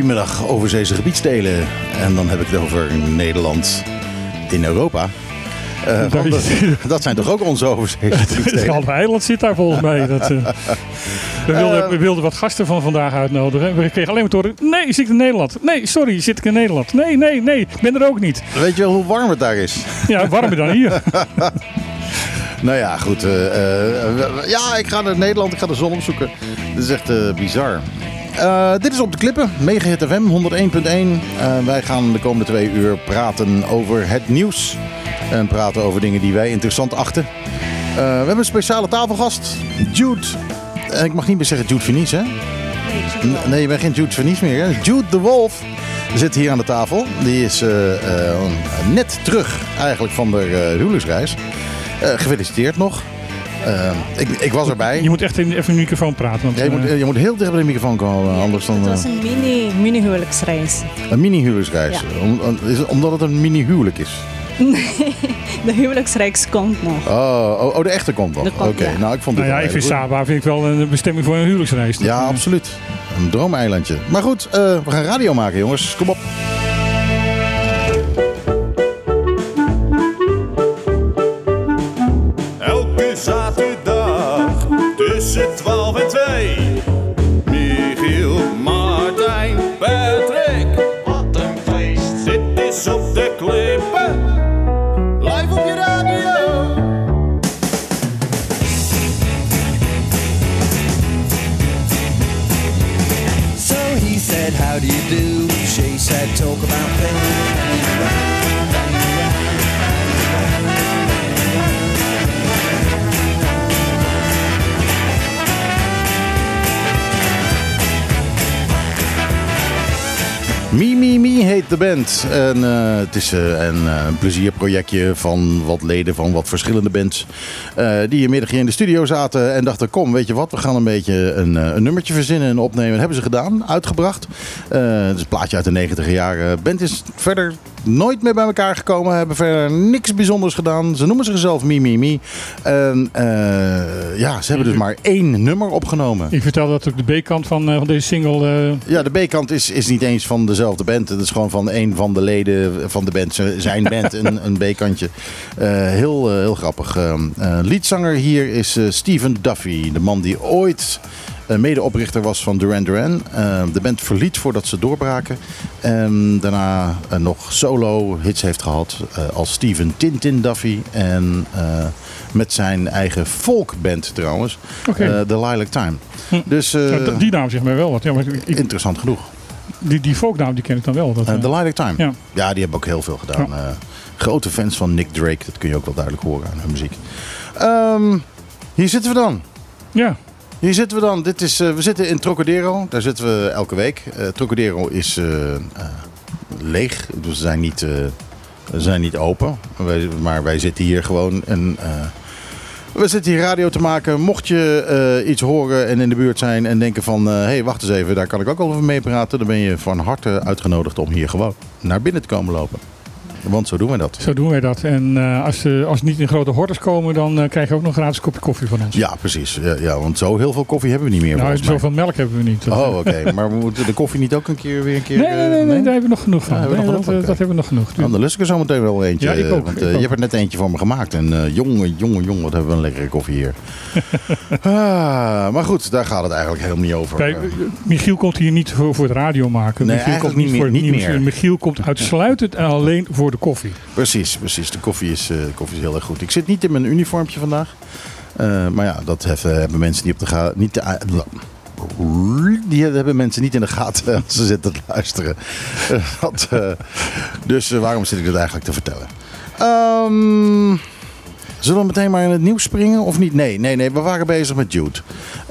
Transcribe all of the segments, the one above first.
Goedemiddag, overzeese gebiedstelen. En dan heb ik het over Nederland in Europa. Uh, dat, dat, zijn toch ook onze overzeese Het halve eiland zit daar volgens mij. Dat, uh, we, wilden, we, wilden, wat gasten van vandaag uitnodigen. We kregen alleen maar te horen, nee, zit ik in Nederland. Nee, sorry, zit ik in Nederland. Nee, nee, nee, ik ben er ook niet. Weet je wel hoe warm het daar is? Ja, warmer dan hier. Nou ja, goed. Uh, uh, ja, ik ga naar Nederland. Ik ga de zon opzoeken. Dit is echt uh, bizar. Dit is op de klippen. Megahit FM 101.1. wij gaan de komende twee uur praten over het nieuws. En praten over dingen die wij interessant achten. we hebben een speciale tafelgast. Jude. En ik mag niet meer zeggen Jude Vernies, hè? Nee, nee, je bent geen Jude Vernies meer. Hè? Jude de Wolf zit hier aan de tafel. Die is net terug eigenlijk van de huwelijksreis. Gefeliciteerd nog. Uh, ik, ik, was erbij. Je moet echt in, even een microfoon praten. Want, ja, je, moet, je, moet, heel dicht bij de microfoon komen. Anders dan, het was een mini, mini huwelijksreis. Een mini huwelijksreis? Ja. Om, is, omdat het een mini huwelijk is? Nee, de huwelijksreis komt nog. Oh, oh, oh de echte komt nog. Oké, okay. nou ik vond het nou ja, ik vind Saba vind ik wel een bestemming voor een huwelijksreis. Ja, absoluut. Een droomeilandje. Maar goed, uh, we gaan radio maken jongens. Kom op. de band. En, uh, het is een, uh, een, plezierprojectje van wat leden van wat verschillende bands. die hier middag in de studio zaten en dachten: kom, weet je wat, we gaan een beetje een, een nummertje verzinnen en opnemen. Dat hebben ze gedaan, uitgebracht. het is een plaatje uit de 90 jaren. band is verder nooit meer bij elkaar gekomen. Hebben verder niks bijzonders gedaan. Ze noemen zichzelf Mimi Mi. En ja, ze hebben dus maar één nummer opgenomen. Ik vertel dat ook de B-kant van, van deze single. Ja, de B-kant is, is niet eens van dezelfde band. Het is gewoon van een van de leden van de band. Zijn band, een, een B-kantje. Heel, heel grappig. Uh, liedzanger hier is Steven Duffy. De man die ooit medeoprichter was van Duran Duran. de band verliet voordat ze doorbraken. En daarna nog solo hits heeft gehad als Steven Tintin Duffy. En met zijn eigen folkband trouwens. Okay. The Lilac Time. Hm. Dus, die naam zegt mij wel wat. Ja, maar ik... Interessant genoeg. Die, die folknaam die ken ik dan wel. Dat, uh, The Light Time. Ja. ja, die hebben ook heel veel gedaan. Ja. Uh, grote fans van Nick Drake. Dat kun je ook wel duidelijk horen aan hun muziek. Um, hier zitten we dan. Ja. Hier zitten we dan. Dit is, uh, we zitten in Trocadero. Daar zitten we elke week. Trocadero is leeg. Dus we zijn niet, zijn niet open. Maar wij zitten hier gewoon. En, we zitten hier radio te maken. Mocht je uh, iets horen en in de buurt zijn en denken van... hé, uh, hey, wacht eens even, daar kan ik ook over meepraten... dan ben je van harte uitgenodigd om hier gewoon naar binnen te komen lopen. Want zo doen wij dat. Zo doen wij dat. En uh, als, uh, als niet in grote hordes komen, dan uh, krijg je ook nog een gratis kopje koffie van ons. Ja, precies. Ja, ja, want zo heel veel koffie hebben we niet meer. Nou, zoveel melk hebben we niet. Oh, oké. maar we moeten de koffie niet ook een keer weer een keer... Nee, nee, nee, nee daar hebben we nog genoeg van. Ja, nee, dat, dat, hebben we nog genoeg. Dan lust ik er zo meteen wel eentje. Ja, ik ook. Want ik je hebt er net eentje voor me gemaakt. En jongen, jongen, jongen, wat hebben we een lekkere koffie hier. ah, maar goed, daar gaat het eigenlijk helemaal niet over. Kijk, Michiel komt hier niet voor, voor het radio maken. Nee, Michiel komt niet, voor niet meer. Michiel komt uitsluitend en alleen voor de koffie. Precies, precies. De koffie is, uh, de koffie is heel erg goed. Ik zit niet in mijn uniformpje vandaag. Uh, maar ja, dat hebben, hebben mensen die op de gaten. Niet de, die hebben mensen niet in de gaten als ze zitten te luisteren. dus waarom zit ik dat eigenlijk te vertellen? Um, Zullen we meteen maar in het nieuws springen of niet? Nee, nee, nee. We waren bezig met Jude.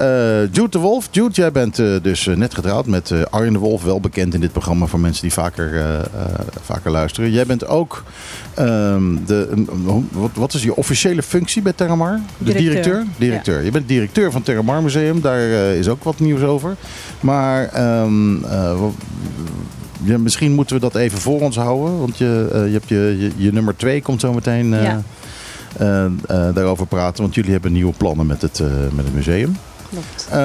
Uh, Jude de Wolf. Jude, jij bent uh, dus uh, net getrouwd met Arjen de Wolf. Wel bekend in dit programma voor mensen die vaker, vaker luisteren. Jij bent ook um, de... wat, wat, is je officiële functie bij Terramar? De directeur? Directeur. directeur. Ja. Je bent directeur van Terramar Museum. Daar is ook wat nieuws over. Maar... Ja, misschien moeten we dat even voor ons houden. Want je, je hebt je, je, je nummer twee komt zo meteen... Ja daarover praten. Want jullie hebben nieuwe plannen met het, uh, met het museum. klopt. Eh,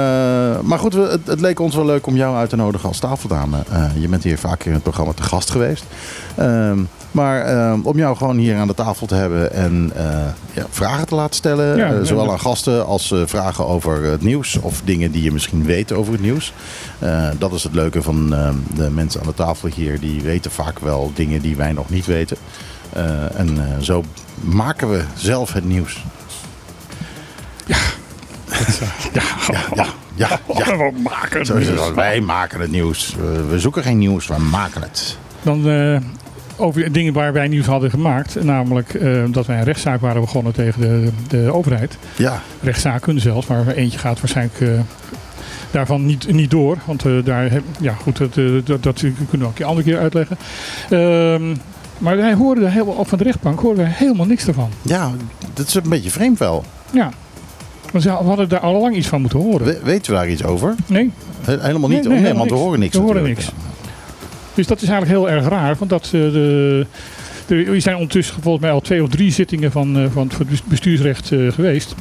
maar goed, we- het, het leek ons wel leuk om jou uit te nodigen als tafeldame. Eh, je bent hier vaker in het programma te gast geweest. Ehm, maar ehm, om jou gewoon hier aan de tafel te hebben en eh, ja, vragen te laten stellen. Ja, eh, zowel ja. aan gasten als eh, vragen over het nieuws of dingen die je misschien weet over het nieuws. Eh, dat is het leuke van ehm, de mensen aan de tafel hier. Die weten vaak wel dingen die wij nog niet weten. Eh, en eh, zo maken we zelf het nieuws. Ja, Ja, ja, ja. ja. we maken Zo is het. Wij maken het nieuws. We, we zoeken geen nieuws, we maken het. Dan eh, over dingen waar wij nieuws hadden gemaakt. Namelijk eh, dat wij een rechtszaak waren begonnen tegen de, de overheid. Ja, Rechtszaken zelfs, maar eentje gaat waarschijnlijk eh, daarvan niet, niet door. Want eh, daar, heb- ja goed, dat, dat, dat kunnen we ook een keer andere keer uitleggen. Ehm, maar wij hoorden op van de rechtbank hoorden wij helemaal niks ervan. ja, dat is een beetje vreemd wel. Ja. Want ze hadden daar al lang iets van moeten horen. We- weten we daar iets over? Nee, He- Helemaal niet. Nee, nee, oh, nee, helemaal want we horen niks We horen niks. Dus dat is eigenlijk heel erg raar. Want dat, eh, de, er zijn ondertussen volgens mij al twee of drie zittingen van, eh, van het bestuursrecht eh, geweest.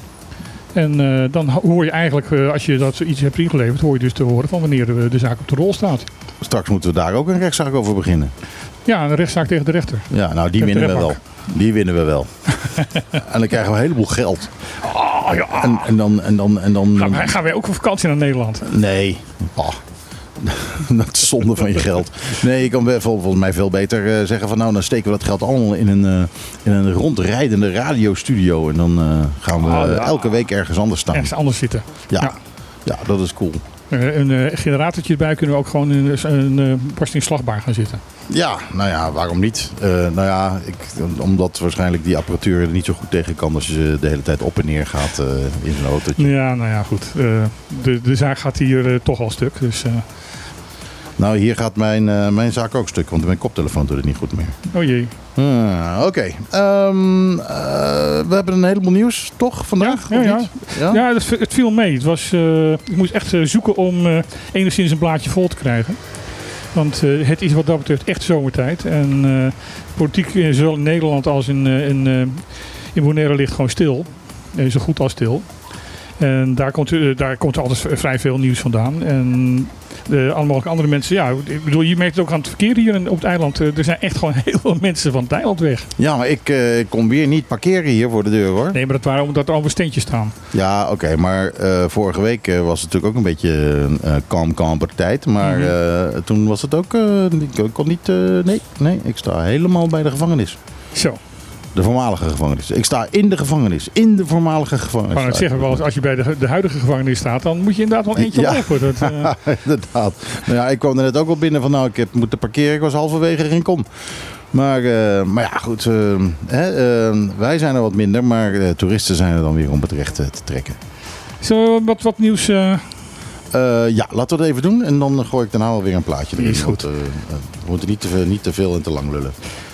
En dan hoor je eigenlijk, als je dat iets hebt ingeleverd, hoor je dus te horen van wanneer de, de zaak op de rol staat. Straks moeten we daar ook een rechtszaak over beginnen. Ja, een rechtszaak tegen de rechter. Ja, nou die winnen we wel. Die winnen we wel. en dan krijgen we een heleboel geld. Oh, ja. En, en dan... En dan, en dan Gaan, wij, gaan wij ook op vakantie naar Nederland? Nee. Ah. dat is zonde van je geld. Nee, je kan volgens mij veel beter eh, zeggen van nou, dan steken we dat geld allemaal in een, eh, in een rondrijdende radiostudio. En dan eh, gaan we Oh, ja. elke week ergens anders staan. Ergens anders zitten. Ja. Ja. ja, dat is cool. Eh, een eh, generatortje erbij kunnen we ook gewoon in een, eh, barstingsslagbaar gaan zitten. Ja, nou ja, waarom niet? Nou ja, ik, omdat waarschijnlijk die apparatuur er niet zo goed tegen kan als je de hele tijd op en neer gaat in zo'n autootje. Ja, nou ja, goed. De, de zaak gaat hier toch al stuk. Dus, Nou, hier gaat mijn, eh, mijn zaak ook stuk, want mijn koptelefoon doet het niet goed meer. oh jee. Ah, Oké, Ehm, eh, we hebben een heleboel nieuws, toch, vandaag? Ja, ja, niet? ja. Ja, het, het viel mee. Het was, eh, ik moest echt zoeken om enigszins een blaadje vol te krijgen. Want het is wat dat betreft echt zomertijd. En politiek, zowel in Nederland als in, in, in Bonaire, ligt gewoon stil. Zo goed als stil. En daar komt, eh, daar komt altijd vrij veel nieuws vandaan. En de alle mogelijke andere mensen, ja, ik bedoel, je merkt het ook aan het verkeer hier op het eiland. Eh, Er zijn echt gewoon heel veel mensen van het eiland weg. Ja, maar ik eh, kon weer niet parkeren hier voor de deur, hoor. Nee, maar dat waren omdat er al steentjes staan. Ja, oké, maar eh, vorige week eh, was het natuurlijk ook een beetje eh kalm, tijd. Maar Mhm. eh, toen was het ook, eh, ik kon niet, eh, nee, nee, ik sta helemaal bij de gevangenis. Zo. De voormalige gevangenis. Ik sta in de gevangenis. In de voormalige gevangenis. Maar ik. wel eens, als je bij de, de huidige gevangenis staat, dan moet je inderdaad wel eentje Ja. lopen. Dat, eh, Inderdaad. Nou ja, ik kwam er net ook al binnen van nou, ik heb moeten parkeren. Ik was halverwege geen kom. Maar, eh, maar ja, goed. eh, hè, wij zijn er wat minder, maar toeristen zijn er dan weer om het recht te trekken. Zo, wat, wat nieuws. ja, laten we het even doen. En dan gooi ik daarna wel weer een plaatje erin. Is goed. Want, we moeten niet te, veel, niet te veel en te lang lullen.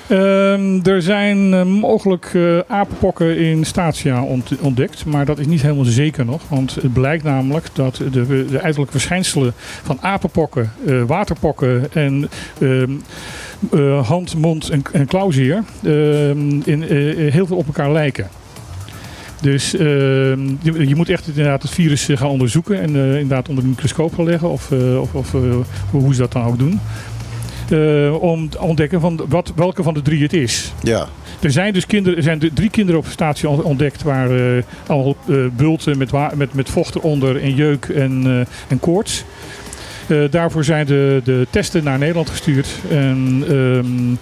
Ehm, er zijn eh, mogelijk eh, apenpokken in Statia ont- ontdekt, maar dat is niet helemaal zeker nog. Want het blijkt namelijk dat de, de uiterlijke verschijnselen van apenpokken, eh, waterpokken en ehm, eh, hand, mond en, en klauwzeer ehm, in, heel veel op elkaar lijken. Dus je, moet echt inderdaad het virus gaan onderzoeken en inderdaad onder de microscoop gaan leggen of, of, of hoe ze dat dan ook doen. Eh, om te ontdekken van wat, welke van de drie het is. Ja, Er zijn dus kinderen, er zijn drie kinderen op de statie on- ontdekt waar eh allemaal eh, bulten met, met, met vocht eronder en jeuk en, en koorts. Daarvoor zijn de, de testen naar Nederland gestuurd. En ehm,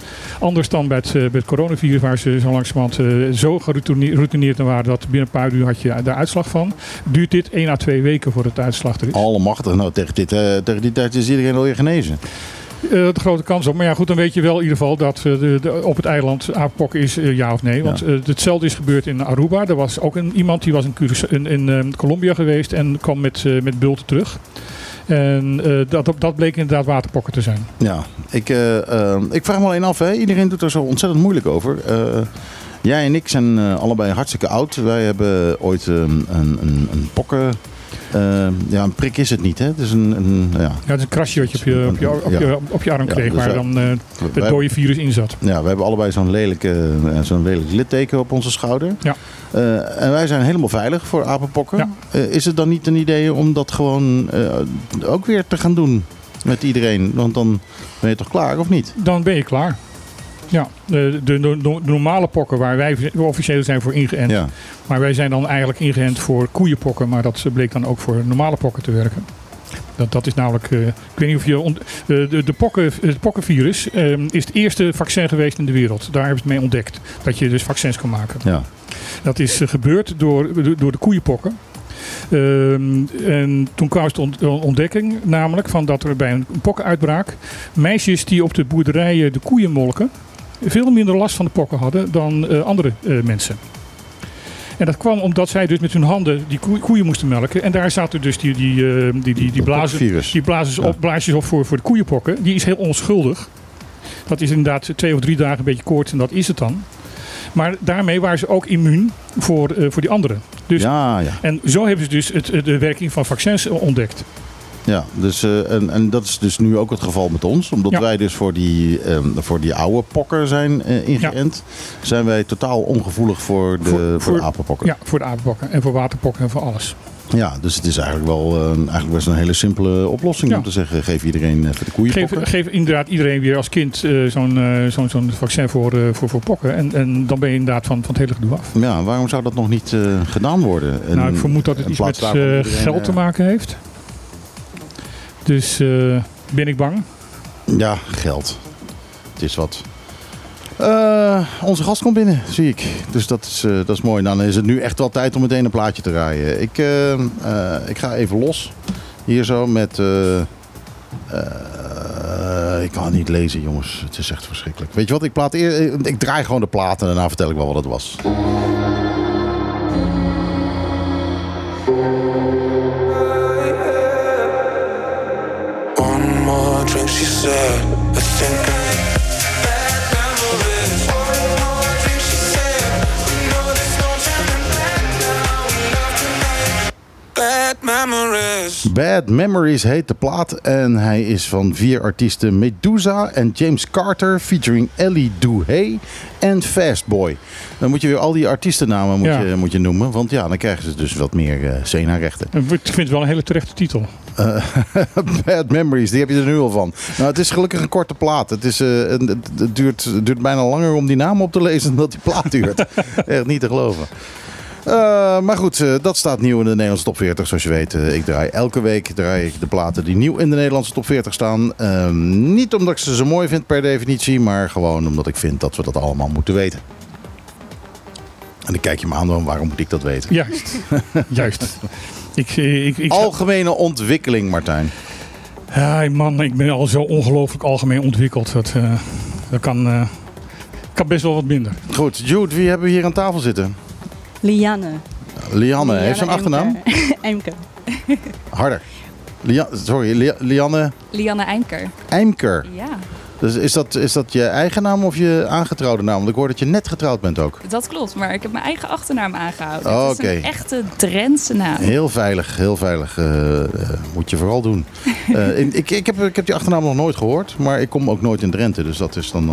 anders dan bij het, bij het coronavirus, waar ze zo langzamerhand zo geroutineerd waren dat binnen een paar uur had je de uitslag van. Duurt dit 1 à 2 weken voordat de uitslag er is. allemachtig. Nou, tegen, dit, tegen die tijd is iedereen alweer genezen. Eh, de grote kans op. Maar ja, goed, dan weet je wel in ieder geval dat eh, de, de- op het eiland apenpok is, eh, ja of nee. Want hetzelfde is gebeurd in Aruba. Er was ook een, iemand die was in, in, in Colombia geweest en kwam met, met bulten terug. En dat, dat- bleek inderdaad waterpokken te zijn. Ja, ik, ik vraag me alleen af. Hè. Iedereen doet er zo ontzettend moeilijk over. Jij en ik zijn allebei hartstikke oud. Wij hebben ooit een, een, een pokken Eh, ja, een prik is het niet, hè? Het is een, een ja. Ja, het is een krasje wat je op je, op je, op je, Ja. op je arm kreeg, dus waar dan wij- het dode virus in zat. Ja, we hebben allebei zo'n lelijk, eh, zo'n lelijk litteken op onze schouder. Ja. Eh, en wij zijn helemaal veilig voor apenpokken. Ja. Is het dan niet een idee om dat gewoon ook weer te gaan doen met iedereen? Want dan ben je toch klaar, of niet? Dan ben je klaar. Ja, de, de, de, normale pokken waar wij officieel zijn voor ingeënt. Ja. Maar wij zijn dan eigenlijk ingeënt voor koeienpokken. Maar dat bleek dan ook voor normale pokken te werken. Dat, dat is namelijk, eh, ik weet niet of je, eh, de, de pokken, het pokkenvirus eh, is het eerste vaccin geweest in de wereld. Daar hebben ze het mee ontdekt. Dat je dus vaccins kan maken. ja. Dat is eh, gebeurd door, door de koeienpokken. Ehm, en toen kwam de ont- ontdekking namelijk van dat er bij een pokkenuitbraak meisjes die op de boerderijen de koeien molken veel minder last van de pokken hadden dan eh, andere eh, mensen. En dat kwam omdat zij dus met hun handen die koe- koeien moesten melken. En daar zaten dus die, die, eh, die, die, die, blazen, die blazen op, blaasjes op voor, voor de koeienpokken. Die is heel onschuldig. Dat is inderdaad twee of drie dagen een beetje koorts en dat is het dan. Maar daarmee waren ze ook immuun voor, voor die anderen. Dus, Ja, ja. En zo hebben ze dus het, de werking van vaccins ontdekt. Ja, dus, eh, en, en dat is dus nu ook het geval met ons. Omdat Ja. wij dus voor die, ehm, voor die oude pokken zijn eh, ingeënt, zijn wij totaal ongevoelig voor de, Voor- voor, voor- de apenpokken. Ja, voor de apenpokken en voor waterpokken en voor alles. Ja, dus het is eigenlijk wel eh, eigenlijk best een hele simpele oplossing Ja. om te zeggen: geef iedereen even de koeienpokken. Geef, geef inderdaad iedereen weer als kind eh, zo'n zo'n zo'n vaccin voor, voor, voor pokken. En, en dan ben je inderdaad van, van het hele gedoe af. Ja, waarom zou dat nog niet gedaan worden? En- nou, ik vermoed dat het iets met geld te maken heeft. Dus eh, ben ik bang. Ja, geld. Het is wat. Eh, onze gast komt binnen, zie ik. Dus dat is, eh, dat is mooi. Dan is het nu echt wel tijd om meteen een plaatje te draaien. Ik, ik ga even los. Hier zo met... ik kan het niet lezen, jongens. Het is echt verschrikkelijk. Weet je wat? Ik, plaat eer, ik draai gewoon de plaat en daarna vertel ik wel wat het was. More drink, she said. I think I bad memories. Bad memories. Bad Memories heet de plaat en hij is van vier artiesten Medusa en James Carter featuring Ellie Duhay en Fastboy. Dan moet je weer al die artiestennamen moet Ja. je, moet je noemen, want ja, dan krijgen ze dus wat meer uh, rechten. En Ik vind het wel een hele terechte titel. Bad Memories, die heb je er nu al van. Nou, het is gelukkig een korte plaat. Het, is, eh, het, het duurt, het duurt bijna langer om die naam op te lezen dan dat die plaat duurt. Echt niet te geloven. Eh, maar goed, dat staat nieuw in de Nederlandse top 40. Zoals je weet, ik draai elke week draai ik de platen die nieuw in de Nederlandse top 40 staan. Ehm, niet omdat ik ze zo mooi vind per definitie, maar gewoon omdat ik vind dat we dat allemaal moeten weten. En dan kijk je me aan, dan, waarom moet ik dat weten? Juist. Juist. Ik, eh, ik, ik, Algemene ontwikkeling, Martijn. Ja, man, ik ben al zo ongelooflijk algemeen ontwikkeld. Dat, eh, dat kan, eh, kan best wel wat minder. Goed, Jude, wie hebben we hier aan tafel zitten? Lianne. Lianne, heeft ze een achternaam? Eimke. Harder. Lia- sorry, Lia- Lianne Lianne Eimker. Eimker. Ja, Dus is dat, is dat je eigen naam of je aangetrouwde naam? Want ik hoor dat je net getrouwd bent ook. dat klopt. Maar ik heb mijn eigen achternaam aangehouden. Oh, Het is een echte Drentse naam. Heel veilig, heel veilig. eh, eh, moet je vooral doen. Eh, ik, ik, heb, ik heb die achternaam nog nooit gehoord, maar ik kom ook nooit in Drenthe. Dus dat is dan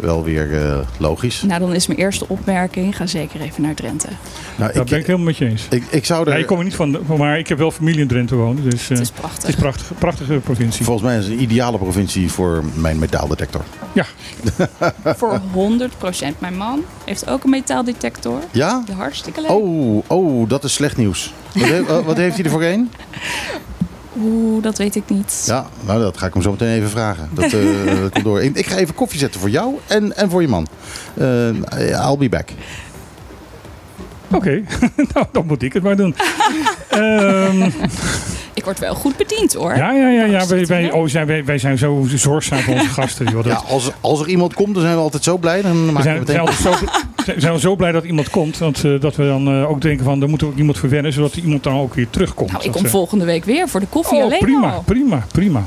wel weer eh, logisch. Nou, dan is mijn eerste opmerking. Ga zeker even naar Drenthe. Nou, Daar ik, ben ik helemaal met je eens. ik, ik zou Ja, er... ik kom er niet van, maar ik heb wel familie in Drenthe wonen. Dus eh, Het is het prachtig. is een prachtige, prachtige provincie. Volgens mij is het een ideale provincie voor mijn metaaldetector. Ja, Voor 100%. Mijn man heeft ook een metaaldetector. Ja? Hartstikke leuk. Oh, oh, dat is slecht nieuws. Wat, he- wat heeft hij er voor een? Oeh, dat weet ik niet. Ja, nou dat ga ik hem zo meteen even vragen. Dat, eh, dat komt door. Ik, ik ga even koffie zetten voor jou en, en voor je man. Eh, I'll be back. Oké. nou, dan moet ik het maar doen. Ehm, Ik word wel goed bediend hoor. ja, ja, ja. ja wij, Zit wij, hier? oh, zijn, wij, wij zijn zo zorgzaam voor onze gasten. Joh, dat, Ja, als, als er iemand komt, dan zijn we altijd zo blij. Dan we maken we zijn, zijn, meteen... zo, zijn- zijn we zo blij dat iemand komt. Dat, eh, dat we dan eh, ook denken van, er moet ook iemand verwennen. Zodat iemand dan ook weer terugkomt. Nou, ik kom eh, volgende week weer voor de koffie Oh, alleen prima, al. prima, prima.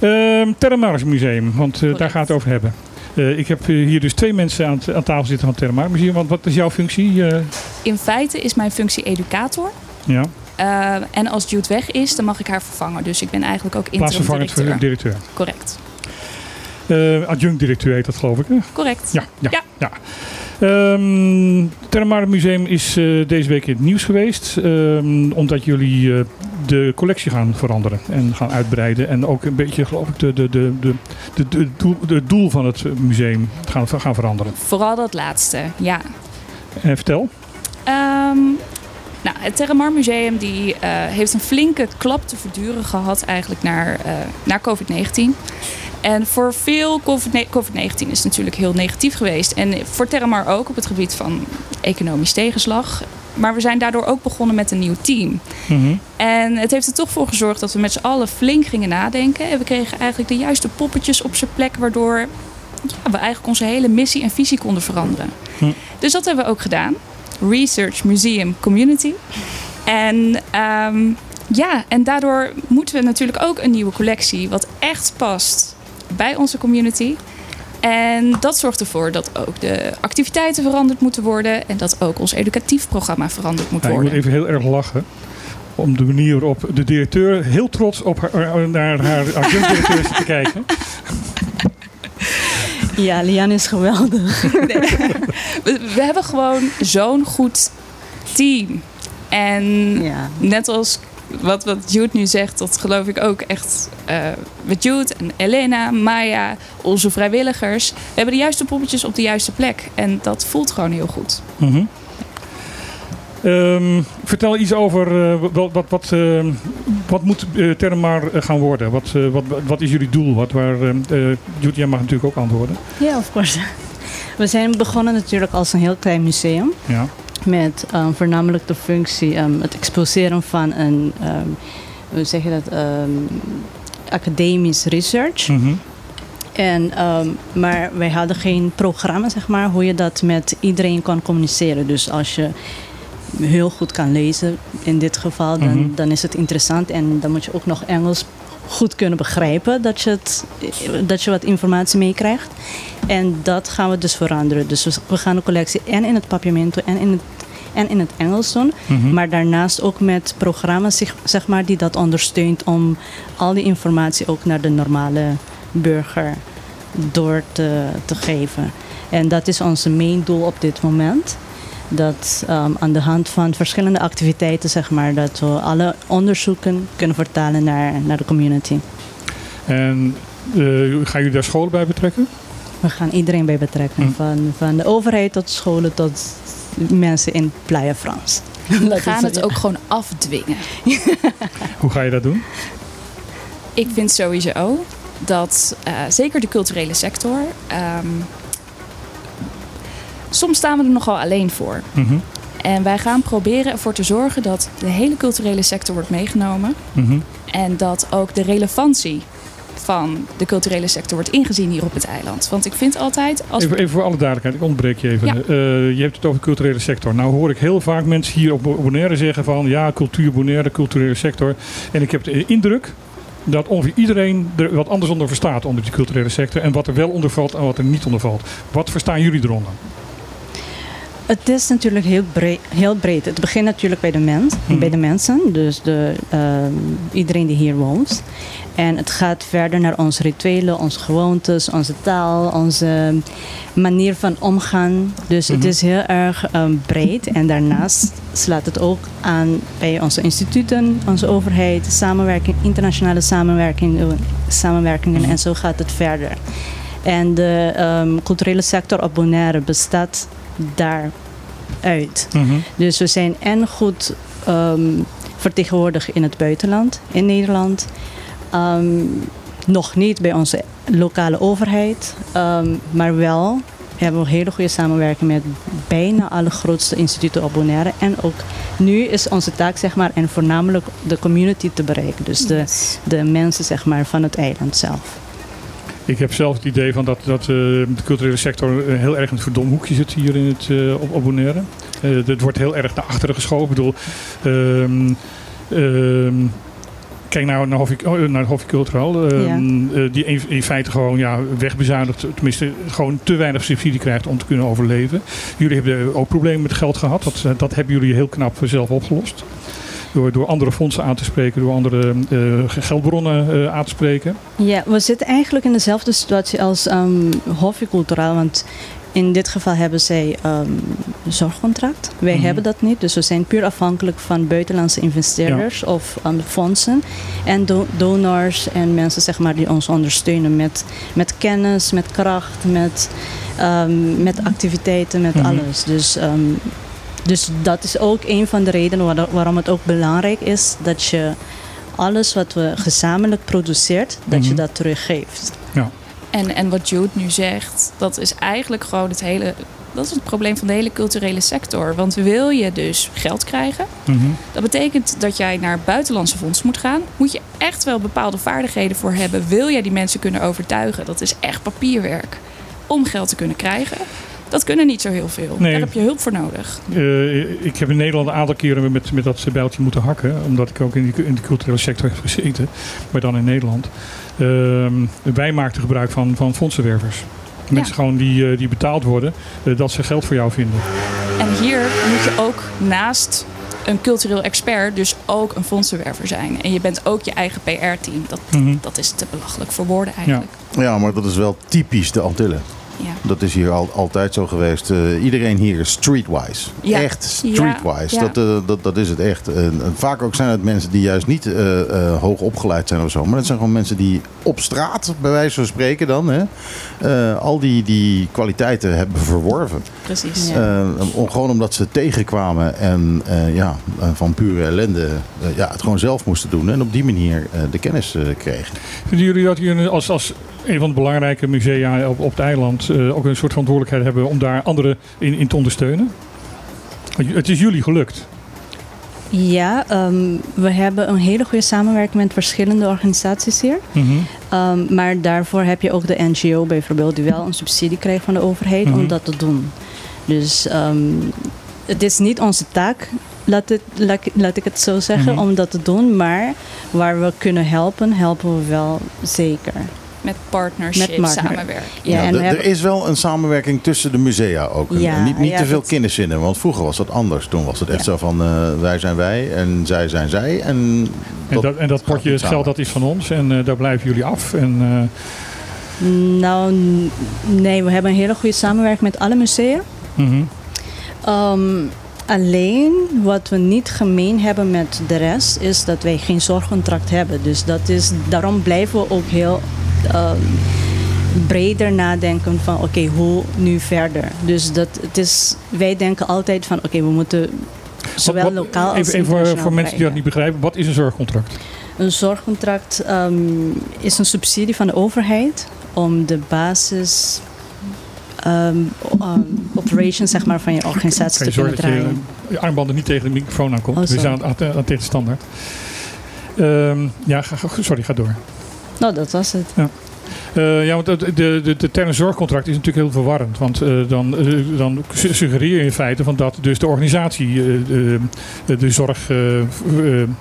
Ehm Terramars Museum, want eh, daar gaat het over hebben. Eh, ik heb eh, hier dus twee mensen aan, tafel zitten van het Museum. Want wat is jouw functie? Eh, In feite is mijn functie educator. ja. En als Jude weg is, dan mag ik haar vervangen. Dus ik ben eigenlijk ook interim Plaatsvervangend voor de directeur. directeur. Correct. Eh adjunct-directeur heet dat geloof ik. Hè? Correct. Ja, ja, Ja. ja. Ehm, Terramar Museum is eh, deze week in het nieuws geweest. ehm, omdat jullie eh, de collectie gaan veranderen en gaan uitbreiden. En ook een beetje, geloof ik, de, de, de, de, de, de doel, de doel van het museum gaan, gaan veranderen. Vooral dat laatste, ja. En vertel. Ehm, nou, het Terramar Museum die, eh, heeft een flinke klap te verduren gehad eigenlijk naar, naar COVID-19. En voor veel COVID- COVID-19 is natuurlijk heel negatief geweest. En voor Terramar ook op het gebied van economisch tegenslag. Maar we zijn daardoor ook begonnen met een nieuw team. Mhm. En het heeft er toch voor gezorgd dat we met z'n allen flink gingen nadenken. En we kregen eigenlijk de juiste poppetjes op zijn plek, waardoor ja, we eigenlijk onze hele missie en visie konden veranderen. Hm. Dus dat hebben we ook gedaan. Research, Museum, Community. En ehm, ja, en daardoor moeten we natuurlijk ook een nieuwe collectie, wat echt past bij onze community. En dat zorgt ervoor dat ook de activiteiten veranderd moeten worden. En dat ook ons educatief programma veranderd moet Ja, ik moet worden. even heel erg lachen. Om de manier waarop de directeur heel trots op haar, naar haar adjunct-directeur zit te kijken. Ja, Lian is geweldig. We, we hebben gewoon zo'n goed team. En Ja. net als wat, wat Jude nu zegt, dat geloof ik ook echt eh, met Jude en Elena, Maya, onze vrijwilligers. We hebben de juiste poppetjes op de juiste plek. En dat voelt gewoon heel goed. Mhm. Ehm, vertel iets over eh, wat, wat, wat, ehm, wat moet uh, eh, gaan worden? Wat, eh, wat, wat is jullie doel? Wat, waar, ehm, eh, Jude, jij mag natuurlijk ook antwoorden. Ja, of course. We zijn begonnen natuurlijk als een heel klein museum. Ja. Met ehm, voornamelijk de functie ehm, het exposeren van een, ehm, hoe zeg je dat, academisch research. Mhm. En, maar wij hadden geen programma, zeg maar, hoe je dat met iedereen kan communiceren. Dus als je heel goed kan lezen, in dit geval, dan, Mhm. dan is het interessant. En dan moet je ook nog Engels goed kunnen begrijpen, dat je, het, dat je wat informatie meekrijgt. En dat gaan we dus veranderen. Dus we, gaan de collectie en in het papiamento en in het, en in het Engels doen. Mhm. Maar daarnaast ook met programma's zeg, maar, die dat ondersteunt om al die informatie ook naar de normale burger door te, te geven. En dat is onze main doel op dit moment. Dat ehm, aan de hand van verschillende activiteiten, zeg maar, dat we alle onderzoeken kunnen vertalen naar, naar de community. En eh, gaan jullie daar scholen bij betrekken? We gaan iedereen bij betrekken, Hm. van, van de overheid tot scholen tot mensen in Playa Frans. We gaan het ook gewoon afdwingen. Hoe ga je dat doen? Ik vind sowieso dat eh, zeker de culturele sector. ehm, soms staan we er nogal alleen voor. Mhm. En wij gaan proberen ervoor te zorgen dat de hele culturele sector wordt meegenomen. Mhm. En dat ook de relevantie van de culturele sector wordt ingezien hier op het eiland. Want ik vind altijd. Als Even, even voor alle duidelijkheid, ik ontbreek je even. Ja. Eh, je hebt het over de culturele sector. Nou hoor ik heel vaak mensen hier op Bo- Bonaire zeggen van... ja, cultuur Bonaire, culturele sector. En ik heb de indruk dat ongeveer iedereen er wat anders onder verstaat onder die culturele sector. En wat er wel onder valt en wat er niet onder valt. Wat verstaan jullie eronder? Het is natuurlijk heel breed, heel breed. Het begint natuurlijk bij de, mens, Mhm. bij de mensen, dus de, ehm, iedereen die hier woont. En het gaat verder naar onze rituelen, onze gewoontes, onze taal, onze manier van omgaan. Dus Mhm. het is heel erg ehm, breed. En daarnaast slaat het ook aan bij onze instituten, onze overheid, samenwerking, internationale samenwerking, eh, samenwerkingen. Mhm. En zo gaat het verder. En de ehm, culturele sector op Bonaire bestaat daaruit. Mhm. Dus we zijn en goed ehm, vertegenwoordigd in het buitenland, in Nederland. Ehm, nog niet bij onze lokale overheid, ehm, maar wel hebben we hele goede samenwerking met bijna alle grootste instituten op Bonaire. En ook nu is onze taak, zeg maar, en voornamelijk de community te bereiken. Dus de, de mensen, zeg maar, van het eiland zelf. Ik heb zelf het idee van dat, dat eh, de culturele sector eh, heel erg in het verdomhoekje zit hier in het, eh, op, op Bonaire. Eh, het wordt heel erg naar achteren geschoven. Ik bedoel, ehm, ehm, kijk nou naar Hofie, oh, naar ehm, eh, die in, in feite gewoon ja, wegbezuinigt. Tenminste, gewoon te weinig subsidie krijgt om te kunnen overleven. Jullie hebben ook problemen met geld gehad. Dat, eh, dat hebben jullie heel knap zelf opgelost. Door, door andere fondsen aan te spreken, door andere eh, geldbronnen eh, aan te spreken. Ja, we zitten eigenlijk in dezelfde situatie als um, Culturaal. Want in dit geval hebben zij ehm, een zorgcontract. Wij Mhm. hebben dat niet. Dus we zijn puur afhankelijk van buitenlandse investeerders of um, fondsen. En do- donors en mensen zeg maar, die ons ondersteunen met, met kennis, met kracht, met, ehm, met activiteiten, met Mhm. alles. Dus, ehm, dus dat is ook een van de redenen waar- waarom het ook belangrijk is dat je alles wat we gezamenlijk produceert, dat je Mhm. dat teruggeeft. En, en wat Jude nu zegt, dat is eigenlijk gewoon het hele. Dat is het probleem van de hele culturele sector. Want wil je dus geld krijgen, Mhm. dat betekent dat jij naar buitenlandse fondsen moet gaan. Moet je echt wel bepaalde vaardigheden voor hebben. Wil jij die mensen kunnen overtuigen? Dat is echt papierwerk. Om geld te kunnen krijgen. Dat kunnen niet zo heel veel. Nee. Daar heb je hulp voor nodig. Eh, ik heb in Nederland een aantal keren met, met dat bijltje moeten hakken. Omdat ik ook in, die, in de culturele sector heb gezeten. Maar dan in Nederland. Ehm, wij maakten gebruik van, van fondsenwervers. Mensen gewoon die, eh, die betaald worden. eh, dat ze geld voor jou vinden. En hier moet je ook naast een cultureel expert dus ook een fondsenwerver zijn. En je bent ook je eigen PR-team. Dat, Mhm. dat is te belachelijk voor woorden eigenlijk. Ja, maar dat is wel typisch de Antillen. Ja. Dat is hier al, altijd zo geweest. Eh, iedereen hier is streetwise. Ja. Echt streetwise. Ja. Dat, eh, dat, dat is het echt. Vaak ook zijn het mensen die juist niet eh, eh, hoog opgeleid zijn of zo. Maar dat zijn gewoon mensen die op straat, bij wijze van spreken dan, hè, eh, al die, die kwaliteiten hebben verworven. Precies. Om, gewoon omdat ze tegenkwamen en eh, ja, van pure ellende ja, het gewoon zelf moesten doen. En op die manier eh, de kennis eh, kregen. Vinden jullie dat jullie als, als een van de belangrijke musea op, op het eiland eh, ook een soort verantwoordelijkheid hebben om daar anderen in, in te ondersteunen? Het is jullie gelukt. Ja, ehm, we hebben een hele goede samenwerking met verschillende organisaties hier. Mhm. Ehm, maar daarvoor heb je ook de NGO bijvoorbeeld, die wel een subsidie krijgt van de overheid Mhm. om dat te doen. Dus ehm, het is niet onze taak, laat, het, laat, laat ik het zo zeggen, Mhm. om dat te doen. Maar waar we kunnen helpen, helpen we wel zeker. Met partnership, Met partner. samenwerken. Ja, en Er is wel een samenwerking tussen de musea ook. Ja, niet niet ja, te veel dat- kinderzinnen, want vroeger was dat anders. Toen was het echt Ja. zo van eh, wij zijn wij en zij zijn zij. En En dat, dat, en dat potje het geld dat is van ons en eh, daar blijven jullie af. En, eh, Nou, nee, we hebben een hele goede samenwerking met alle musea. mhm. Ehm, alleen wat we niet gemeen hebben met de rest is dat wij geen zorgcontract hebben. Dus dat is, daarom blijven we ook heel ehm, breder nadenken van oké, hoe nu verder. Dus dat, het is, wij denken altijd van oké, we moeten zowel Wat- wat- lokaal als even, even voor, internationaal voor mensen die dat niet begrijpen, wat is een zorgcontract? Een zorgcontract ehm, is een subsidie van de overheid om de basis ehm, o- um, operation zeg maar, van je organisatie te kunnen je draaien. je armbanden niet tegen de microfoon aankomt. Oh, We zijn sorry. aan, aan, aan tegen de standaard. Ja, ga- sorry, ga door. Nou, dat was het. Eh, ja, want de, de, de, de term zorgcontract is natuurlijk heel verwarrend. Want eh, dan, eh, dan su- suggereer je in feite van dat dus de organisatie de, de zorg. een,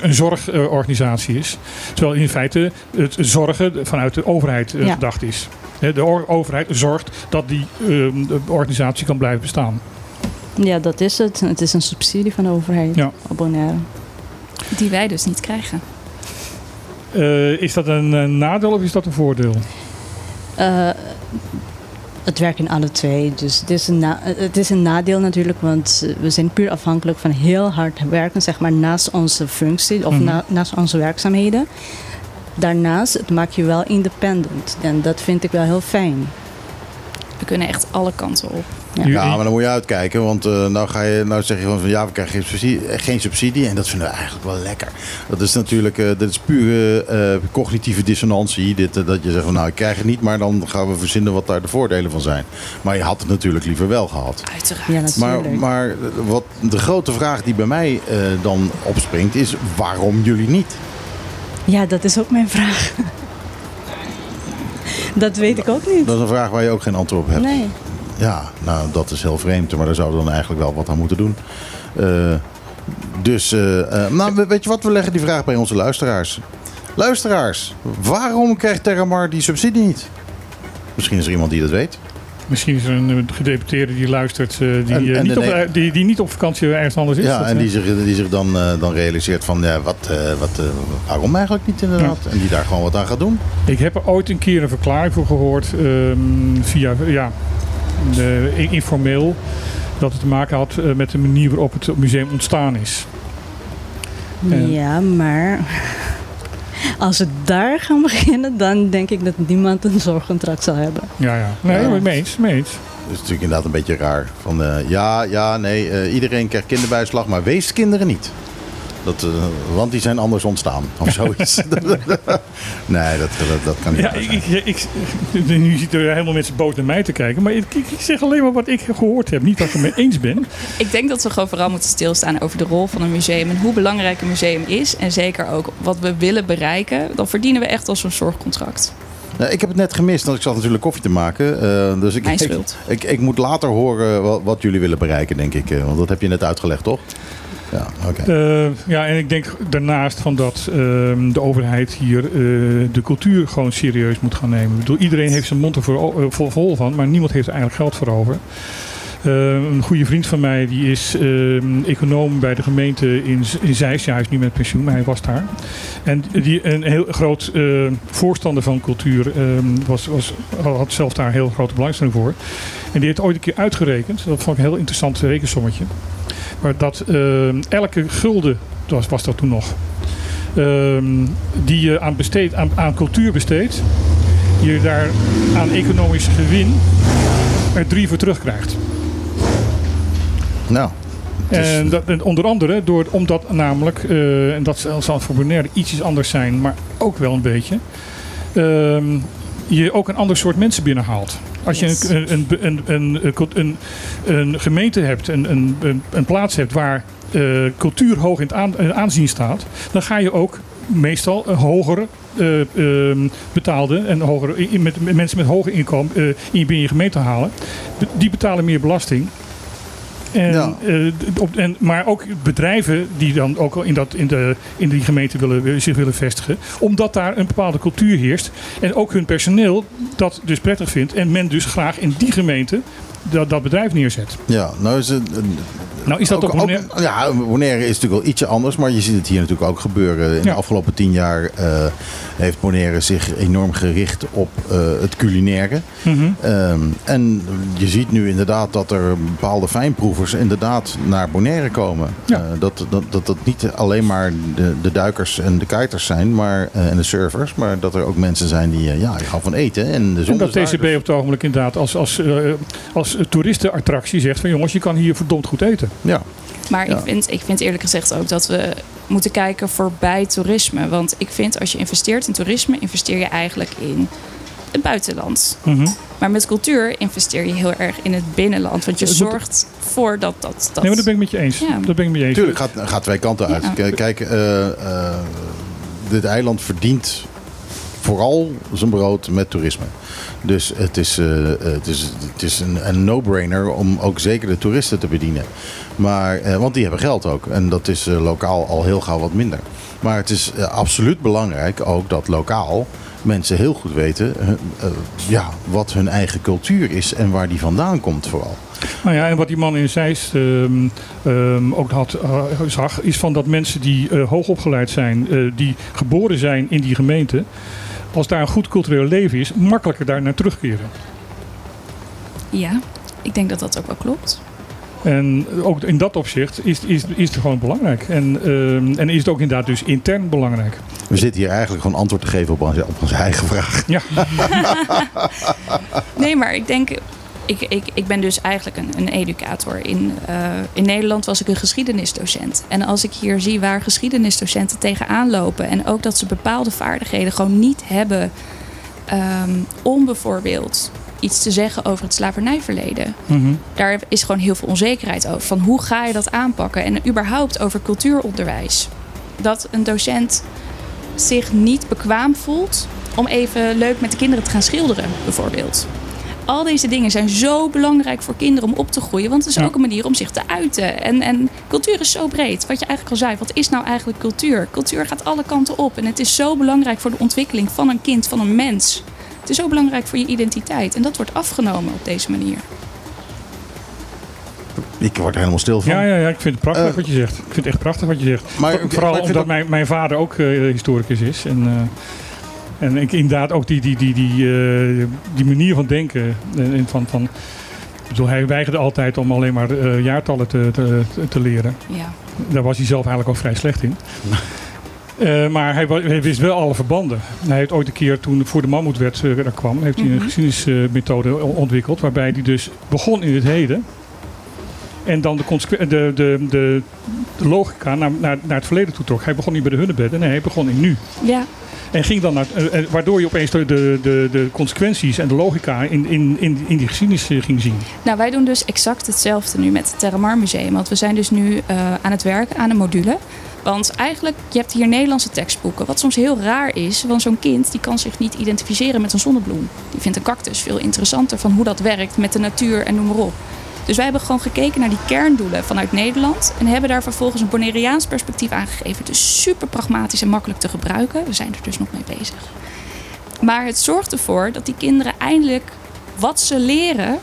een zorgorganisatie is. Terwijl in feite het zorgen vanuit de overheid Ja. gedacht is. Hè, De overheid zorgt dat die eh, de organisatie kan blijven bestaan. Ja, dat is het. Het is een subsidie van de overheid Ja. Die wij dus niet krijgen. Eh, is dat een, nadeel of is dat een voordeel? Eh, het werkt in alle twee. Dus het is, een na- het is een nadeel natuurlijk, want we zijn puur afhankelijk van heel hard werken, zeg maar, naast onze functie of Mhm. na- naast onze werkzaamheden. Daarnaast, het maakt je wel independent. En dat vind ik wel heel fijn. We kunnen echt alle kanten op. Ja. Ja, maar dan moet je uitkijken, want eh, nou, ga je, nou zeg je van, van ja, we krijgen geen subsidie, eh, geen subsidie en dat vinden we eigenlijk wel lekker. Dat is natuurlijk, eh dat is pure eh, cognitieve dissonantie, dit, dat je zegt van nou, ik krijg het niet, maar dan gaan we verzinnen wat daar de voordelen van zijn. Maar je had het natuurlijk liever wel gehad. Uiteraard. Ja, Maar, natuurlijk. maar wat de grote vraag die bij mij eh, dan opspringt is, waarom jullie niet? Ja, dat is ook mijn vraag. dat weet ik ook niet. Dat is een vraag waar je ook geen antwoord op hebt. Nee. Ja, nou dat is heel vreemd, maar daar zouden we dan eigenlijk wel wat aan moeten doen. Eh, dus, eh, eh, nou we- weet je wat, we leggen die vraag bij onze luisteraars. Luisteraars, waarom krijgt Terramar die subsidie niet? Misschien is er iemand die dat weet. Misschien is er een gedeputeerde die luistert, die, En- en niet op, die, die niet op vakantie ergens anders is. Ja, Dat, en die zich, die zich dan, dan realiseert van, ja, wat, wat, waarom eigenlijk niet inderdaad? En die daar gewoon wat aan gaat doen. Ik heb er ooit een keer een verklaring voor gehoord ehm, via ja, informeel dat het te maken had eh, met de manier waarop het museum ontstaan is. En- Ja, maar als we daar gaan beginnen, dan denk ik dat niemand een zorgcontract zal hebben. Ja, ja. Nee, Ja. maar mee eens, mee eens. Dat is natuurlijk inderdaad een beetje raar. Van, eh, ja, ja, nee, eh, iedereen krijgt kinderbijslag, maar weeskinderen niet. Dat, eh, want die zijn anders ontstaan, of zoiets. nee, dat, dat, dat kan niet Ja, ik, zijn. ik, ik, nu zitten er helemaal mensen boos naar mij te kijken. Maar ik, zeg alleen maar wat ik gehoord heb. Niet dat ik het mee eens ben. Ik denk dat we gewoon vooral moeten stilstaan over de rol van een museum en hoe belangrijk een museum is. En zeker ook wat we willen bereiken. Dan verdienen we echt als een zorgcontract. Nou, ik heb het net gemist, want ik zat natuurlijk koffie te maken. eh, dus ik, ik, ik moet later horen wat, wat jullie willen bereiken, denk ik. eh, want dat heb je net uitgelegd, toch? Ja. Eh, ja, en ik denk daarnaast van dat ehm, de overheid hier eh, de cultuur gewoon serieus moet gaan nemen. Ik bedoel, iedereen heeft zijn mond er voor, eh, vol, van, maar niemand heeft er eigenlijk geld voor over. Eh, een goede vriend van mij die is ehm, econoom bij de gemeente in, in Zeist. Ja, hij is nu met pensioen, maar hij was daar. En die een heel groot voorstander van cultuur ehm, was, was, had zelf daar heel grote belangstelling voor. En die heeft ooit een keer uitgerekend, dat vond ik een heel interessant rekensommetje. Maar dat ehm, elke gulden, was, was dat toen nog, ehm, die je aan, besteed, aan, aan cultuur besteedt, je daar aan economisch gewin er drie voor terugkrijgt. Nou, En, dat, en onder andere door, omdat namelijk, eh, en dat zal- voor Bonaire ietsjes anders zijn, maar ook wel een beetje, ehm, je ook een ander soort mensen binnenhaalt. Als je een, een, een, een, een, een, een gemeente hebt, een, een, een, een plaats hebt waar eh, cultuur hoog in het aanzien staat, dan ga je ook meestal een hogere eh, ehm, betaalde en hogere, met, met mensen met hoger inkomen eh, in binnen je gemeente halen. Be- Die betalen meer belasting. En, Ja. eh, op, en, maar ook bedrijven die dan ook al in, dat, in, de, in die gemeente willen, zich willen vestigen. Omdat daar een bepaalde cultuur heerst. En ook hun personeel dat dus prettig vindt. En men dus graag in die gemeente dat, dat bedrijf neerzet. ja, nou is het... Nou is dat ook, ook, ja, Bonaire is natuurlijk wel ietsje anders, maar je ziet het hier natuurlijk ook gebeuren. In Ja. de afgelopen tien jaar eh, heeft Bonaire zich enorm gericht op eh, het culinaire. Mhm. Ehm, en je ziet nu inderdaad dat er bepaalde fijnproevers inderdaad naar Bonaire komen. Ja. Eh, dat, dat, dat dat niet alleen maar de, de duikers en de kiters zijn maar, en de surfers, maar dat er ook mensen zijn die, ja, gaan van eten. En, de En dat TCB op het ogenblik inderdaad als, als, als toeristenattractie zegt van jongens, je kan hier verdomd goed eten. Ja, Maar Ja. ik, vind, ik vind eerlijk gezegd ook dat we moeten kijken voorbij toerisme. Want ik vind als je investeert in toerisme, investeer je eigenlijk in het buitenland. Mhm. Maar met cultuur investeer je heel erg in het binnenland. Want je zorgt voor dat dat. dat Nee, maar dat ben ik met je eens. Ja. Dat ben ik met je eens. Tuurlijk, gaat, gaat twee kanten uit. Ja. Kijk, eh, eh, dit eiland verdient vooral zijn brood met toerisme. Dus het is, eh, het is, het is een, een no-brainer om ook zeker de toeristen te bedienen. Maar, eh, want die hebben geld ook. En dat is eh, lokaal al heel gauw wat minder. Maar het is absoluut belangrijk ook dat lokaal mensen heel goed weten ja, wat hun eigen cultuur is en waar die vandaan komt vooral. Nou ja, en wat die man in Zeist ehm, ehm, ook had, eh, zag, is van dat mensen die eh, hoogopgeleid zijn, die geboren zijn in die gemeente, als daar een goed cultureel leven is, makkelijker daar naar terugkeren. Ja, ik denk dat dat ook wel klopt. En ook in dat opzicht is, is, is het gewoon belangrijk. En, ehm, en is het ook inderdaad dus intern belangrijk. We zitten hier eigenlijk gewoon antwoord te geven op onze, op onze eigen vraag. Ja, Nee, maar ik denk. Ik, ik, ik ben dus eigenlijk een, een educator. In, eh, in Nederland was ik een geschiedenisdocent. En als ik hier zie waar geschiedenisdocenten tegenaan lopen. en ook dat ze bepaalde vaardigheden gewoon niet hebben. ehm, om bijvoorbeeld iets te zeggen over het slavernijverleden. Mhm. Daar is gewoon heel veel onzekerheid over. Van hoe ga je dat aanpakken? En überhaupt over cultuuronderwijs. Dat een docent zich niet bekwaam voelt om even leuk met de kinderen te gaan schilderen, bijvoorbeeld. Al deze dingen zijn zo belangrijk voor kinderen om op te groeien. Want het is Ja. ook een manier om zich te uiten. En, en cultuur is zo breed. Wat je eigenlijk al zei. Wat is nou eigenlijk cultuur? Cultuur gaat alle kanten op. En het is zo belangrijk voor de ontwikkeling van een kind, van een mens. Het is zo belangrijk voor je identiteit. En dat wordt afgenomen op deze manier. Ik word er helemaal stil van. Ja, ja, ja, ik vind het prachtig Eh, wat je zegt. Ik vind het echt prachtig wat je zegt. Maar Vooral maar omdat mijn, mijn vader ook eh, historicus is. En, eh, en ik inderdaad ook die, die, die, die, eh, die manier van denken. En, en van, van, bedoel, hij weigerde altijd om alleen maar eh, jaartallen te, te, te leren. Ja. Daar was hij zelf eigenlijk ook vrij slecht in. Eh, maar hij, hij wist wel alle verbanden. Hij heeft ooit een keer, toen voor de mammoet werd, eh, er kwam, heeft hij een Mhm. geschiedenismethode ontwikkeld. Waarbij hij dus begon in het heden. En dan de, de, de, de, logica naar, naar, naar het verleden toe trok. Hij begon niet bij de hunnebedden, nee, hij begon in nu. ja, En ging dan naar, eh, eh, waardoor je opeens de, de, de, de consequenties en de logica in, in, in, in die geschiedenis eh, ging zien. Nou, wij doen dus exact hetzelfde nu met het Terramar Museum. Want we zijn dus nu aan het werken aan een module. Want eigenlijk, je hebt hier Nederlandse tekstboeken. Wat soms heel raar is, want zo'n kind die kan zich niet identificeren met een zonnebloem. Die vindt een cactus veel interessanter van hoe dat werkt met de natuur en noem maar op. Dus wij hebben gewoon gekeken naar die kerndoelen vanuit Nederland. En hebben daar vervolgens een Bonaireaans perspectief aangegeven. Dus super pragmatisch en makkelijk te gebruiken. We zijn er dus nog mee bezig. Maar het zorgt ervoor dat die kinderen eindelijk wat ze leren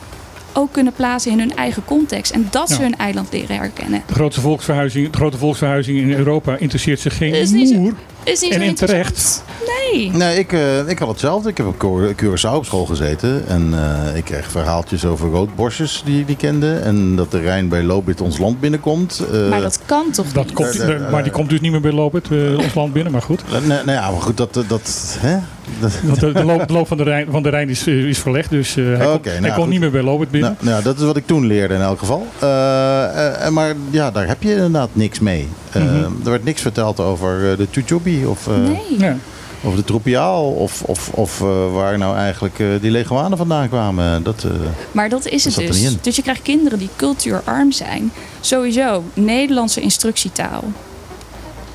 ook kunnen plaatsen in hun eigen context. En dat ze hun eiland leren herkennen. De grote volksverhuizing, de grote volksverhuizing in Europa interesseert zich geen Is niet zo- moer. Is niet En in interessant. Nee. Nee, ik, eh, ik had hetzelfde. Ik heb op Cura- Curaçao op school gezeten. En eh, ik kreeg verhaaltjes over roodborstjes die ik niet kende. En dat de Rijn bij Lobit ons land binnenkomt. Eh, maar dat kan toch Dat niet? komt, maar die komt dus niet meer bij Lopet, eh, ons land binnen. Maar goed, eh, nee, nou ja, maar goed, dat... dat, dat hè? Dat- Want de, de, loop, de loop van de Rijn, van de Rijn is, eh, is verlegd. Dus eh, hij, kon, hij nou, kon goed. niet meer bij Lopet binnen. nou, nou, dat is wat ik toen leerde in elk geval. Eh, eh, maar ja, daar heb je inderdaad niks mee. Eh, Mhm. Er werd niks verteld over de Tujobi of, eh Nee. Ja. of de Tropiaal. Of, of, of eh, waar nou eigenlijk eh, die leguanen vandaan kwamen. Dat, eh, Maar dat is het Dat dus. Dus je krijgt kinderen die cultuurarm zijn. Sowieso Nederlandse instructietaal.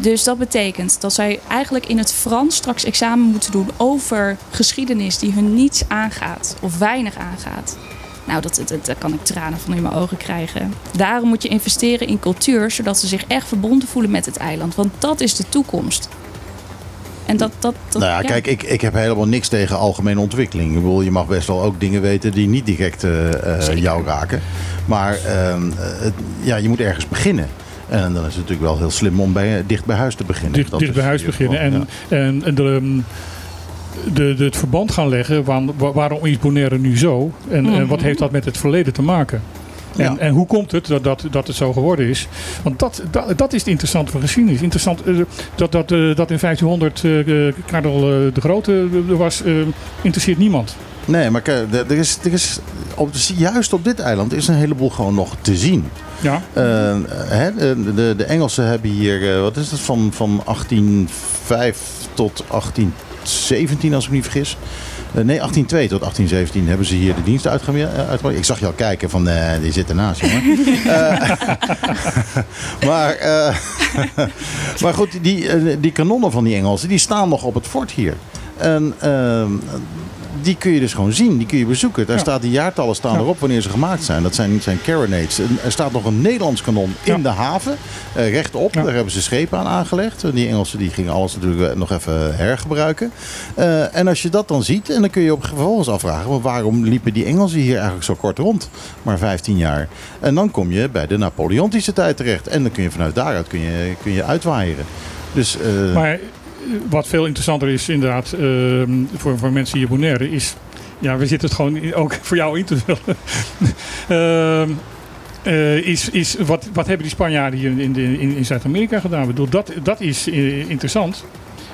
Dus dat betekent dat zij eigenlijk in het Frans straks examen moeten doen over geschiedenis die hun niets aangaat of weinig aangaat. Nou, dat, dat, daar kan ik tranen van in mijn ogen krijgen. Daarom moet je investeren in cultuur, zodat ze zich echt verbonden voelen met het eiland. Want dat is de toekomst. En dat, dat, dat nou ja, kijk, ik, ik heb helemaal niks tegen algemene ontwikkeling. Ik bedoel, je mag best wel ook dingen weten die niet direct eh, eh, jou raken. Maar ehm, het- ja, je moet ergens beginnen. En dan is het natuurlijk wel heel slim om bij, dicht bij huis te beginnen. Dicht, Dat dicht bij huis beginnen. En, ja. en, en de, ehm, de, de, het verband gaan leggen. Waarom is Bonaire nu zo? En, en wat Mhm. heeft dat met het verleden te maken? En, Ja. en hoe komt het dat, dat, dat het zo geworden is? Want dat, dat, dat is het interessante van geschiedenis. Interessant eh, dat, dat, eh, dat in 1500 eh Karel de Grote er was, interesseert niemand. Nee, maar kijk, er is, er is op, juist op dit eiland is een heleboel gewoon nog te zien. Ja, hè, de, de, Engelsen hebben hier, wat is het, van, van 1805 tot 1817 als ik me niet vergis. Eh, nee, 1802 tot 1817 hebben ze hier de dienst uitgeme- eh. Ik zag je al kijken van, eh, die zit ernaast, jongen. Maar, maar goed, die, die kanonnen van die Engelsen, die staan nog op het fort hier. En ehm, die kun je dus gewoon zien, die kun je bezoeken. Daar Ja. staat die jaartallen staan Ja. erop wanneer ze gemaakt zijn. Dat zijn, zijn carronades. Er staat nog een Nederlands kanon in Ja. de haven, eh, rechtop. Daar hebben ze schepen aan aangelegd. Die Engelsen die gingen alles natuurlijk nog even hergebruiken. Eh, en als je dat dan ziet, en dan kun je op vervolgens afvragen... waarom liepen die Engelsen hier eigenlijk zo kort rond? Maar 15 jaar. En dan kom je bij de Napoleontische tijd terecht. En dan kun je vanuit daaruit kun je, kun je uitwaaieren. Dus eh, Maar eh, wat veel interessanter is inderdaad ehm, voor, voor mensen hier Bonaire is... Ja, we zitten het gewoon ook voor jou in te vullen. Ehm, eh, is, is wat, wat hebben die Spanjaarden hier in, de- in, in Zuid-Amerika gedaan? Ik bedoel, dat, dat is eh, interessant.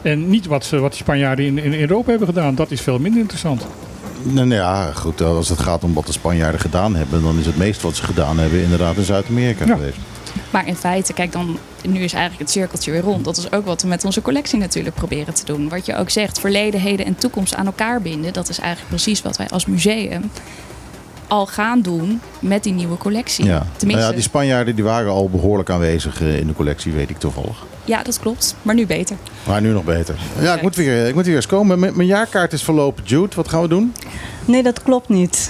En niet wat, ze, wat die Spanjaarden in, in Europa hebben gedaan. Dat is veel minder interessant. Nou, nou ja, goed, als het gaat om wat de Spanjaarden gedaan hebben, dan is het meest wat ze gedaan hebben inderdaad in Zuid-Amerika Ja. geweest. Maar in feite, kijk dan, nu is eigenlijk het cirkeltje weer rond. Dat is ook wat we met onze collectie natuurlijk proberen te doen. Wat je ook zegt, verleden, heden en toekomst aan elkaar binden. Dat is eigenlijk precies wat wij als museum al gaan doen met die nieuwe collectie. Ja. Tenminste, Nou ja, die Spanjaarden die waren al behoorlijk aanwezig eh, in de collectie, weet ik toevallig. ja, dat klopt. Maar nu beter. Maar nu nog beter. Ja, ik moet weer, ik moet weer eens komen. Mijn, mijn jaarkaart is verlopen. Jude, wat gaan we doen? Nee, dat klopt niet.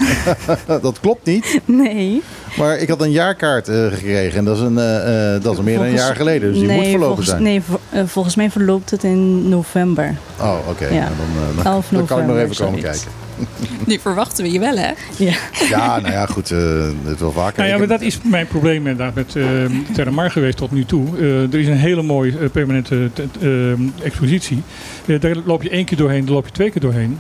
dat klopt niet. nee. Maar ik had een jaarkaart eh, gekregen en dat is, een, eh, dat is meer dan een jaar geleden. Dus die nee, moet verlopen volgens, zijn. Nee, vo- volgens mij verloopt het in november. Oh, oké. Ja. Nou, dan, eh, dan, 11 dan kan ik nog even komen zoiets. kijken. Die verwachten we je wel, hè? Ja. Ja, nou ja, goed. eh het wel vaker. Nou ja, maar dat is mijn probleem inderdaad met uh, Terramar geweest tot nu toe. Eh, er is een hele mooie eh, permanente eh, expositie. Eh, daar loop je één keer doorheen, daar loop je twee keer doorheen.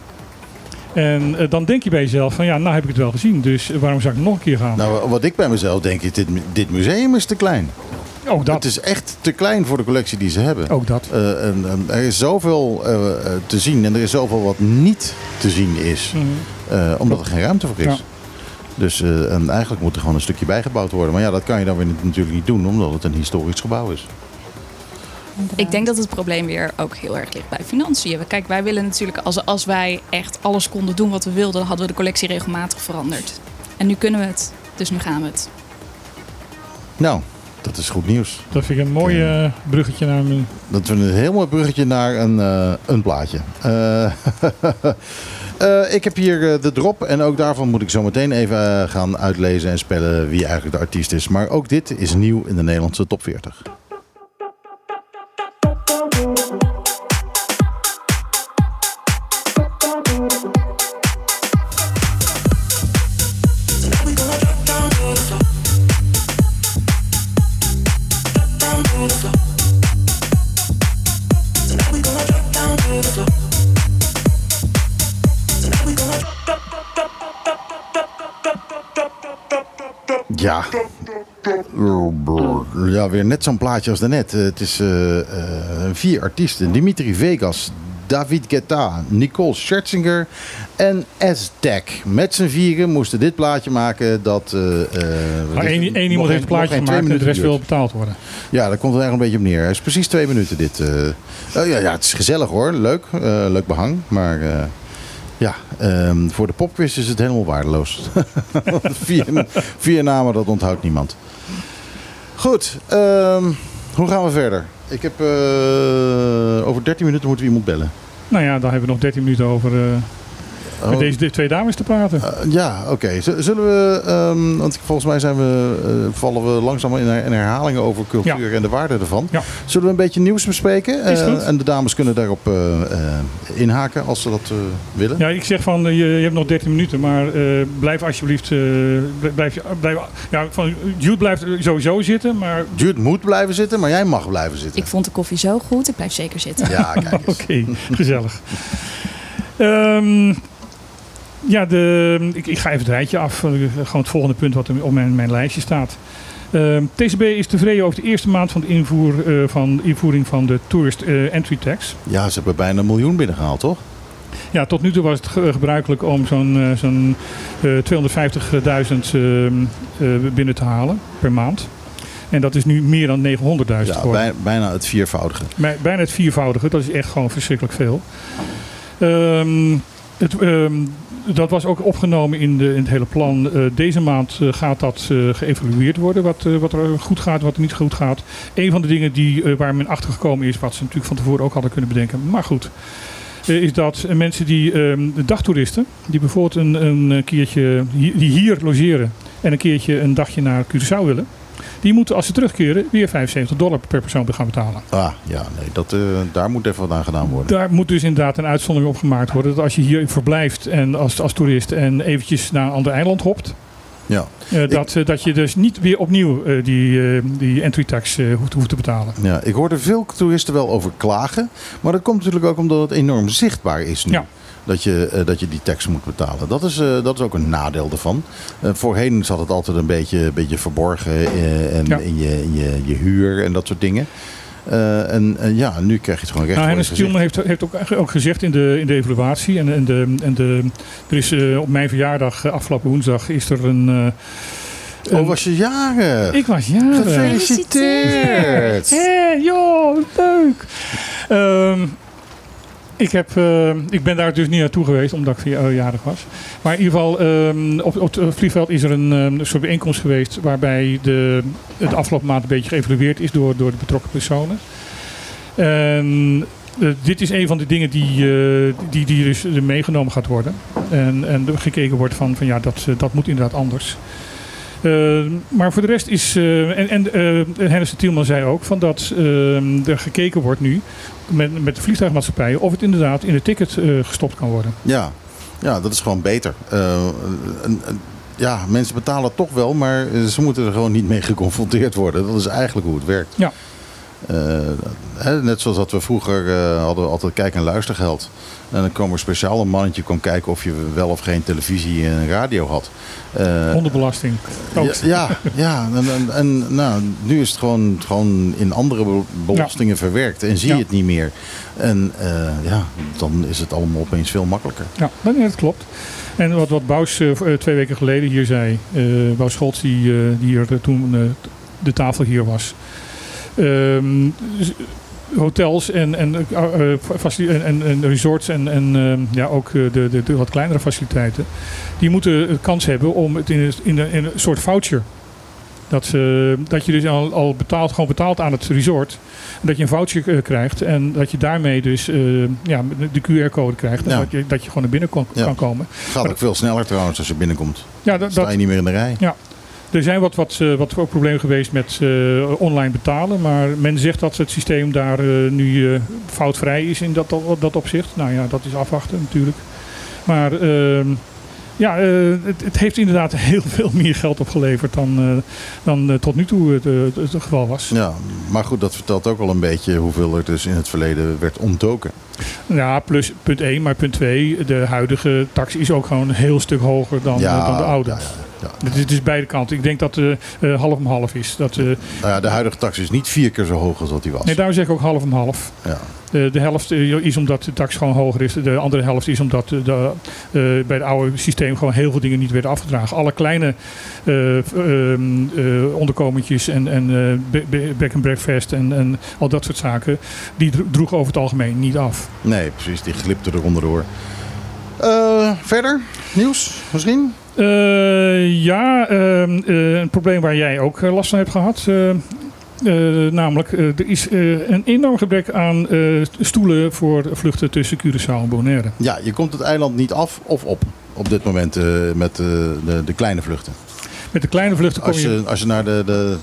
En eh, dan denk je bij jezelf van ja, nou heb ik het wel gezien. Dus waarom zou ik nog een keer gaan? Nou, wat ik bij mezelf denk is, dit, dit museum is te klein. Ook dat. Het is echt te klein voor de collectie die ze hebben. Ook dat. Eh, en, en er is zoveel eh, eh, te zien en er is zoveel wat niet te zien is. Mhm. eh, omdat er geen ruimte voor is. Ja. Dus eh, en eigenlijk moet er gewoon een stukje bijgebouwd worden. Maar ja, dat kan je dan weer natuurlijk niet doen, omdat het een historisch gebouw is. Ik denk dat het probleem weer ook heel erg ligt bij financiën. Kijk, wij willen natuurlijk, als, als wij echt alles konden doen wat we wilden, dan hadden we de collectie regelmatig veranderd. En nu kunnen we het, dus nu gaan we het. Nou, dat is goed nieuws. Dat vind ik een mooi eh, bruggetje naar mijn... Dat is een heel mooi bruggetje naar een, eh, een plaatje. Eh, ik heb hier de drop en ook daarvan moet ik zo meteen even gaan uitlezen en spellen wie eigenlijk de artiest is. Maar ook dit is nieuw in de Nederlandse top 40. Weer net zo'n plaatje als daarnet. Eh, Het is eh, eh, vier artiesten. Dimitri Vegas, David Guetta, Nicole Scherzinger en Aztec. Met z'n vieren moesten dit plaatje maken dat... Maar één, iemand heeft het plaatje gemaakt en de rest wil betaald worden. Ja, daar komt het eigenlijk een beetje op neer. Het is precies twee minuten dit. Oh ja, ja, het is gezellig hoor. Leuk. leuk behang. Maar ja, ehm, voor de popquiz is het helemaal waardeloos. vier, vier namen, dat onthoudt niemand. Goed, ehm, hoe gaan we verder? Ik heb eh, over 13 minuten moeten we iemand bellen. Nou ja, dan hebben we nog 13 minuten over eh, Oh, met deze twee dames te praten. eh, ja, oké. Zullen we, ehm, want volgens mij zijn we, eh, vallen we langzaam in, her- in herhalingen over cultuur en de waarde ervan. Ja. Zullen we een beetje nieuws bespreken? Is Eh, goed. en de dames kunnen daarop eh, eh, inhaken als ze dat eh, willen. Ja, ik zeg van, je, je hebt nog 13 minuten, maar eh, blijf alsjeblieft, eh, blijf, blijf, ja, van, Jude blijft sowieso zitten, maar Jude moet blijven zitten, maar jij mag blijven zitten. Ik vond de koffie zo goed, ik blijf zeker zitten. Ja, kijk eens. oké, gezellig. Ehm, ja, de, ik, ik ga even het rijtje af, eh, gewoon het volgende punt wat op mijn, mijn lijstje staat. Ehm, TCB is tevreden over de eerste maand van de invoer, eh, van, invoering van de Tourist eh, Entry Tax. Ja, ze hebben bijna een miljoen binnengehaald, toch? Ja, tot nu toe was het ge- gebruikelijk om zo'n eh, zo'n eh, 250.000 ehm, eh, binnen te halen per maand. En dat is nu meer dan 900.000 Ja, bij- bijna het viervoudige. Bij- Bijna het viervoudige, dat is echt gewoon verschrikkelijk veel. Ehm, het, ehm, dat was ook opgenomen in, de, in het hele plan. Eh, deze maand eh, gaat dat eh, geëvalueerd worden, wat, wat er goed gaat, wat er niet goed gaat. Een van de dingen die, waar men achter gekomen is, wat ze natuurlijk van tevoren ook hadden kunnen bedenken, maar goed. is dat mensen die, ehm, de dagtoeristen, die bijvoorbeeld een, een keertje, die hier logeren en een keertje een dagje naar Curaçao willen, die moeten als ze terugkeren weer 75 dollar per persoon gaan betalen. Ah, ja, nee, dat, eh, daar moet even wat aan gedaan worden. Daar moet dus inderdaad een uitzondering op gemaakt worden. Dat als je hier verblijft en als, als toerist en eventjes naar een ander eiland hopt. Ja. eh, dat, eh, dat je dus niet weer opnieuw die, die entry tax hoeft, hoeft te betalen. Ja, ik hoorde veel toeristen wel over klagen. Maar dat komt natuurlijk ook omdat het enorm zichtbaar is nu. Ja. Dat, je, eh, dat je die tax moet betalen. Dat is, eh, dat is ook een nadeel ervan. Eh, voorheen zat het altijd een beetje, beetje verborgen en Ja. in, je, in je, je huur en dat soort dingen. En eh, ja, nu krijg je het gewoon recht Nou, Hennis. Kielman heeft, heeft ook, ook gezegd in de, in de evaluatie. En, en, de, en de, er is op mijn verjaardag, afgelopen woensdag, is er een. eh, Oh, was je jarig? ik was jarig. Gefeliciteerd! Hé, joh, leuk. Ehm, ik, heb, eh, ik ben daar dus niet naartoe geweest, omdat ik verjaardag was. Maar in ieder geval, ehm, op, op het vliegveld is er een, ehm, soort bijeenkomst geweest... waarbij de, het afgelopen maand een beetje geëvalueerd is door, door de betrokken personen. En eh, dit is een van de dingen die, eh, die, die dus meegenomen gaat worden. En, en gekeken wordt van, van ja, dat, eh, dat moet inderdaad anders. Eh, maar voor de rest is, eh, en, en eh, de Tielman zei ook, van dat eh, er gekeken wordt nu met, met de vliegtuigmaatschappijen of het inderdaad in de ticket eh, gestopt kan worden. Ja. ja, dat is gewoon beter. Eh, een- een- ja, mensen betalen toch wel, maar ze moeten er gewoon niet mee geconfronteerd worden. Dat is eigenlijk hoe het werkt. Ja. Eh, net zoals dat we vroeger eh, hadden we altijd kijk- en luistergeld. En dan kwam er speciaal een mannetje kwam kijken of je wel of geen televisie en radio had. Eh, Hondenbelasting. Ook. ja, ja, ja. En, en, en, nou, nu is het gewoon, gewoon in andere be- belastingen verwerkt en zie je Ja. het niet meer. En eh, ja, dan is het allemaal opeens veel makkelijker. Ja, dat klopt. En wat, wat Bous eh, eh, twee weken geleden hier zei, eh Bous Scholz die, eh, die hier eh, toen eh, de tafel hier was. Ehm, hotels en, en, eh, eh, en, en, en resorts en, en ehm, ja, ook eh, de, de, de wat kleinere faciliteiten. Die moeten de kans hebben om het in, een- in, een- in een soort voucher. Dat, ze, dat je dus al, al betaalt, gewoon betaalt aan het resort. Dat je een voucher krijgt. En dat je daarmee dus ja, de QR-code krijgt. En Ja. dat, je, dat je gewoon naar binnen kon, Ja. kan komen. Het gaat ook veel sneller trouwens als je binnenkomt. Ja, dat, Sta dat, je niet meer in de rij. Er zijn wat, wat, eh, wat ook problemen geweest met eh, online betalen. Maar men zegt dat het systeem daar eh, nu foutvrij is in dat, dat, opzicht. Nou ja, dat is afwachten natuurlijk. Maar ehm, ja, het, het heeft inderdaad heel veel meer geld opgeleverd dan, dan tot nu toe het, het, het geval was. Ja, maar goed, dat vertelt ook wel een beetje hoeveel er dus in het verleden werd ontdoken. Ja, plus punt 1, maar punt 2, de huidige tax is ook gewoon een heel stuk hoger dan, eh, dan de oude. Ja, ja, ja. Het is, beide kanten. Ik denk dat het eh half om half is. Dat, eh, Nou ja, de huidige tax is niet vier keer zo hoog als wat die was. nee, daarom zeg ik ook half om half. Ja. De, de helft eh, is omdat de tax gewoon hoger is. De andere helft is omdat de, de, eh, bij het oude systeem gewoon heel veel dingen niet werden afgedragen. Alle kleine eh, ehm, eh, onderkomentjes en, en eh, back and breakfast en, en al dat soort zaken, die dro- droegen over het algemeen niet af. Nee, precies, die glipte er onderdoor. Eh, verder? Nieuws misschien? Eh, ja, ehm, eh, een probleem waar jij ook last van hebt gehad. eh, eh, namelijk, er is een enorm gebrek aan stoelen voor vluchten tussen Curaçao en Bonaire. Ja, je komt het eiland niet af of op op dit moment met de, de kleine vluchten. Met de kleine vluchten kom Als je... je, als je naar de, de,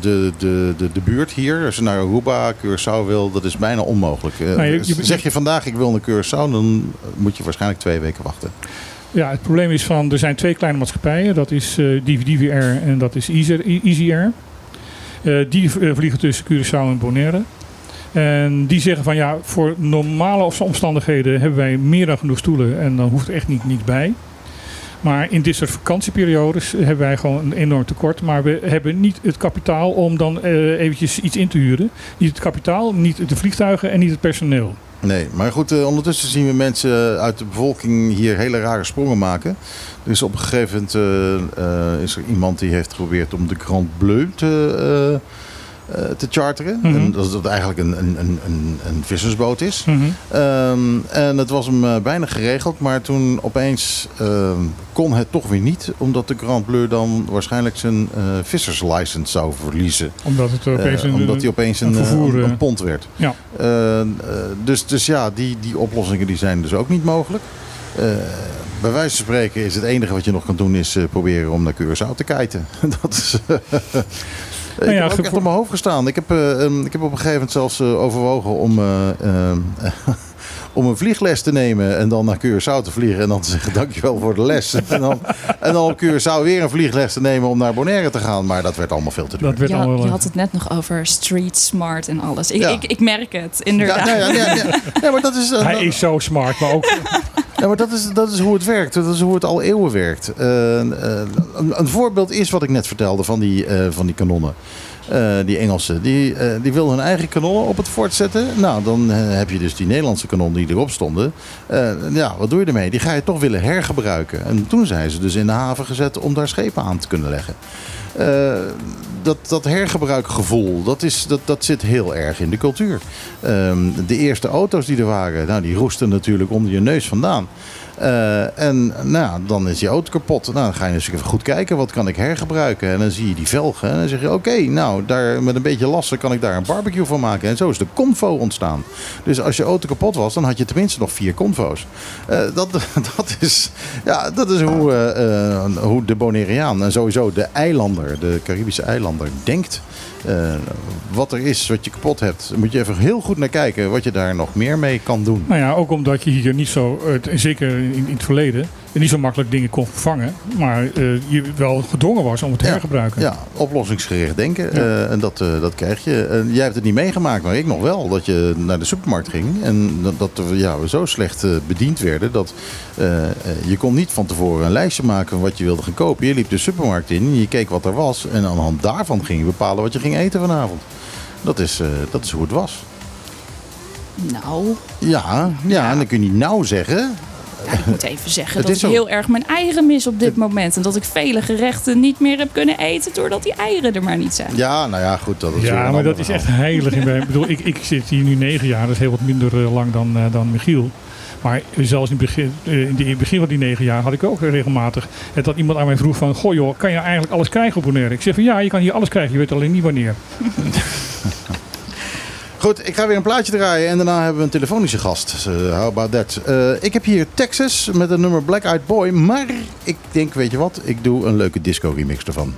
de, de, de, de buurt hier, als je naar Aruba, Curaçao wil, dat is bijna onmogelijk. Eh, Nou, je- je- zeg je vandaag ik wil naar Curaçao, dan moet je waarschijnlijk twee weken wachten. Ja, het probleem is van, er zijn twee kleine maatschappijen. Dat is eh DVDVR en dat is Easy Easy Air. Eh, die vliegen tussen Curaçao en Bonaire. En die zeggen van ja, voor normale omstandigheden hebben wij meer dan genoeg stoelen en dan hoeft er echt niet, niet bij. Maar in dit soort vakantieperiodes hebben wij gewoon een enorm tekort. Maar we hebben niet het kapitaal om dan eh, eventjes iets in te huren. Niet het kapitaal, niet de vliegtuigen en niet het personeel. Nee, maar goed, eh, ondertussen zien we mensen uit de bevolking hier hele rare sprongen maken. Er is op een gegeven moment eh, is er iemand die heeft geprobeerd om de Grand Bleu te, te charteren. Mhm. en dat het eigenlijk een, een, een, een, een vissersboot is. Mhm. Ehm, en het was hem eh, bijna geregeld, maar toen opeens ehm, kon het toch weer niet. Omdat de Grand Bleu dan waarschijnlijk zijn eh visserslicense zou verliezen. Omdat het Eh, opeens een, omdat hij opeens een, een eh, vervoer, een, eh, pond werd. Ja. Eh, eh, dus, dus ja, die, die oplossingen die zijn dus ook niet mogelijk. Eh, bij wijze van spreken is het enige wat je nog kan doen is eh, proberen om naar Curaçao te kijten. Dat is... Nou ja, heb ook echt op mijn hoofd gestaan. Ik heb, eh, ehm, ik heb op een gegeven moment zelfs eh, overwogen om, eh, ehm, om een vliegles te nemen en dan naar Curaçao te vliegen en dan te zeggen dankjewel voor de les. en, dan, en dan op Curaçao weer een vliegles te nemen om naar Bonaire te gaan. Maar dat werd allemaal veel te duur. Dat werd Ja, allemaal, je had het net nog over street smart en alles. Ik, Ja. ik, ik merk het, inderdaad. Ja, ja, ja, ja, ja, maar dat is, eh, Hij is zo smart, maar ook Ja, maar dat is, dat is hoe het werkt. Dat is hoe het al eeuwen werkt. Eh, eh, een, een voorbeeld is wat ik net vertelde van die, eh, van die kanonnen. Die Engelsen. Die, die wilden hun eigen kanonnen op het fort zetten. Nou, dan heb je dus die Nederlandse kanonnen die erop stonden. Ja, wat doe je ermee? Die ga je toch willen hergebruiken. En toen zijn ze dus in de haven gezet om daar schepen aan te kunnen leggen. Eh, dat, dat hergebruikgevoel, dat, is, dat, dat zit heel erg in de cultuur. Ehm, de eerste auto's die er waren, nou, die roesten natuurlijk onder je neus vandaan. Eh, en nou, dan is die auto kapot. Nou, dan ga je eens even goed kijken, wat kan ik hergebruiken? En dan zie je die velgen en dan zeg je, oké, nou, daar, met een beetje lassen kan ik daar een barbecue van maken. En zo is de Convo ontstaan. Dus als je auto kapot was, dan had je tenminste nog vier Convo's. Eh, dat, dat, is, ja, dat is hoe, eh, hoe de Bonaireaan en sowieso de eilander, de Caribische eilander, denkt. Eh, wat er is, wat je kapot hebt, moet je even heel goed naar kijken wat je daar nog meer mee kan doen. Nou ja, ook omdat je hier niet zo, eh, zeker in, in het verleden, niet zo makkelijk dingen kon vervangen. Maar eh, je wel gedwongen was om het te Ja, hergebruiken. Ja, oplossingsgericht denken. Ja. eh, en dat, eh, dat krijg je. En jij hebt het niet meegemaakt, maar ik nog wel. Dat je naar de supermarkt ging en dat, dat we, ja, we zo slecht bediend werden. Dat eh, eh, je kon niet van tevoren een lijstje maken van wat je wilde gaan kopen. Je liep de supermarkt in, je keek wat er was. En aan de hand daarvan ging je bepalen wat je ging eten vanavond. Dat is, eh, dat is hoe het was. Nou, Ja, ja, en dan kun je niet nou zeggen. Ja, ik moet even zeggen dat is ik heel erg mijn eieren mis op dit moment. En dat ik vele gerechten niet meer heb kunnen eten doordat die eieren er maar niet zijn. Ja, nou ja, goed. Dat is Ja, maar dat is echt heilig. In. Ik bedoel, ik, ik zit hier nu negen jaar, dat is heel wat minder eh, lang dan, eh, dan Michiel. Maar zelfs in het begin, eh, in het begin van die negen jaar had ik ook regelmatig dat iemand aan mij vroeg van... Goh joh, kan je eigenlijk alles krijgen op Bonaire? Ik zeg van ja, je kan hier alles krijgen, je weet alleen niet wanneer. Goed, ik ga weer een plaatje draaien en daarna hebben we een telefonische gast. Uh, how about that? Eh, ik heb hier Texas met het nummer Black Eyed Boy. Maar ik denk, weet je wat? Ik doe een leuke disco remix ervan.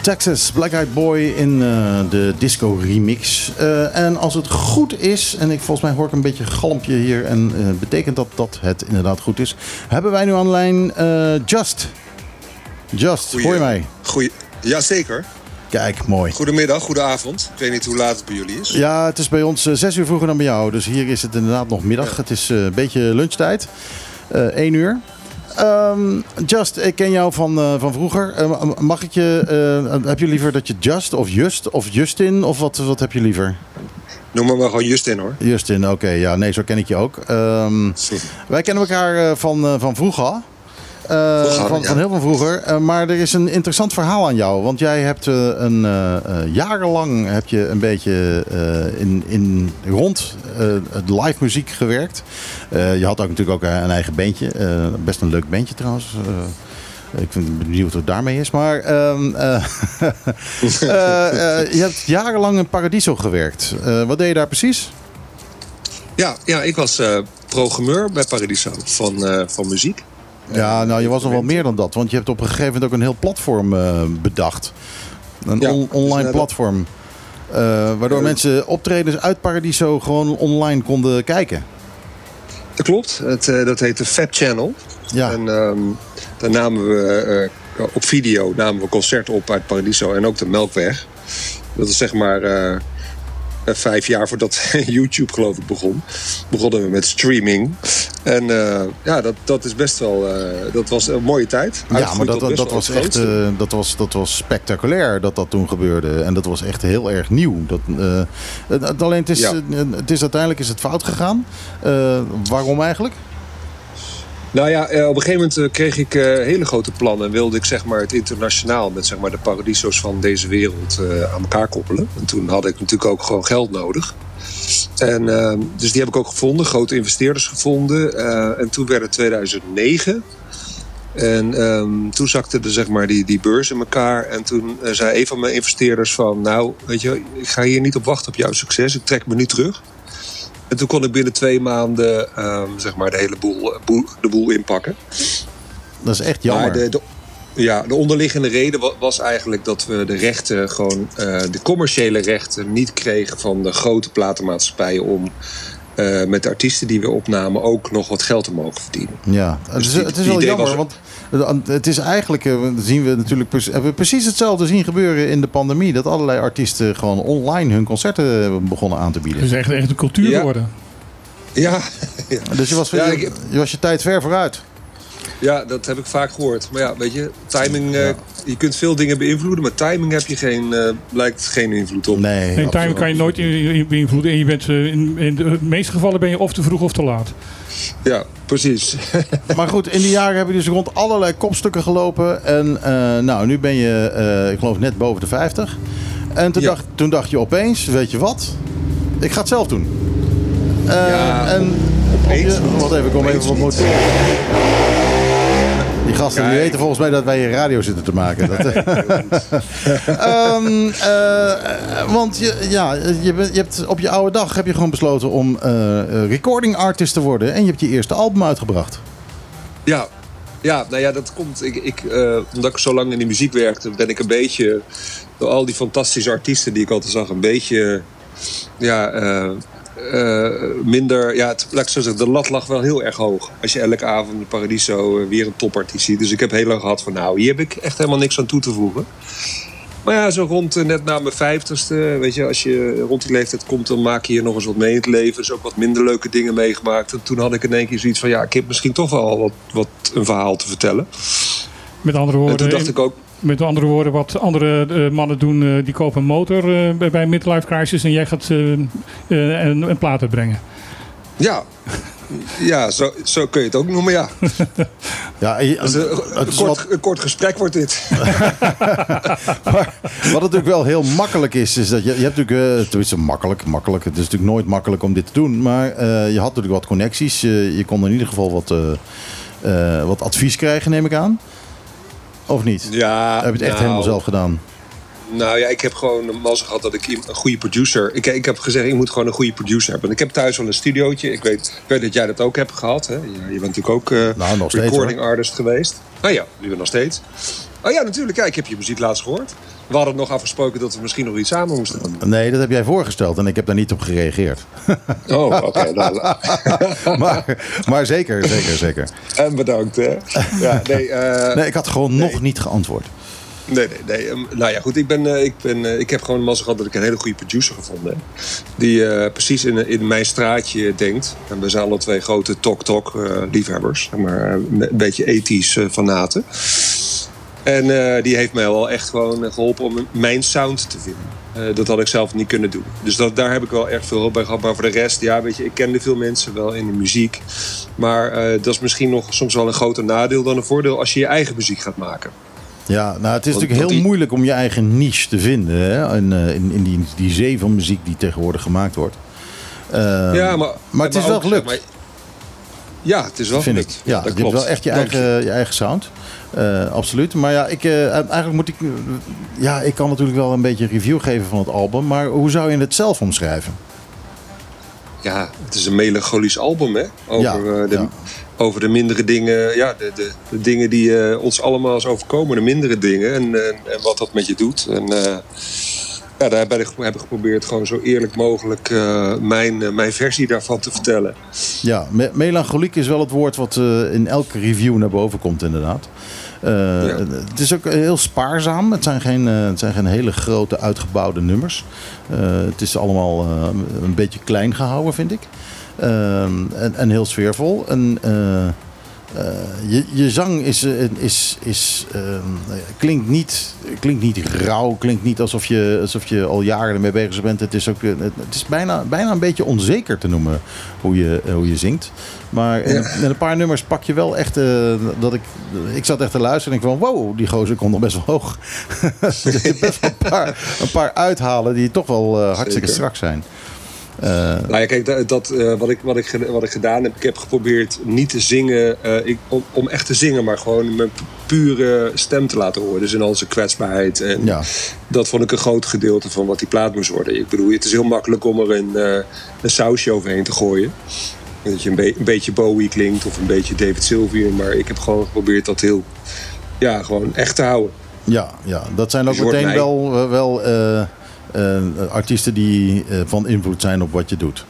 Texas, Black Eyed Boy in eh, de disco remix. Eh, en als het goed is, en ik volgens mij hoor ik een beetje galmpje hier, en eh, betekent dat dat het inderdaad goed is, hebben wij nu aan de lijn eh, Just. Just, Goeie- hoor je mij? Goeie, jazeker. Kijk, mooi. Goedemiddag, goedavond. Ik weet niet hoe laat het bij jullie is. Ja, het is bij ons zes uur vroeger dan bij jou. Dus hier is het inderdaad nog middag. Het is een beetje lunchtijd. Eh 1 uur. Ehm, Just, ik ken jou van, eh, van vroeger. Eh, mag ik je... eh, heb je liever dat je Just of Just of Justin? Of wat, wat heb je liever? Noem me maar gewoon Justin hoor. Justin, oké. ja, nee, zo ken ik je ook. Ehm, wij kennen elkaar eh, van, eh, van vroeger. Eh, van, van heel van vroeger. Eh, maar er is een interessant verhaal aan jou. Want jij hebt eh, een, jarenlang heb je een beetje in, in, rond het live muziek gewerkt. Je had ook natuurlijk ook een eigen bandje. Best een leuk bandje trouwens. Ik ben benieuwd hoe het daarmee is. Maar ehm, eh, eh, eh, je hebt jarenlang in Paradiso gewerkt. Wat deed je daar precies? Ja, ja ik was programmeur bij Paradiso van, van muziek. Ja, nou, je was nog wel meer dan dat. Want je hebt op een gegeven moment ook een heel platform eh, bedacht. Een Ja, on- dus online net- platform. Eh, waardoor Eh, mensen optredens uit Paradiso gewoon online konden kijken. Dat klopt. Het, eh, dat heette Fab Channel. Ja, En ehm, daar namen we eh, op video namen we concerten op uit Paradiso en ook de Melkweg. Dat is zeg maar eh, eh, vijf jaar voordat YouTube geloof ik begon. Begonnen we met streaming. En eh, ja, dat, dat is best wel. eh, dat was een mooie tijd. ja maar dat, dat, was echt eh, dat was, dat was spectaculair dat dat toen gebeurde. En dat was echt heel erg nieuw. Dat, eh, alleen het is, Ja. eh, het is uiteindelijk is het fout gegaan. Eh, waarom eigenlijk? Nou ja, eh, op een gegeven moment eh, kreeg ik eh, hele grote plannen. En wilde ik zeg maar, het internationaal met zeg maar, de paradiso's van deze wereld aan elkaar koppelen. En toen had ik natuurlijk ook gewoon geld nodig. En, ehm, dus die heb ik ook gevonden, grote investeerders gevonden. En toen werd het 2009. En ehm, toen zakte de, zeg maar, die, die beurs in elkaar. En toen zei een van mijn investeerders van... nou, weet je, ik ga hier niet op wachten op jouw succes. Ik trek me nu terug. En toen kon ik binnen twee maanden ehm, zeg maar de hele boel, boel- de boel inpakken. Dat is echt jammer. Maar de, de, ja, de onderliggende reden wa- was eigenlijk dat we de rechten, gewoon eh, de commerciële rechten, niet kregen van de grote platenmaatschappijen om eh, met de artiesten die we opnamen ook nog wat geld te mogen verdienen. Ja, het is, Dus die- het is wel jammer, was- want Het is eigenlijk, eh, zien we natuurlijk hebben we precies hetzelfde zien gebeuren in de pandemie. Dat allerlei artiesten gewoon online hun concerten eh, begonnen aan te Het bieden. is echt, echt een cultuur Ja. geworden. Ja, Dus je was, Ja, je, ik- je was je tijd ver vooruit. Ja, dat heb ik vaak gehoord. Maar ja, weet je, timing, eh, je kunt veel dingen beïnvloeden, maar timing heb je geen, eh, lijkt geen invloed op. Nee, absoluut. kan je nooit in- in- beïnvloeden. En je bent, eh, in, in de meeste gevallen ben je of te vroeg of te laat. Ja, precies. Maar goed, in die jaren heb je dus rond allerlei kopstukken gelopen. En eh, nou, nu ben je, eh, ik geloof, net boven de 50. En toen, Ja. dacht, toen dacht je opeens, weet je wat? Ik ga het zelf doen. Eh, Ja, en opeens je- niet. Wat even, ik kom even wat niet. Die gasten die weten volgens mij dat wij hier radio zitten te maken. Dat, Ehm, eh, want je, ja, je, je hebt, op je oude dag heb je gewoon besloten om eh, recording artist te worden. En je hebt je eerste album uitgebracht. Ja, ja, nou ja, dat komt. Ik, ik, omdat ik zo lang in die muziek werkte, ben ik een beetje door al die fantastische artiesten die ik altijd zag, een beetje ja, eh, minder. Ja, het, laat ik zo zeggen, de lat lag wel heel erg hoog. Als je elke avond in Paradiso eh, weer een topartiest ziet. Dus ik heb heel lang gehad van, nou, hier heb ik echt helemaal niks aan toe te voegen. Maar ja, zo rond eh, net na mijn vijftigste, weet je, als je rond die leeftijd komt, dan maak je hier nog eens wat mee in het leven. Dus ook wat minder leuke dingen meegemaakt. En toen had ik in één keer zoiets van, ja, ik heb misschien toch wel wat, wat een verhaal te vertellen. Met andere En toen woorden, dacht ik ook, met andere woorden wat andere eh, mannen doen, eh, die kopen een motor eh, bij, bij Midlife Crisis en jij gaat eh, eh, een, een plaat uitbrengen. ja, ja zo, zo kun je het ook noemen, ja. Ja, je- Dus, een, is kort, wat- een kort gesprek wordt dit. Maar wat natuurlijk wel heel makkelijk is, is dat je, je hebt natuurlijk, uh, tenminste makkelijk, makkelijk, het is natuurlijk nooit makkelijk om dit te doen, maar eh, je had natuurlijk wat connecties, je kon in ieder geval wat, eh, eh, wat advies krijgen, neem ik aan. Of niet? Ja, Heb je het echt nou, helemaal zelf gedaan? Nou ja, ik heb gewoon een mazzel gehad dat ik een goede producer... Ik, ik heb gezegd, ik moet gewoon een goede producer hebben. Ik heb thuis wel een studiootje. Ik weet, ik weet dat jij dat ook hebt gehad. Hè? Je, je bent natuurlijk ook Nou, nog steeds, recording artist geweest. Nou ja, nu ben nog steeds. Oh ja, natuurlijk. Ja, ik heb je muziek laatst gehoord. We hadden nog afgesproken dat we misschien nog iets samen moesten doen. Nee, dat heb jij voorgesteld en ik heb daar niet op gereageerd. Oh, oké. nou, maar, maar zeker, zeker, zeker. en bedankt, hè. Ja, nee, eh, Nee, ik had gewoon nog niet geantwoord. Nee, nee, nee. Ehm, nou ja, goed. Ik, ben, eh, ik, ben, eh, ik heb gewoon mazzel gehad dat ik een hele goede producer gevonden heb. Die precies in, in mijn straatje denkt. En we zijn alle twee grote tok-tok liefhebbers. Zeg maar een beetje ethisch fanaten. En eh, die heeft mij wel echt gewoon geholpen om mijn sound te vinden. Eh, dat had ik zelf niet kunnen doen. Dus dat, daar heb ik wel erg veel hulp bij gehad. Maar voor de rest, ja, weet je, ik kende veel mensen wel in de muziek. Maar eh, dat is misschien nog soms wel een groter nadeel dan een voordeel als je je eigen muziek gaat maken. Ja, nou, het is Want- natuurlijk heel die- moeilijk om je eigen niche te vinden. Hè? In, in, in die, die zee van muziek die tegenwoordig gemaakt wordt. Ehm, Ja, maar, maar het is wel ook, gelukt. zeg ja, het is wel vind ik. gelukt. Ja, dat je klopt. hebt wel echt je eigen, je eigen sound. Eh, absoluut. Maar ja, ik, eh, eigenlijk moet ik... ja, ik kan natuurlijk wel een beetje een review geven van het album. Maar hoe zou je het zelf omschrijven? Ja, het is een melancholisch album, hè? Over, Ja, eh, de, ja. over de mindere dingen. Ja, de, de, de dingen die eh, ons allemaal eens overkomen. De mindere dingen. En, en, en wat dat met je doet. En eh, ja, daar heb ik, heb ik geprobeerd gewoon zo eerlijk mogelijk eh, mijn, eh, mijn versie daarvan te vertellen. Ja, me- melancholiek is wel het woord wat eh, in elke review naar boven komt inderdaad. Eh, Het is ook heel spaarzaam. Het zijn geen, eh, het zijn geen hele grote uitgebouwde nummers. Eh, het is allemaal een beetje klein gehouden, vind ik. Eh, en, en heel sfeervol. En, je, je zang is, eh, is, is, eh, klinkt, niet, klinkt niet rauw, klinkt niet alsof je, alsof je al jaren ermee bezig bent. Het is, ook, eh, het is bijna, bijna een beetje onzeker te noemen hoe je, eh, hoe je zingt. Maar in, in een paar nummers pak je wel echt eh, dat ik. Ik zat echt te luisteren en ik van wow, die gozer komt nog best wel hoog. er zitten best wel een paar, een paar uithalen die toch wel eh, hartstikke Zeker. strak zijn. Eh, Nou ja, kijk, dat, dat, eh, wat, ik, wat, ik, wat ik gedaan heb, ik heb geprobeerd niet te zingen eh, ik, om, om echt te zingen, maar gewoon mijn pu- pure stem te laten horen. Dus in al zijn kwetsbaarheid. En ja. dat vond ik een groot gedeelte van wat die plaat moest worden. Ik bedoel, het is heel makkelijk om er een, een sausje overheen te gooien. Dat je een, be- een beetje Bowie klinkt of een beetje David Sylvian. Maar ik heb gewoon geprobeerd dat heel, ja, gewoon echt te houden. Ja, ja, dat zijn ook Dus meteen mij. wel, wel artiesten die eh, van invloed zijn op wat je doet.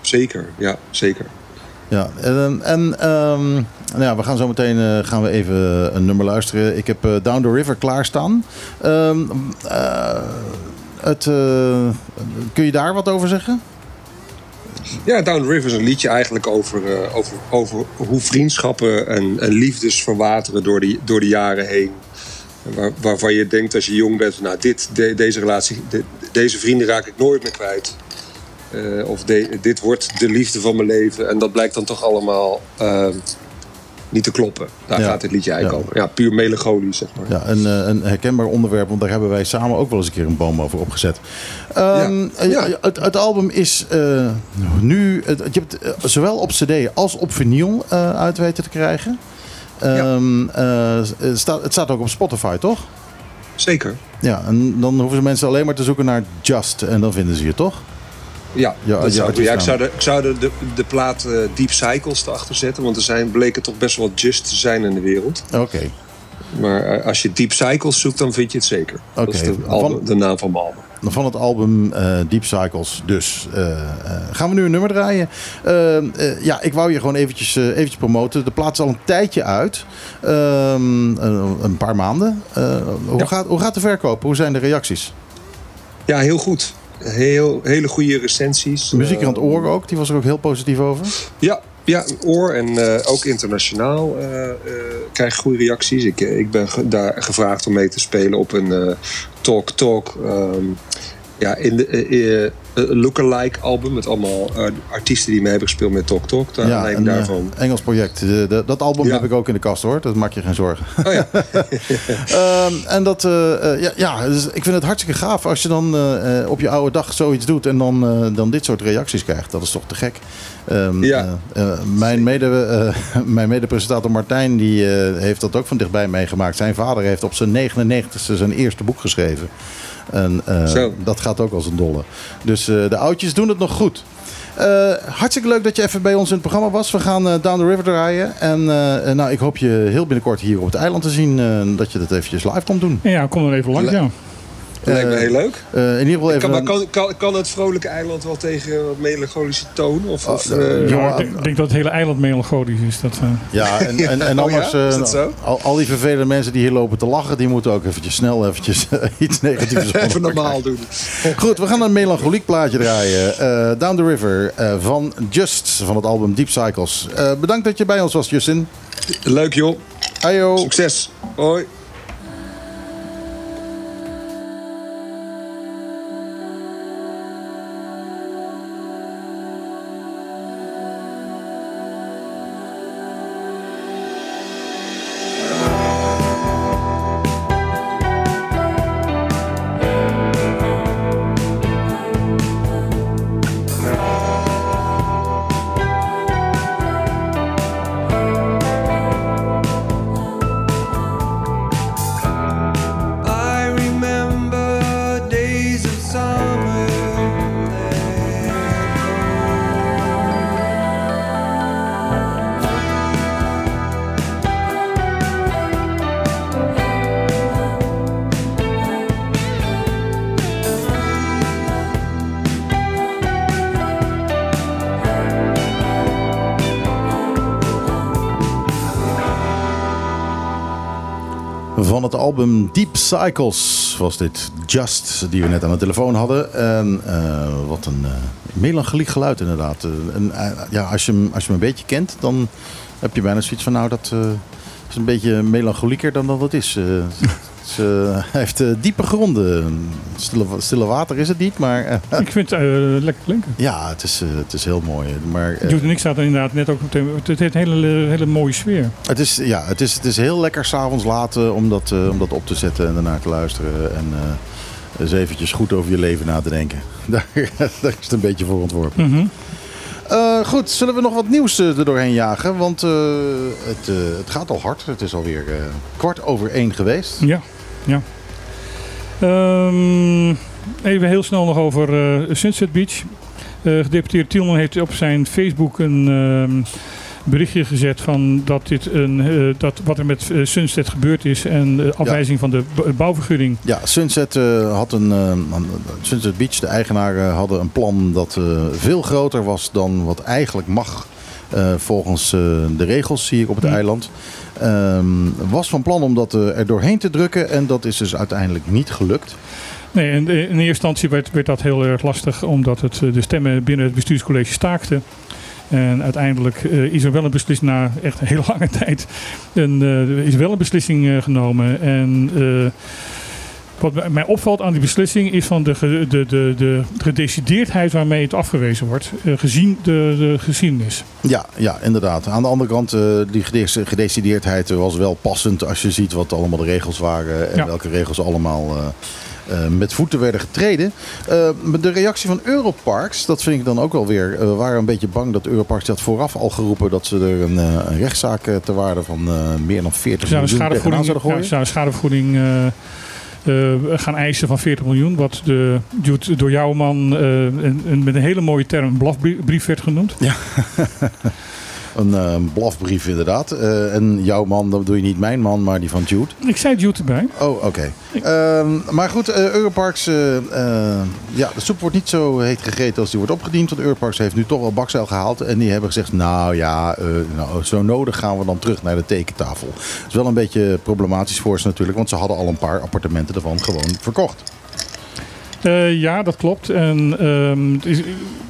Zeker, ja, zeker. Ja, en, en ehm, nou ja, we gaan zo meteen eh, gaan we even een nummer luisteren. Ik heb eh, Down the River klaarstaan. Ehm eh, het, eh, kun je daar wat over zeggen? Ja, Down the River is een liedje eigenlijk over, eh, over, over hoe vriendschappen en, en liefdes verwateren door de, door de jaren heen. Waar, waarvan je denkt als je jong bent, nou, dit, de- deze relatie, de- deze vrienden raak ik nooit meer kwijt. Eh, of de- dit wordt de liefde van mijn leven. En dat blijkt dan toch allemaal eh, niet te kloppen. Daar Ja. gaat dit liedje eigenlijk Ja. over. Ja, puur melancholisch, zeg maar. Ja, een, eh, een herkenbaar onderwerp, want daar hebben wij samen ook wel eens een keer een boom over opgezet. Ehm, Ja. eh, Ja. Het, het album is nu, het- je hebt het zowel op CD als op vinyl uit weten te krijgen. Ehm, eh, het, staat, het staat ook op Spotify, toch? Zeker. Ja, en dan hoeven ze mensen alleen maar te zoeken naar Just en dan vinden ze je, toch? Ja, Ja, dat zou, ja, ik zou, de, ik zou de, de, de plaat eh, Deep Cycles erachter zetten. Want er zijn, bleken toch best wel just te zijn in de wereld. Oké. Maar eh, als je Deep Cycles zoekt, dan vind je het zeker. Dat is Oké. de, album- Van- de naam van mijn album. Van het album eh, Deep Cycles. Dus eh, eh, gaan we nu een nummer draaien. Ja, ik wou je gewoon eventjes, eventjes promoten. De plaat is al een tijdje uit. Ehm, eh, een paar maanden. Hoe, Ja. gaat, hoe gaat de verkoop? Hoe zijn de reacties? Ja, heel goed. Heel, hele goede recensies. De muziek aan het Eh, oor ook. Die was er ook heel positief over. Ja, ja, oor en eh, ook internationaal eh, eh, krijg ik goede reacties. Ik, ik ben daar gevraagd om mee te spelen op een Talk Talk. ehm, ja, in de eh, lookalike album met allemaal eh, artiesten die mee hebben gespeeld met Talk Talk. Daar ja, een daarvan. Engels project. De- de- dat album Ja. heb ik ook in de kast hoor. Dat maak je geen zorgen. Oh ja. Ehm, en dat, ja, ja dus ik vind het hartstikke gaaf als je dan op je oude dag zoiets doet en dan, dan dit soort reacties krijgt. Dat is toch te gek. Ehm, Ja. mijn, mede, eh, mijn medepresentator Martijn die, heeft dat ook van dichtbij meegemaakt. Zijn vader heeft op zijn 99ste zijn eerste boek geschreven. En eh, dat gaat ook als een dolle. Dus eh, de oudjes doen het nog goed. Eh, hartstikke leuk dat je even bij ons in het programma was. We gaan eh, Down the River draaien. En eh, nou, ik hoop je heel binnenkort hier op het eiland te zien. eh, dat je dat eventjes live komt doen. En ja, kom er even langs, ja. Dat lijkt me Eh, heel leuk. Eh, in ieder geval even... Kan, kan, kan, kan het vrolijke eiland wel tegen wat melancholische toon? Of, of, Oh, eh, eh, Ja, jongen, ik denk, dat het hele eiland melancholisch is. Dat, eh, Ja, en, en, en Oh ja? anders, eh, Is dat zo? al, al die vervelende mensen die hier lopen te lachen, die moeten ook eventjes snel eventjes eh, iets negatiefs even normaal doen. Goed, we gaan een melancholiek plaatje draaien. Eh, Down the River eh, van Just, van het album Deep Cycles. Eh, bedankt dat je bij ons was, Justin. Leuk joh. Succes. Hoi. Cycles was dit Just, die we net aan de telefoon hadden. En eh, wat een eh, melancholiek geluid inderdaad. Eh, ja, als, je hem, als je hem een beetje kent, dan heb je bijna zoiets van... nou, dat is een beetje melancholijker dan dat het is. Eh, hij heeft eh, diepe gronden. Stille, stille water is het niet, maar... eh, ik vind het lekker klinken. ja, het is, het is heel mooi. Maar, Jude en ik zaten inderdaad net ook. Het heeft een hele, hele mooie sfeer. Het is, ja, het is, het is heel lekker s'avonds laat om, dat, om dat op te zetten en daarnaar te luisteren. En eens eventjes goed over je leven na te denken. Daar, daar is het een beetje voor ontworpen. Mhm. Goed, zullen we nog wat nieuws eh, er doorheen jagen? Want het, het gaat al hard. Het is alweer kwart over één geweest. Ja, ja. Ehm, even heel snel nog over eh, Sunset Beach. Eh gedeputeerde Tielman heeft op zijn Facebook een ehm, berichtje gezet van dat, dit een, eh, dat wat er met Sunset gebeurd is en de afwijzing van de bouwvergunning. Ja, Sunset had een, eh, een- Sunset Beach, de eigenaren hadden een plan dat veel groter was dan wat eigenlijk mag volgens eh, de regels zie ik op het eiland. Ehm, was van plan om dat eh, er doorheen te drukken en dat is dus uiteindelijk niet gelukt. Nee, in, in eerste instantie werd, werd dat heel erg lastig omdat het, eh, de stemmen binnen het bestuurscollege staakten. En uiteindelijk eh, is er wel een beslissing na echt een hele lange tijd. Eh, er is wel een beslissing eh, genomen. En eh, wat mij- opvalt aan die beslissing is van de, de, de, de gedecideerdheid waarmee het afgewezen wordt, eh, gezien de, de geschiedenis. Ja, ja, inderdaad. Aan de andere kant, eh, die gede- gedecideerdheid was wel passend als je ziet wat allemaal de regels waren en Ja. welke regels allemaal eh, eh, met voeten werden getreden. Eh, de reactie van Europarks, dat vind ik dan ook wel weer. eh, we waren een beetje bang dat Europarks had vooraf al geroepen dat ze er een, eh, een rechtszaak eh, ter waarde van eh, meer dan 40 Ze zouden miljoen tegenaan schadevergoeding, zouden ja, gooien. ze zouden schadevergoeding eh, eh, gaan eisen van 40 miljoen. Wat de, door jouw man eh, een, een- met een hele mooie term een blafbrief werd genoemd. Een eh, blafbrief inderdaad. Eh, en jouw man, dat bedoel je niet mijn man, maar die van Jude. Ik zei Jude erbij. Oh, oké. Ehm, maar goed, eh, Europarks, ja, de soep wordt niet zo heet gegeten als die wordt opgediend. Want Europarks heeft nu toch wel bakzeil gehaald. En die hebben gezegd, nou ja, nou, zo nodig gaan we dan terug naar de tekentafel. Dat is wel een beetje problematisch voor ze natuurlijk. Want ze hadden al een paar appartementen ervan gewoon verkocht. Eh, ja, dat klopt. En ehm, het is,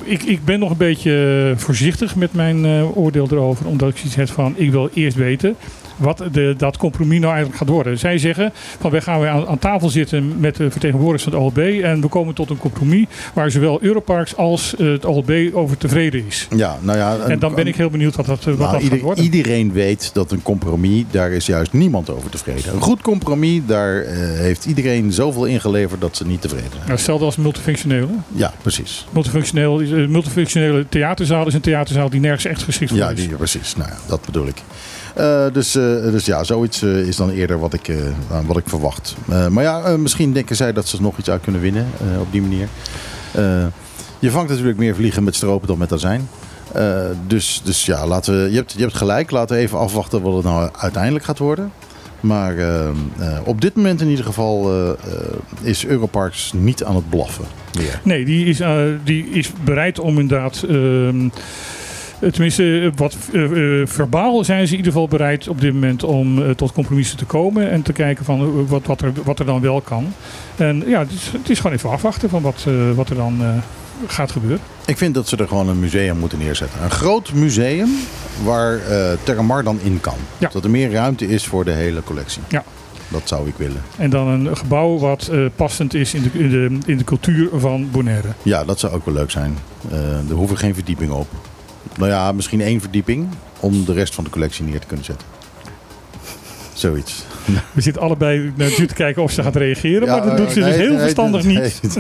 ik, ik ben nog een beetje voorzichtig met mijn eh, oordeel erover. Omdat ik zoiets heb van, ik wil eerst weten wat de, dat compromis nou eigenlijk gaat worden. Zij zeggen van wij gaan weer aan, aan tafel zitten met de vertegenwoordigers van het OLB. En we komen tot een compromis waar zowel Europarks als eh, het OLB over tevreden is. Ja, nou ja. En dan ben ik heel benieuwd wat dat, wat Nou, dat ieder- gaat worden. iedereen weet dat een compromis, daar is juist niemand over tevreden. Een goed compromis, daar eh, heeft iedereen zoveel ingeleverd dat ze niet tevreden zijn. Nou, hetzelfde als multifunctionele. Ja, precies. Multifunctioneel, is- eh, multifunctionele theaterzaal is een theaterzaal die nergens echt geschikt voor Ja, is. die, precies. Nou ja, dat bedoel ik. Eh, dus, eh, dus ja, zoiets eh, is dan eerder wat ik, wat ik verwacht. Maar ja, misschien denken zij dat ze nog iets uit kunnen winnen op die manier. Je vangt natuurlijk meer vliegen met stropen dan met azijn. Dus, dus ja, laten we, je, hebt, je hebt gelijk. Laten we even afwachten wat het nou uiteindelijk gaat worden. Maar op dit moment in ieder geval is Europarks niet aan het blaffen meer. Nee, die is, die is bereid om inderdaad. Tenminste, eh, wat eh, eh, verbaal zijn ze in ieder geval bereid op dit moment om tot compromissen te komen en te kijken van wat, wat, er, wat er dan wel kan. En ja, het is, het is gewoon even afwachten van wat, wat er dan gaat gebeuren. Ik vind dat ze er gewoon een museum moeten neerzetten. Een groot museum waar eh Terramar dan in kan. Ja. Dat er meer ruimte is voor de hele collectie. Ja. Dat zou ik willen. En dan een gebouw wat passend is in de, in, de, in de cultuur van Bonaire. Ja, dat zou ook wel leuk zijn. Eh er hoeven geen verdiepingen op. Nou ja, misschien één verdieping om de rest van de collectie neer te kunnen zetten. Zoiets. We zitten allebei naar Jude te kijken of ze gaat reageren, maar dat doet ze dus heel nee, verstandig nee, niet.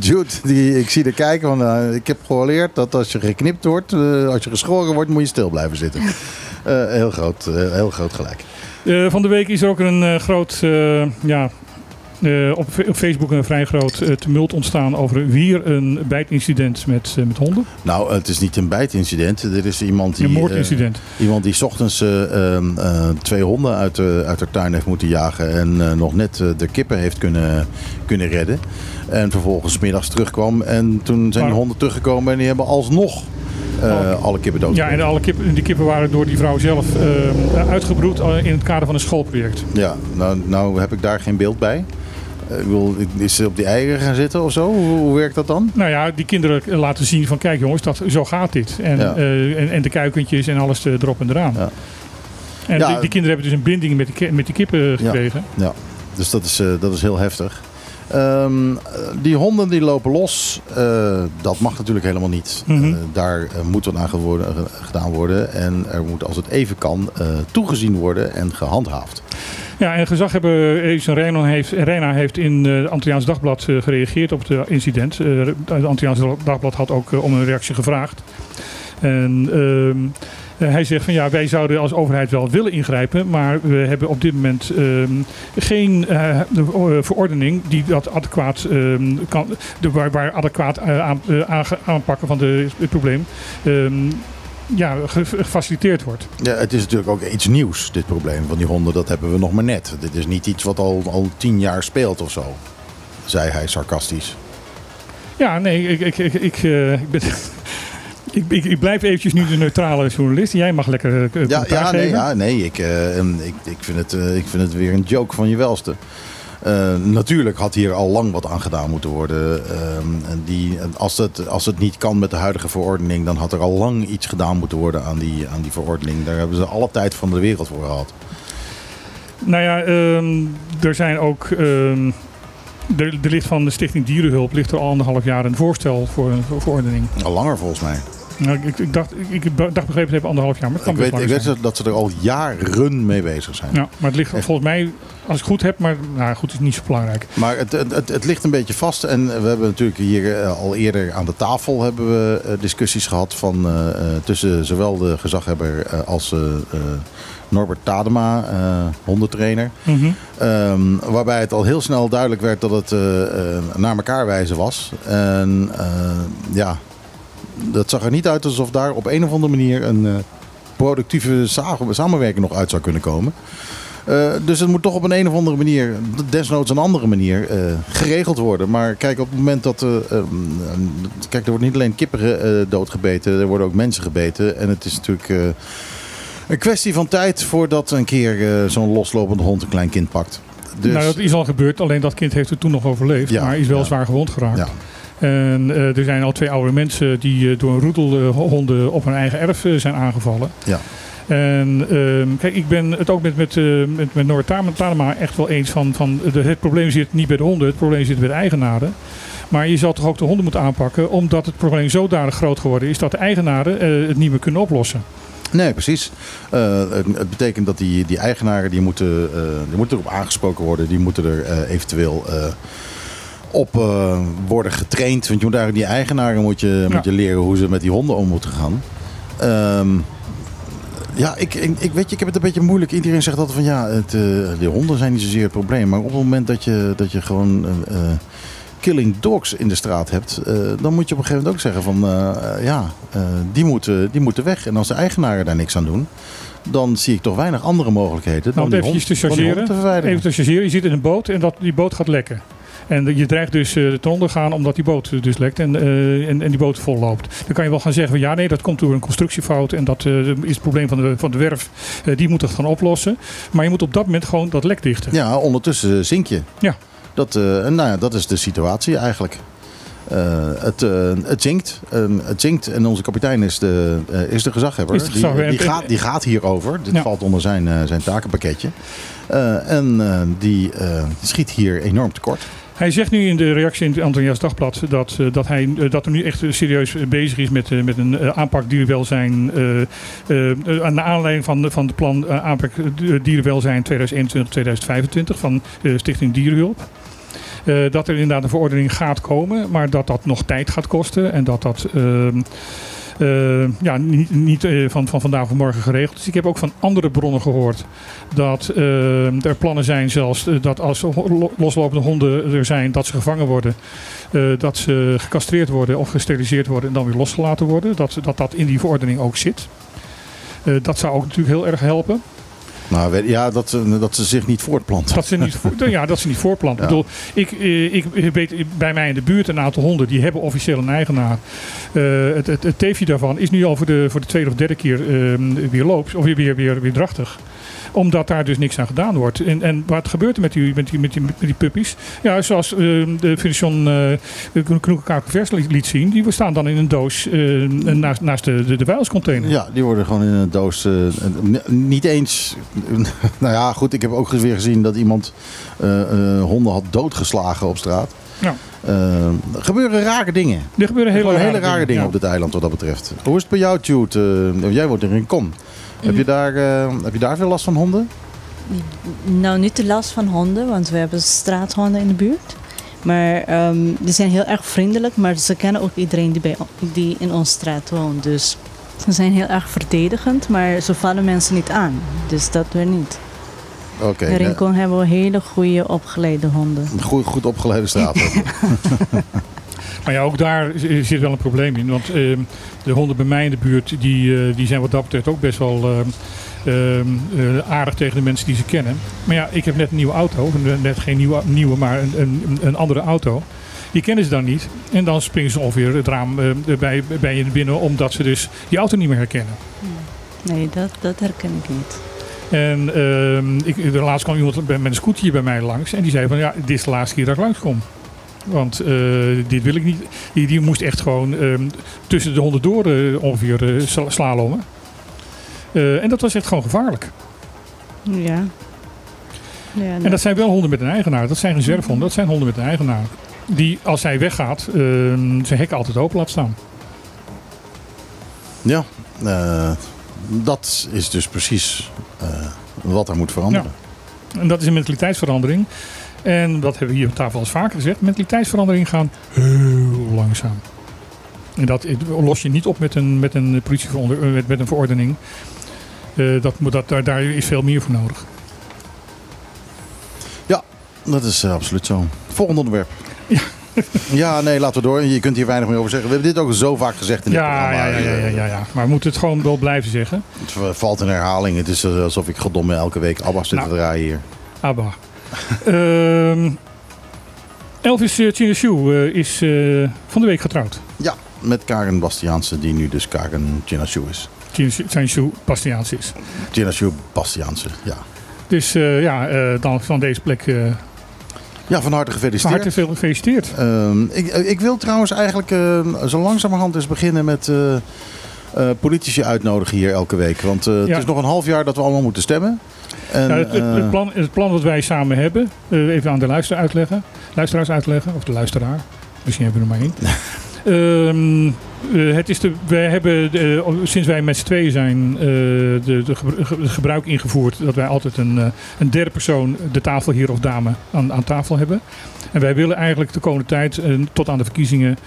Jude, die, ik zie er kijken. Van, eh, ik heb geleerd dat als je geknipt wordt, eh, als je geschoren wordt, moet je stil blijven zitten. Eh, heel, groot, heel groot gelijk. Van de week is er ook een groot, ja, eh, op, op Facebook een vrij groot eh, tumult ontstaan over weer een bijtincident met, eh, met honden. Nou, het is niet een bijtincident. Er is iemand die, Een moordincident. iemand die 's ochtends eh, ehm, eh, twee honden uit de, uit de tuin heeft moeten jagen. En nog net de kippen heeft kunnen, kunnen redden. En vervolgens 's middags terugkwam. En toen zijn Maar- de honden teruggekomen en die hebben alsnog Oh. alle kippen dood. ja, en alle kippen, die kippen waren door die vrouw zelf eh, uitgebroed in het kader van een schoolproject. Ja, nou, nou heb ik daar geen beeld bij. Eh, ik is ze op die eieren gaan zitten of zo? Hoe, hoe werkt dat dan? Nou ja, die kinderen laten zien van kijk jongens, dat, zo gaat dit. En, Ja. eh, en, en de kuikentjes en alles eh, erop en eraan. Ja. En Ja. die, die kinderen hebben dus een binding met ki- met die kippen gekregen. Ja, dus dat is, dat is heel heftig. Ehm, eh, die honden die lopen los, eh, dat mag natuurlijk helemaal niet. Mhm. Eh, daar eh, moet wat aan geworden- gedaan worden. En er moet, als het even kan, toegezien worden en gehandhaafd. Ja, en gezaghebber Edison Reno heeft, Rena heeft in het Antilliaans Dagblad gereageerd op het incident. Het Antilliaans Dagblad had ook om een reactie gevraagd. En eh, hij zegt van ja, wij zouden als overheid wel willen ingrijpen, maar we hebben op dit moment ehm, geen eh, de, verordening die dat adequaat ehm, kan, de, waar, waar adequaat eh, aan, aanpakken van de, het probleem. ehm, ja, ge- gefaciliteerd wordt. Ja, het is natuurlijk ook iets nieuws, dit probleem van die honden. Dat hebben we nog maar net. Dit is niet iets wat al, al tien jaar speelt of zo, zei hij sarcastisch. Ja, nee, ik, ik, ik, ik, ik ben. Ik, ik, ik blijf eventjes nu de neutrale journalist. Jij mag lekker eh, Ja, ja, nee, geven. ja, nee ik, eh, ik, ik, vind het, eh, ik vind het weer een joke van je welste. Natuurlijk had hier al lang wat aan gedaan moeten worden. En die, als, het, als het niet kan met de huidige verordening, dan had er al lang iets gedaan moeten worden aan die, aan die verordening. Daar hebben ze alle tijd van de wereld voor gehad. Nou ja, ehm, er zijn ook. ehm, er, er ligt van de Stichting Dierenhulp ligt er al anderhalf jaar een voorstel voor een verordening. Al langer volgens mij. Nou, ik, ik dacht, ik, ik dacht begrepen even anderhalf jaar, maar het kan Ik weet, ik weet dat ze er al jaren mee bezig zijn. Ja, maar het ligt Echt. volgens mij, als ik goed heb, maar nou, goed is niet zo belangrijk. Maar het, het, het, het ligt een beetje vast. En we hebben natuurlijk hier eh, al eerder aan de tafel hebben we, eh, discussies gehad van, eh, tussen zowel de gezaghebber als Norbert Tadema, hondentrainer. Mhm. Ehm, waarbij het al heel snel duidelijk werd dat het naar elkaar wijzen was. En ja, dat zag er niet uit alsof daar op een of andere manier een eh, productieve sa- samenwerking nog uit zou kunnen komen. Eh, dus het moet toch op een, een of andere manier, desnoods een andere manier, eh, geregeld worden. Maar kijk, op het moment dat. eh, ehm, kijk, er wordt niet alleen kippen doodgebeten, er worden ook mensen gebeten. En het is natuurlijk een kwestie van tijd voordat een keer zo'n loslopende hond een klein kind pakt. Dus, Nou, dat is al gebeurd, alleen dat kind heeft het toen nog overleefd, Ja, maar is wel ja. zwaar gewond geraakt. ja. En eh, er zijn al twee oude mensen die eh, door een roedel eh, honden op hun eigen erf zijn aangevallen. Ja. En ehm, kijk, ik ben het ook met, met, eh, met, met Noord Tanema echt wel eens van, van de, het probleem zit niet bij de honden, het probleem zit bij de eigenaren. Maar je zal toch ook de honden moeten aanpakken, omdat het probleem zodanig groot geworden is dat de eigenaren het niet meer kunnen oplossen. Nee, precies. Het, betekent dat die, die eigenaren die moeten, die moeten erop aangesproken worden. Die moeten er eventueel op eh, worden getraind. Want je moet eigenlijk die eigenaren moet je, Ja. moet je leren hoe ze met die honden om moeten gaan. Ehm, ja, ik, ik, weet je, ik heb het een beetje moeilijk. Iedereen zegt altijd van ja, het, eh, die honden zijn niet zozeer het probleem. Maar op het moment dat je, dat je gewoon eh, killing dogs in de straat hebt, dan moet je op een gegeven moment ook zeggen van ja, die, moeten, die moeten weg. En als de eigenaren daar niks aan doen, dan zie ik toch weinig andere mogelijkheden Nou, om dan het die hond, te chargeren. te. Even te chargeren, je zit in een boot en dat, die boot gaat lekken. En je dreigt dus eh, ten onder gaan omdat die boot dus lekt en, eh, en, en die boot vol loopt. Dan kan je wel gaan zeggen van ja nee, dat komt door een constructiefout en dat eh, is het probleem van de, van de werf. Die moet het gaan oplossen. Maar je moet op dat moment gewoon dat lek dichten. Ja, ondertussen zink je. Ja. Dat, nou ja, dat is de situatie eigenlijk. Het, het zinkt. Eh, het zinkt en onze kapitein is de, is de gezaghebber. Is de gezaghebber. Die, die, gaat, die gaat hierover. Dit Ja. valt onder zijn, zijn takenpakketje. En die schiet hier enorm tekort. Hij zegt nu in de reactie in het Dagblad dat, eh, dat, hij, eh, dat er nu echt serieus bezig is met, eh, met een aanpak dierenwelzijn. eh, aan de aanleiding van, van het plan aanpak dierenwelzijn 2021-2025 van Stichting Dierenhulp. Dat er inderdaad een verordening gaat komen, maar dat dat nog tijd gaat kosten en dat dat ehm, eh, ja, niet, niet eh, van, van vandaag of morgen geregeld is. Ik heb ook van andere bronnen gehoord dat eh, er plannen zijn zelfs eh, dat als loslopende honden er zijn, dat ze gevangen worden. eh, dat ze gecastreerd worden of gesteriliseerd worden en dan weer losgelaten worden. Dat dat, dat in die verordening ook zit. Eh, dat zou ook natuurlijk heel erg helpen. Nou, ja, dat, ze- dat ze zich niet voortplanten. Dat ze niet, voor- ja, dat ze niet voorplanten. Ja. Ik, bedoel, ik, eh, ik weet bij mij in de buurt een aantal honden die hebben officieel een eigenaar. Eh, het, het, het teefje daarvan is nu al voor de, voor de tweede of derde keer eh, weer loops of weer, weer, weer, weer drachtig omdat daar dus niks aan gedaan wordt. En, en wat gebeurt er met die, met die, met die, met die puppies? Ja, zoals eh, de Finition uh, Knoekenkakenvers liet zien. Die staan dan in een doos eh, naast, naast de, de, de. Ja, die worden gewoon in een doos. eh, niet eens. nou ja, goed. Ik heb ook weer gezien dat iemand eh, eh, honden had doodgeslagen op straat. Ja. Eh, er gebeuren rare dingen. Er gebeuren hele, rare, hele rare dingen ja. op dit eiland wat dat betreft. Hoe is het bij jou? Eh, jij woont in Heb, je daar, eh, heb je daar veel last van honden? Nou, niet de last van honden, want we hebben straathonden in de buurt. Maar ehm, die zijn heel erg vriendelijk, maar ze kennen ook iedereen die, bij, die in onze straat woont. Dus ze zijn heel erg verdedigend, maar ze vallen mensen niet aan. Dus dat weer niet. Oké. in nee. Rincon hebben we hele goede opgeleide honden. goed, goed opgeleide straat. Maar ja, ook daar z- zit wel een probleem in. Want ehm, de honden bij mij in de buurt, die, eh, die zijn wat dat betreft ook best wel ehm, ehm, eh, aardig tegen de mensen die ze kennen. Maar ja, ik heb net een nieuwe auto. Net geen nieuwe, nieuwe maar een, een, een andere auto. Die kennen ze dan niet. En dan springen ze ongeveer het raam eh, bij, bij je binnen omdat ze dus die auto niet meer herkennen. Nee, dat, dat herken ik niet. En ehm, ik, de laatst kwam iemand met een scooter bij mij langs. En die zei van ja, dit is de laatste keer dat ik langskom. Want eh, dit wil ik niet. Die, die moest echt gewoon ehm, tussen de honderd door eh, ongeveer eh, sla- slalommen. Eh, en dat was echt gewoon gevaarlijk. Ja. ja En dat zijn wel honden met een eigenaar. Dat zijn reservehonden. Dat zijn honden met een eigenaar. Die als hij weggaat, ehm, zijn hek altijd open laat staan. Ja, eh, dat is dus precies eh, wat er moet veranderen. En dat is een mentaliteitsverandering. En dat hebben we hier op tafel al eens vaker gezegd. Mentaliteitsveranderingen gaan heel langzaam. En dat los je niet op met een, met een, politieveronder, eh, met, met een verordening. Eh, dat, moet- dat, daar, daar is veel meer voor nodig. Dat is eh, absoluut zo. Volgende onderwerp. Ja. ja, nee, laten we door. Je kunt hier weinig meer over zeggen. We hebben dit ook zo vaak gezegd in dit Ja, programma. ja, ja, ja, ja, ja, ja. Maar we moeten het gewoon wel blijven zeggen. Het valt in herhaling. Het is alsof ik goddomme elke week Abba zit Nou. te draaien hier. Abba. Ehm, Elvis uh, Chinashu eh, is eh, van de week getrouwd. Ja, met Karen Bastiaanse, die nu dus Karen Chinashu is. Chinashu Bastiaans is. Chinashu Bastiaanse, ja. Dus eh, ja, eh, dan van deze plek eh Ja, van harte van gefeliciteerd. harte veel gefeliciteerd. Ehm, ik, ik wil trouwens eigenlijk eh, zo langzamerhand eens beginnen met eh, eh, politici uitnodigen hier elke week. Want eh, Ja. het is nog een half jaar dat we allemaal moeten stemmen. En, Ja, het, het, het eh, plan, het plan wat wij samen hebben, eh, even aan de luisteraar uitleggen, luisteraars uitleggen, of de luisteraar, misschien hebben we er maar één. Eh, het is de, wij hebben eh, sinds wij met z'n tweeën zijn eh, de, gebruik ingevoerd dat wij altijd een, een derde persoon, de tafel hier of dame, aan, aan tafel hebben. En wij willen eigenlijk de komende tijd, tot aan de verkiezingen,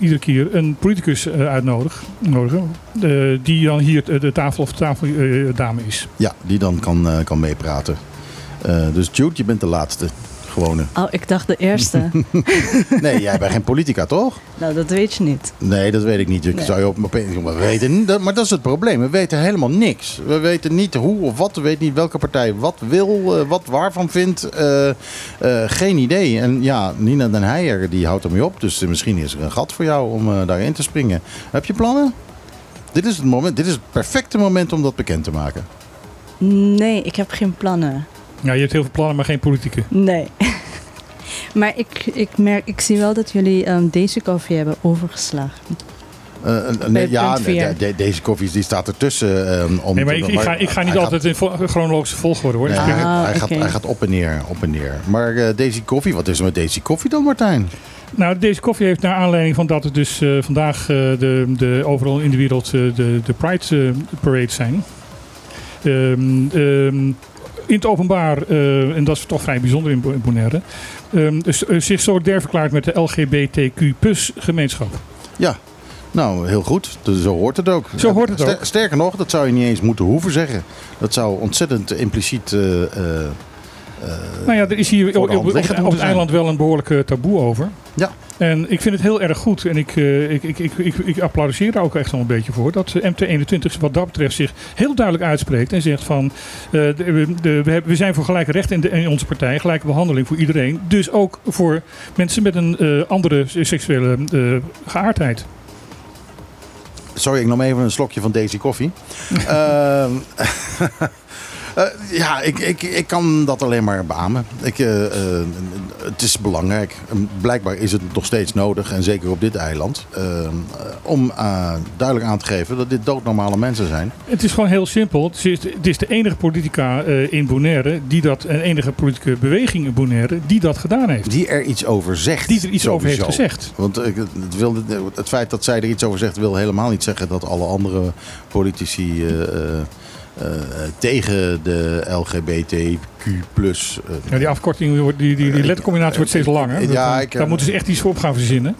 iedere keer een politicus uitnodigen, nodigen, die dan hier de, tafel of tafeldame is. ja, die dan kan, kan meepraten. Dus Jude, je bent de laatste. Gewone. Oh, ik dacht de eerste. Nee, jij bent geen politica, toch? nou, dat weet je niet. Nee, dat weet ik niet. Ik Nee. zou je op, we weten, dat- maar dat is het probleem. We weten helemaal niks. We weten niet hoe of wat. We weten niet welke partij wat wil, eh, wat waarvan vindt. Eh, eh, geen idee. En ja, Nina den Heijer die houdt ermee op. Dus misschien is er een gat voor jou om eh, daarin te springen. Heb je plannen? Dit is het moment. Dit is het perfecte moment om dat bekend te maken. Nee, ik heb geen plannen. Ja, je hebt heel veel plannen, maar geen politieke. Nee. Maar ik, ik, merk, ik zie wel dat jullie ehm, deze koffie hebben overgeslagen. Eh, eh, nee, Bij ja, punt nee, vier. de- die koffie die staat ertussen. eh, om Nee, maar te- ik, ik, ga, ik ga niet altijd in vo- chronologische volgorde hoor. Nee, Ik hij, spring- Ah, hij gaat, hij gaat op en neer, op en neer. Maar eh Daisy Koffie, wat is er met Daisy Koffie dan, Martijn? Nou, deze koffie heeft naar aanleiding van dat het dus eh, vandaag eh, de, de, overal in de wereld eh, de, de Pride Parades zijn. Ehm, ehm, in het openbaar, eh, en dat is toch vrij bijzonder in Bo- in Bonaire, eh, zich solidair verklaard met de LGBTQ gemeenschap. Ja, nou, heel goed. Zo hoort het ook. Zo hoort het ook. Sterker nog, dat zou je niet eens moeten hoeven zeggen. Dat zou ontzettend impliciet... eh, Nou ja, er is hier op, het eiland wel een behoorlijk eh, taboe over. Ja. En ik vind het heel erg goed. En ik, eh, ik, ik, ik, ik, ik applaudisseer daar ook echt wel een beetje voor. Dat eh, MT21 wat dat betreft zich heel duidelijk uitspreekt. En zegt van, eh, de- we, hebben, we zijn voor gelijke rechten in, de, in onze partij. Gelijke behandeling voor iedereen. Dus ook voor mensen met een eh, andere seksuele eh, geaardheid. Sorry, ik nam even een slokje van Daisy Koffie. Eh, ja, ik, ik, ik kan dat alleen maar beamen. Ik, eh, eh, het is belangrijk. Blijkbaar is het nog steeds nodig, en zeker op dit eiland, om duidelijk aan te geven dat dit doodnormale mensen zijn. Het is gewoon heel simpel. Het is, het is de enige politica in Bonaire die dat, en enige politieke beweging in Bonaire die dat gedaan heeft. Die er iets over zegt. Die er iets over heeft gezegd. Want het, wil, het feit dat zij er iets over zegt, wil helemaal niet zeggen dat alle andere politici tegen de LGBTQ. eh, Ja, die afkorting, die, die, die lettercombinatie wordt steeds langer. Ja, ik, daar eh, moeten ze echt iets voor op gaan verzinnen.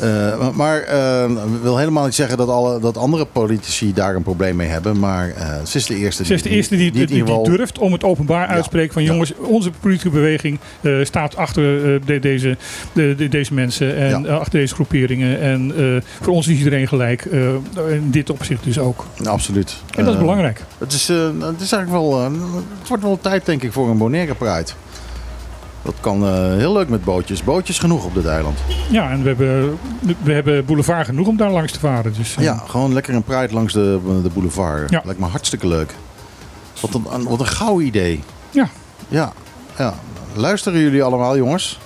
Eh, maar eh, wil helemaal niet zeggen dat, alle, dat andere politici daar een probleem mee hebben. Maar eh, ze is de eerste Ze is de eerste die, die, ieder die geval- durft om het openbaar uit te spreken van Ja. jongens, onze politieke beweging staat achter de- deze, de, de- deze mensen en Ja. achter deze groeperingen. En voor ons is iedereen gelijk. in dit opzicht dus ook. Absoluut. En dat is belangrijk. Het is, het is eigenlijk wel. het wordt wel tijd, denk ik, voor een Bonaire Pride. Dat kan eh, heel leuk met bootjes. Bootjes genoeg op dit eiland. Ja, en we hebben, we hebben boulevard genoeg om daar langs te varen. Dus, eh, Ja, gewoon lekker een pride langs de, de boulevard. Ja. Lijkt me hartstikke leuk. Wat een, wat een gauw idee. Ja. Ja, ja. Luisteren jullie allemaal, jongens?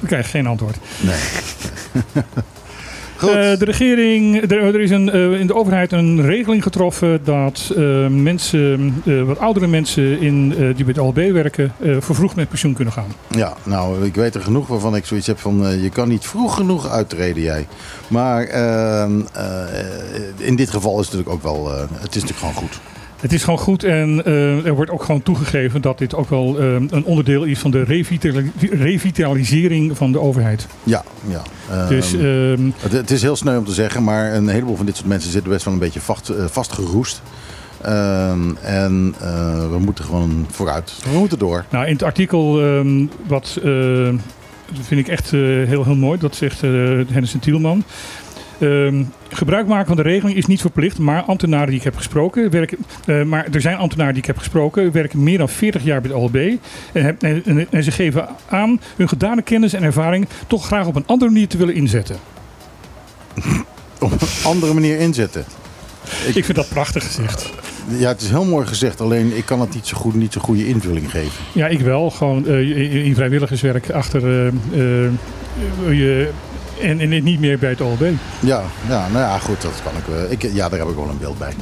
we krijgen geen antwoord. Nee. Goed. Eh, de regering, er, er is een, eh, in de overheid een regeling getroffen dat eh, mensen, wat oudere mensen in, die bij LB werken, eh, vervroegd met pensioen kunnen gaan. Ja, nou, ik weet er genoeg waarvan ik zoiets heb van... je kan niet vroeg genoeg uittreden, jij. Maar ehm, eh, in dit geval is het natuurlijk ook wel... het is natuurlijk gewoon goed. Het is gewoon goed en eh, er wordt ook gewoon toegegeven dat dit ook wel eh, een onderdeel is van de revitali- revitalisering van de overheid. Ja, ja. Ehm, dus ehm, het, het is heel sneu om te zeggen, maar een heleboel van dit soort mensen zitten best wel een beetje vast, eh, vastgeroest. Ehm, en we moeten gewoon vooruit. We moeten door. Nou, in het artikel, ehm, wat vind ik echt heel, heel mooi, dat zegt Hennis en Tielman. Ehm, gebruik maken van de regeling is niet verplicht, maar ambtenaren die ik heb gesproken werken. eh, maar er zijn ambtenaren die ik heb gesproken, werken meer dan 40 jaar bij de OLB. En, heb- en, en- en ze geven aan hun gedane kennis en ervaring toch graag op een andere manier te willen inzetten. Op een andere manier inzetten. Ik vind dat prachtig gezegd. Ja, het is heel mooi gezegd, alleen ik kan het niet zo goed, niet zo goede invulling geven. Ja, ik wel. Gewoon eh, in, in vrijwilligerswerk achter eh, eh, je. En, en niet meer bij het OLB. Ja, ja, nou ja, goed, dat kan ik wel. Ik, ja, daar heb ik wel een beeld bij.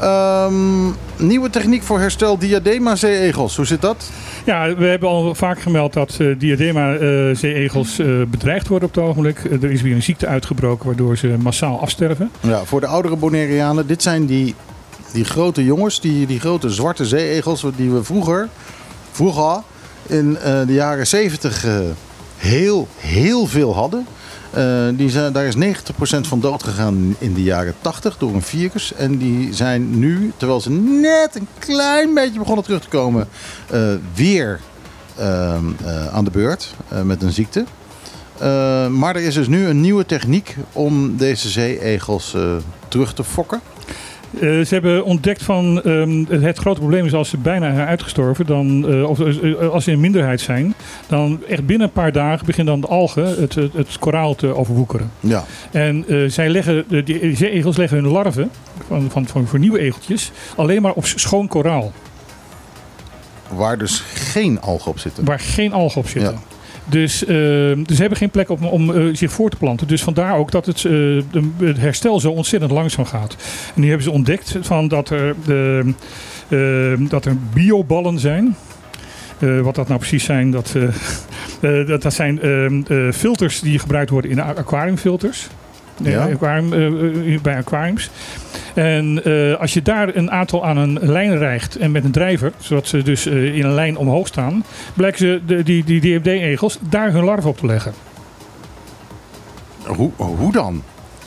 Ehm, nieuwe techniek voor herstel diadema zeeegels. Hoe zit dat? Ja, we hebben al vaak gemeld dat eh, diadema-zeeegels eh, bedreigd worden op het ogenblik. Eh, er is weer een ziekte uitgebroken waardoor ze massaal afsterven. Ja, voor de oudere Bonaireanen, dit zijn die, die grote jongens, die, die grote zwarte zeeegels die we vroeger, vroeger in eh, de jaren 70 eh, heel, heel veel hadden. Eh, die zijn, daar is 90% van dood gegaan in de jaren 80 door een virus. En die zijn nu, terwijl ze net een klein beetje begonnen terug te komen, eh, weer ehm, eh, aan de beurt met een ziekte. Maar er is dus nu een nieuwe techniek om deze zeeegels terug te fokken. Eh, ze hebben ontdekt van ehm, het grote probleem is als ze bijna zijn uitgestorven, dan, eh, of eh, als ze in minderheid zijn, dan echt binnen een paar dagen beginnen dan de algen, het, het, het koraal te overwoekeren. Ja, En zij leggen, de, die zeeegels leggen hun larven van, van, van, voor nieuwe egeltjes alleen maar op schoon koraal. waar dus geen algen op zitten. Waar geen algen op zitten. Ja. Dus, eh, dus ze hebben geen plek om, om eh, zich voor te planten. Dus vandaar ook dat het, eh, het herstel zo ontzettend langzaam gaat. En nu hebben ze ontdekt van dat, er, dat er bioballen zijn. Wat dat nou precies zijn, dat, dat, dat zijn filters die gebruikt worden in aquariumfilters. Ja. aquarium, eh, eh, bij aquariums. En eh, als je daar een aantal aan een lijn rijgt en met een drijver, zodat ze dus in een lijn omhoog staan, blijken ze de, die, die DMD-egels daar hun larven op te leggen. Hoe, hoe dan?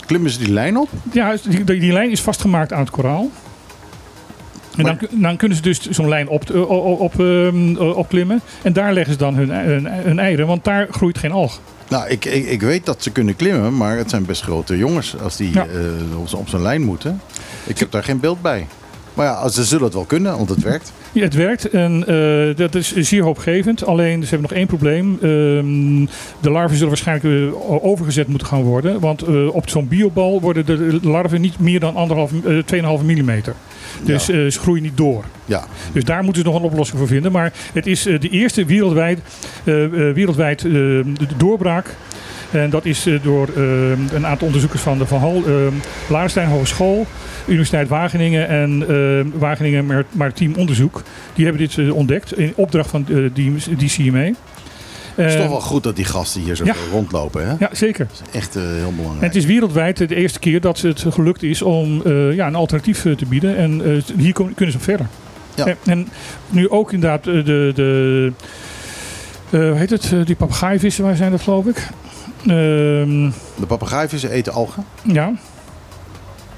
Klimmen ze die lijn op? Ja, die, die, die lijn is vastgemaakt aan het koraal. En dan, dan kunnen ze dus zo'n lijn op, op, op, ehm, opklimmen. En daar leggen ze dan hun, hun, hun eieren, want daar groeit geen alg. Nou, ik, ik, ik weet dat ze kunnen klimmen, maar het zijn best grote jongens als die Ja. eh, op, op zijn lijn moeten. Ik heb daar geen beeld bij. Maar ja, ze zullen het wel kunnen, want het werkt. Ja, het werkt en eh, dat is zeer hoopgevend. Alleen ze hebben nog één probleem. Ehm, de larven zullen waarschijnlijk eh, overgezet moeten gaan worden. Want eh, op zo'n biobal worden de larven niet meer dan anderhalf, eh, 2,5 millimeter. Dus Ja. ze groeien niet door. Ja, Dus daar moeten ze nog een oplossing voor vinden. Maar het is de eerste wereldwijd, wereldwijd de doorbraak. En dat is eh, door eh, een aantal onderzoekers van de Van Hal, eh Laarstein Hogeschool, Universiteit Wageningen en Wageningen Mar- Maritiem Onderzoek. Die hebben dit ontdekt in opdracht van die, die CMA. het is toch wel goed dat die gasten hier zo ja. rondlopen. Hè? Ja, zeker. Dat is echt heel En belangrijk. het is wereldwijd de eerste keer dat het gelukt is om ja, een alternatief te bieden. En hier kunnen ze verder. Ja. En, en nu ook inderdaad de, de hoe heet het, die papegaaivissen, waar zijn dat geloof ik? Ehm, De papegaaivissen eten algen. ja,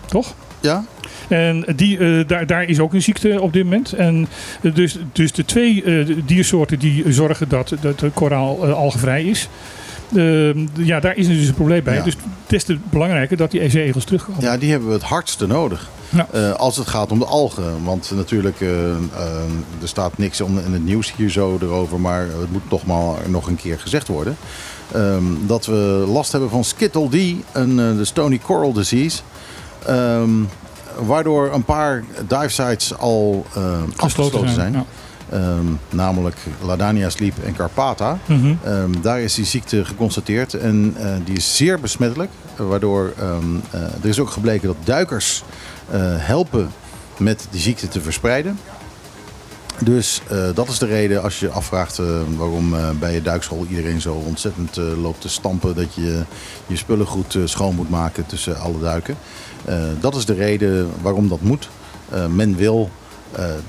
toch? Ja? En die, eh, daar, daar is ook een ziekte op dit moment. En eh, dus, dus de twee eh, diersoorten die zorgen dat, dat de koraal algevrij is. Ehm, ja, daar is dus een probleem bij. Ja. Dus des te belangrijker dat die EC-egels terugkomen. Ja, die hebben we het hardste nodig. Ja. Als het gaat om de algen. Want natuurlijk, er staat niks om- in het nieuws hier zo erover. Maar het moet toch maar nog een keer gezegd worden. Ehm, dat we last hebben van Skittle D, een, eh, de Stony Coral Disease. Ehm, waardoor een paar dive sites al eh, afgesloten zijn. Ja. Ehm, namelijk Ladania Sleep en Carpata. Mhm. Daar is die ziekte geconstateerd en eh, die is zeer besmettelijk. Waardoor er is ook gebleken dat duikers helpen met die ziekte te verspreiden. Dus eh, dat is de reden als je afvraagt eh, waarom eh, bij je duikschool iedereen zo ontzettend loopt te stampen dat je je spullen goed schoon moet maken tussen alle duiken. Dat is de reden waarom dat moet. Men wil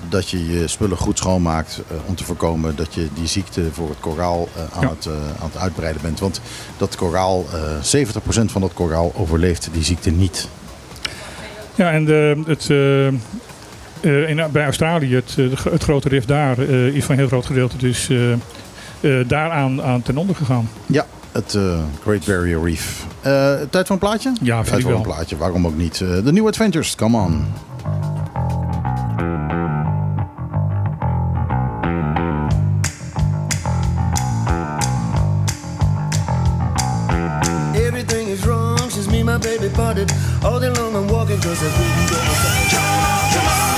dat je je spullen goed schoonmaakt om te voorkomen dat je die ziekte voor het koraal aan, Ja. het, aan het uitbreiden bent. Want dat koraal, eh 70% van dat koraal overleeft die ziekte niet. Ja, en de, het, eh, eh, in, bij Australië, het, eh, het grote rif daar, eh, is van een heel groot gedeelte dus eh, eh, daaraan aan ten onder gegaan. Ja, het eh, Great Barrier Reef. Eh, tijd voor een plaatje? Ja, vind tijd ik voor wel. een plaatje, waarom ook niet? De New Adventures, come on. Everything is wrong since me my baby parted. All day long I'm walking cause I couldn't get inside.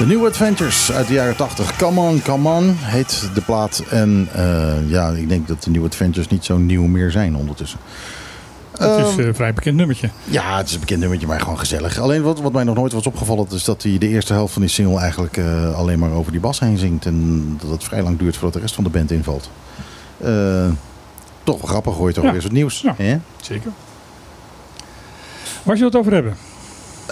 De New Adventures uit de jaren 80. Come on, come on heet de plaat. En eh, ja, ik denk dat de New Adventures niet zo nieuw meer zijn ondertussen. Het is Ehm, eh, een vrij bekend nummertje. Ja, het is een bekend nummertje, maar gewoon gezellig. Alleen wat, wat mij nog nooit was opgevallen, is dat hij de eerste helft van die single eigenlijk eh, alleen maar over die bas heen zingt. En dat het vrij lang duurt voordat de rest van de band invalt. Toch grappig, hoor je toch Ja. weer eens wat nieuws. Ja. hè? Zeker. Waar je het over hebben?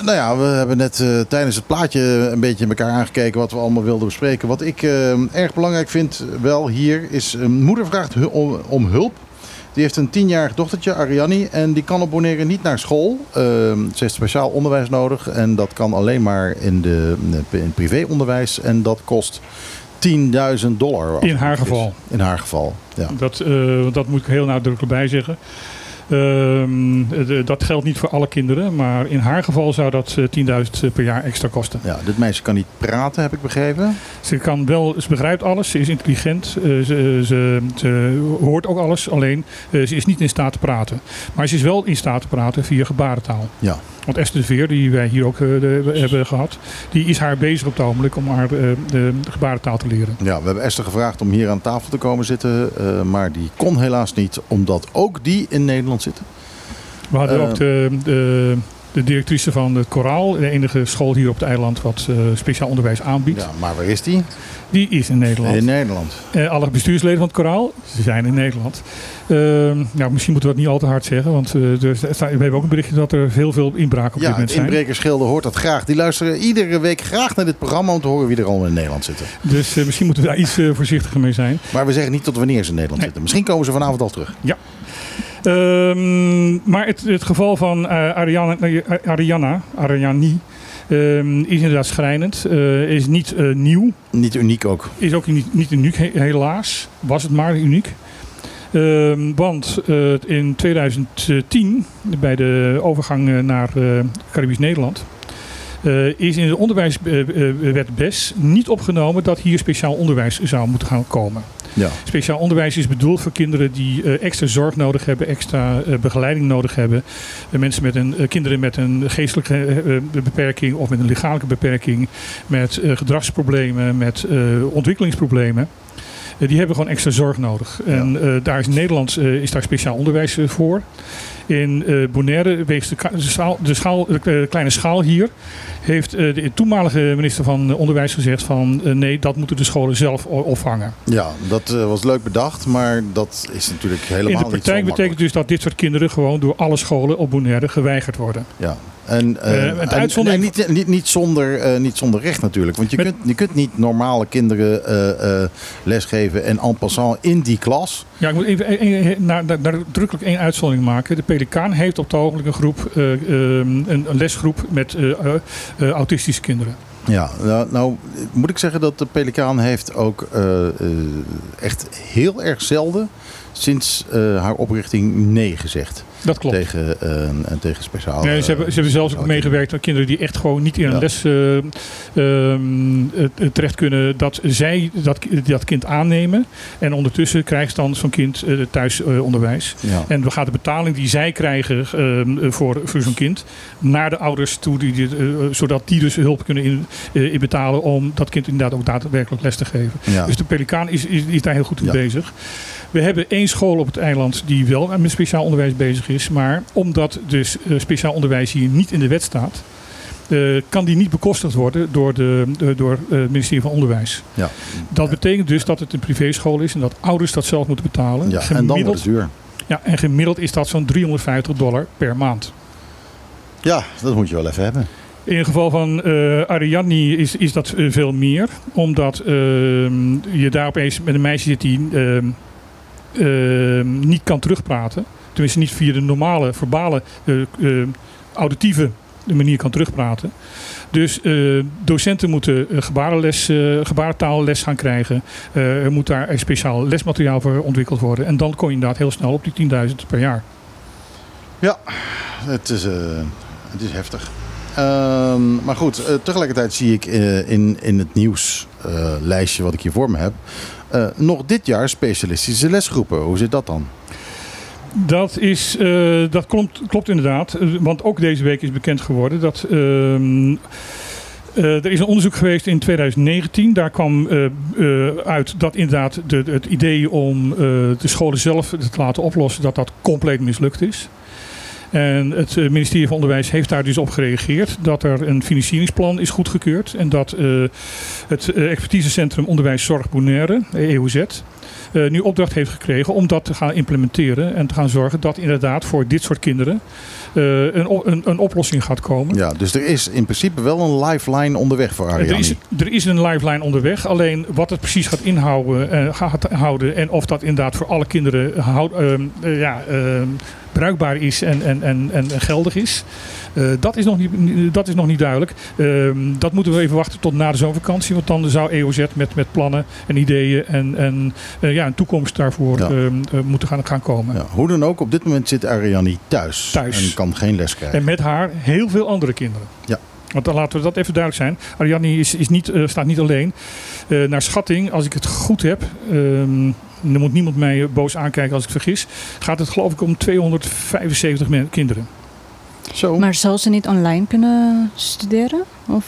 Nou ja, we hebben net eh, tijdens het plaatje een beetje in elkaar aangekeken wat we allemaal wilden bespreken. Wat ik eh, erg belangrijk vind wel hier is, een moeder vraagt hu- om, om hulp. Die heeft een tienjarig dochtertje, Ariani, en die kan op Bonaire niet naar school. Eh, ze heeft speciaal onderwijs nodig en dat kan alleen maar in, de, in het privéonderwijs. En dat kost 10.000 dollar. In haar is. geval. In haar geval, ja. Dat, eh, dat moet ik heel nadrukkelijk bij zeggen. Ehm, de- dat geldt niet voor alle kinderen, maar in haar geval zou dat eh, 10.000 per jaar extra kosten. ja. Dit meisje kan niet praten, heb ik begrepen. Ze, kan wel, ze begrijpt alles, ze is intelligent, eh, ze, ze, ze hoort ook alles, alleen eh, ze is niet in staat te praten. Maar ze is wel in staat te praten via gebarentaal. Ja. Want Esther de Veer, die wij hier ook eh, de- hebben gehad, die is haar bezig op het ogenblik om haar eh, de gebarentaal te leren. Ja, we hebben Esther gevraagd om hier aan tafel te komen zitten. eh, maar die kon helaas niet, omdat ook die in Nederland zitten. We hadden ook de, de, de directrice van het Koraal, de enige school hier op het eiland wat eh, speciaal onderwijs aanbiedt. Ja, maar waar is die? Die is in Nederland. In Nederland. Eh, alle bestuursleden van het Koraal, ze zijn in Nederland. Ehm, nou, misschien moeten we dat niet al te hard zeggen, want eh, er sta- we hebben ook een berichtje dat er heel veel inbraken op dit Ja, moment het zijn. inbrekersschilder hoort dat graag. Die luisteren iedere week graag naar dit programma om te horen wie er allemaal in Nederland zitten. Dus misschien moeten we daar iets voorzichtiger mee zijn. Maar we zeggen niet tot wanneer ze in Nederland Nee. zitten. Misschien komen ze vanavond al terug. Ehm, maar het, het geval van eh, Ariana, nee, Ariana, Ariani, ehm, is inderdaad schrijnend. Eh, is niet eh, nieuw. Niet uniek ook. Is ook niet, niet uniek, he- helaas. Was het maar uniek. Ehm, want eh, in 2010, bij de overgang eh, naar eh, Caribisch Nederland, eh, is in de onderwijswet BES niet opgenomen dat hier speciaal onderwijs zou moeten gaan komen. Ja. Speciaal onderwijs is bedoeld voor kinderen die eh, extra zorg nodig hebben, extra eh, begeleiding nodig hebben. Eh, mensen met een, eh, kinderen met een geestelijke eh, eh, beperking of met een lichamelijke beperking, met eh, gedragsproblemen, met eh, ontwikkelingsproblemen. Eh, die hebben gewoon extra zorg nodig. En eh, daar is in Nederland eh, is daar speciaal onderwijs eh, voor. In eh, Bonaire de, schaal, de, schaal, de eh, kleine schaal hier. Heeft eh, de toenmalige minister van Onderwijs gezegd van nee, dat moeten de scholen zelf opvangen. Ja, dat was leuk bedacht, maar dat is natuurlijk helemaal In de niet praktijk betekent dus dat dit soort kinderen gewoon door alle scholen op Bonaire geweigerd worden. Ja. En, en- uitzondering- niet, niet, niet, zonder, niet zonder recht natuurlijk. Want je, Met- kunt, je kunt niet normale kinderen lesgeven en en passant in die klas. Ja, ik moet even nadrukkelijk één uitzondering maken. De Pelikaan heeft op het ogenblik een groep, eh, ehm, een, lesgroep met eh, eh, eh, autistische kinderen. Ja, nou, nou moet ik zeggen dat de Pelikaan heeft ook eh, eh, echt heel erg zelden sinds eh, haar oprichting nee gezegd. Dat klopt. Tegen, en tegen speciaal. Nee, ze, hebben, ze hebben zelfs ook meegewerkt aan kinderen die echt gewoon niet in een Ja. les eh, ehm, eh, terecht kunnen. Dat zij dat, dat kind aannemen. En ondertussen krijgt dan zo'n kind eh, thuisonderwijs. Ja. En we gaan de betaling die zij krijgen ehm, voor, voor zo'n kind naar de ouders toe. Die, zodat die dus hulp kunnen in, in betalen om dat kind inderdaad ook daadwerkelijk les te geven. Ja. Dus de Pelikaan is, is, is daar heel goed mee Ja. bezig. We hebben één school op het eiland die wel met speciaal onderwijs bezig is. Maar omdat dus eh, speciaal onderwijs hier niet in de wet staat, eh, kan die niet bekostigd worden door, de, de- door eh, het ministerie van Onderwijs. Ja. Dat betekent dus dat het een privéschool is en dat ouders dat zelf moeten betalen. Ja, en dan wordt het duur. ja, en gemiddeld is dat zo'n 350 dollar per maand. Ja, dat moet je wel even hebben. In het geval van eh Ariadne is, is dat veel meer. Omdat ehm, je daar opeens met een meisje zit die ehm, niet kan terugpraten. Tenminste niet via de normale verbale, eh, eh, auditieve manier kan terugpraten. Dus eh, docenten moeten gebarenles, gebarentaalles gaan krijgen. Er moet daar speciaal lesmateriaal voor ontwikkeld worden. En dan kom je inderdaad heel snel op die 10.000 per jaar. Het is, het is heftig. Ehm, maar goed, tegelijkertijd zie ik in, in het nieuwslijstje lijstje wat ik hier voor me heb... eh, nog dit jaar specialistische lesgroepen. Hoe zit dat dan? Dat, is, eh, dat klopt, klopt inderdaad. Eh, Want ook deze week is bekend geworden dat. ehm, eh, er is een onderzoek geweest in 2019. Daar kwam uit dat inderdaad de, het idee om de scholen zelf te laten oplossen, dat dat compleet mislukt is. En het eh, ministerie van Onderwijs heeft daar dus op gereageerd dat er een financieringsplan is goedgekeurd. En dat eh, het eh, expertisecentrum Onderwijs Zorg Bonaire, EOZ, nu opdracht heeft gekregen om dat te gaan implementeren. En te gaan zorgen dat inderdaad voor dit soort kinderen een, een, een oplossing gaat komen. Ja, dus er is in principe wel een lifeline onderweg voor Ariane. Er is, er is een lifeline onderweg. Alleen wat het precies gaat inhouden gaat houden en of dat inderdaad voor alle kinderen houd, ehm, eh, ja, ehm, bruikbaar is en, en, en, en geldig is. eh, dat, is nog niet, dat is nog niet duidelijk. Ehm, dat moeten we even wachten tot na de zomervakantie. Want dan zou EOZ met, met plannen en ideeën en, en eh, ja, een toekomst daarvoor Ja. ehm, eh, moeten gaan, gaan komen. Ja, hoe dan ook, op dit moment zit Ariane thuis. Thuis. En kan geen les krijgen. En met haar heel veel andere kinderen. Ja. Want dan laten we dat even duidelijk zijn. Ariadne is, is niet, staat niet alleen. Naar schatting, als ik het goed heb, ehm, er moet niemand mij boos aankijken als ik vergis, gaat het geloof ik om 275 men- kinderen. Zo. Maar zou ze niet online kunnen studeren? Of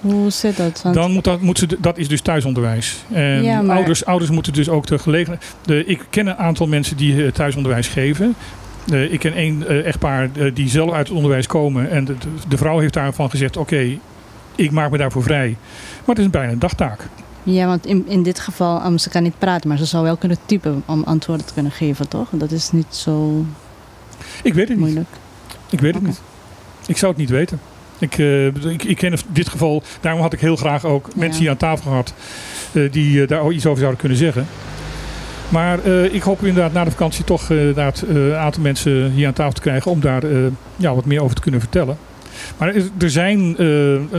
hoe zit dat? Want- Dan moet dat, moet ze, dat is dus thuisonderwijs. En Ja, maar- ouders, ouders moeten dus ook de gelegenheid. De, ik ken een aantal mensen die eh, thuisonderwijs geven. Eh, ik ken één eh, echtpaar die zelf uit het onderwijs komen. En de, de vrouw heeft daarvan gezegd: Oké, ik maak me daarvoor vrij. Maar het is bijna een dagtaak. Ja, want in, in dit geval, um, ze kan niet praten, maar ze zou wel kunnen typen om antwoorden te kunnen geven, toch? Dat is niet zo Ik weet het niet. moeilijk. Ik weet het niet. Ik zou het niet weten. Ik, eh, ik, ik ken dit geval, daarom had ik heel graag ook mensen hier aan tafel gehad eh, die eh, daar iets over zouden kunnen zeggen. Maar ik hoop inderdaad na de vakantie toch inderdaad, een aantal mensen hier aan tafel te krijgen om daar ja, wat meer over te kunnen vertellen. Maar er, zijn zijn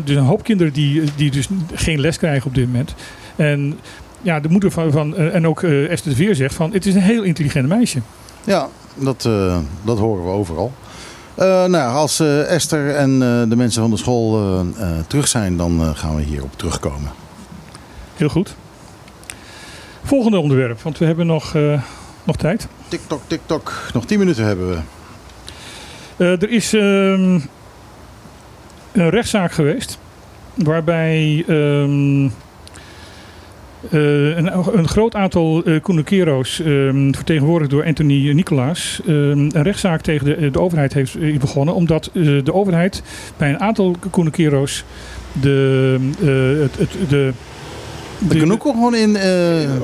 een hoop kinderen die, die dus geen les krijgen op dit moment. En ja, de moeder van, van eh, en ook eh, Esther de Veer zegt van het is een heel intelligent meisje. Ja, dat, dat horen we overal. Nou, als Esther en de mensen van de school terug zijn, dan gaan we hierop terugkomen. Heel goed. Volgende onderwerp, want we hebben nog, nog tijd. Tik-tok, tik-tok. Nog 10 minuten hebben we. Er is ehm, een rechtszaak geweest waarbij ehm, eh, een, een groot aantal ehm, vertegenwoordigd door Anthony Nicolaas, ehm, een rechtszaak tegen de, de overheid heeft eh, begonnen. Omdat de overheid bij een aantal Kunukero's de, het, de De Canoeco gewoon in, eh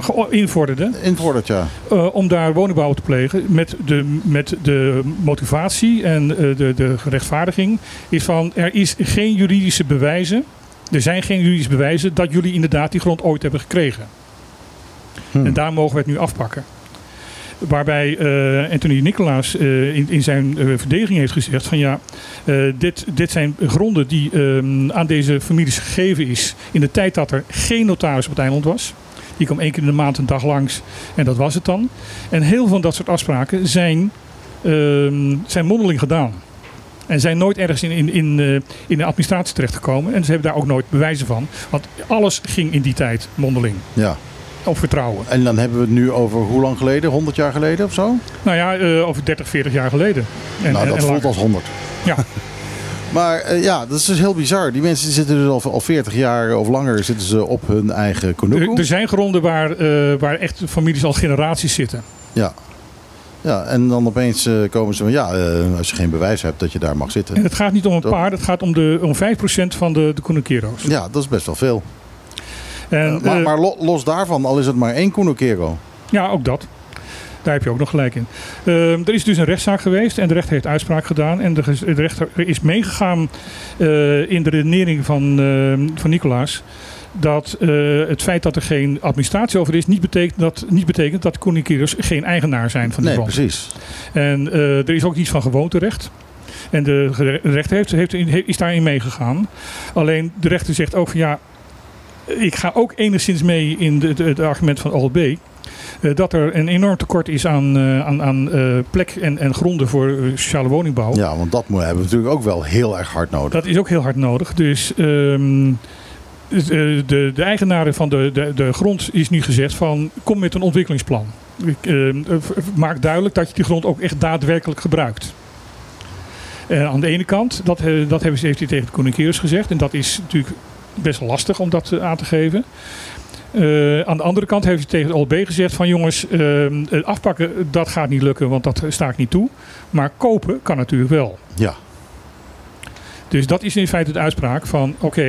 ge- invorderde. in Vordert, ja. eh, om daar woningbouw te plegen. Met de, met de motivatie en eh, de, de rechtvaardiging is van er is geen juridische bewijzen. Er zijn geen juridische bewijzen dat jullie inderdaad die grond ooit hebben gekregen. Hm. En daar mogen we het nu afpakken. Waarbij eh, Anthony Nicolaas eh, in, in zijn eh, verdediging heeft gezegd van ja, dit, dit zijn gronden die ehm, aan deze families gegeven is in de tijd dat er geen notaris op het eiland was. Die kwam één keer in de maand een dag langs en dat was het dan. En heel veel van dat soort afspraken zijn, ehm, zijn mondeling gedaan. En zijn nooit ergens in, in, in, in de administratie terechtgekomen. En ze hebben daar ook nooit bewijzen van. Want alles ging in die tijd mondeling. ja. Op vertrouwen. En dan hebben we het nu over hoe lang geleden? 100 jaar geleden of zo? Nou ja, eh, over 30, 40 jaar geleden. En, nou, en- dat en voelt langer. als 100. Ja. Maar eh, ja, dat is dus heel bizar. Die mensen zitten dus al, al 40 jaar of langer zitten ze op hun eigen Er, Canoeco. er zijn gronden waar, eh, waar echt families al generaties zitten. Ja. Ja, en dan opeens komen ze van ja, als je geen bewijs hebt dat je daar mag En zitten. het gaat niet om een paar, het gaat om, de, om 5% van de, de. Ja, dat is best wel veel. En, Eh, maar eh, maar los daarvan, al is het maar één Kunokero. Ja, ook dat. Daar heb je ook nog gelijk in. Ehm, er is dus een rechtszaak geweest en de rechter heeft uitspraak gedaan. En de, de rechter is meegegaan eh, in de redenering van, ehm, van Nicolaas. Dat het feit dat er geen administratie over is, niet betekent dat, niet betekent dat geen eigenaar zijn van die Nee, precies. En er is ook iets van gewoonterecht. En de rechter heeft, heeft, is daarin meegegaan. Alleen de rechter zegt ook van ja, ik ga ook enigszins mee in het argument van OLB. eh, dat er een enorm tekort is aan, eh, aan, aan eh, plek en, en gronden voor sociale woningbouw. Ja, want dat hebben we natuurlijk ook wel heel erg hard nodig. Dat is ook heel hard nodig. Dus ehm, eh, de, de eigenaren van de, de, de grond is nu gezegd van kom met een ontwikkelingsplan. Ik, ehm, eh, maak duidelijk dat je die grond ook echt daadwerkelijk gebruikt. Aan de ene kant, dat, dat hebben ze, heeft hij tegen de Koninkiers gezegd. En dat is natuurlijk best lastig om dat eh, aan te geven. Eh, aan de andere kant heeft hij tegen de OLB gezegd van jongens, het afpakken dat gaat niet lukken, want dat sta ik niet toe. Maar kopen kan natuurlijk wel. Ja, Dus dat is in feite de uitspraak van oké,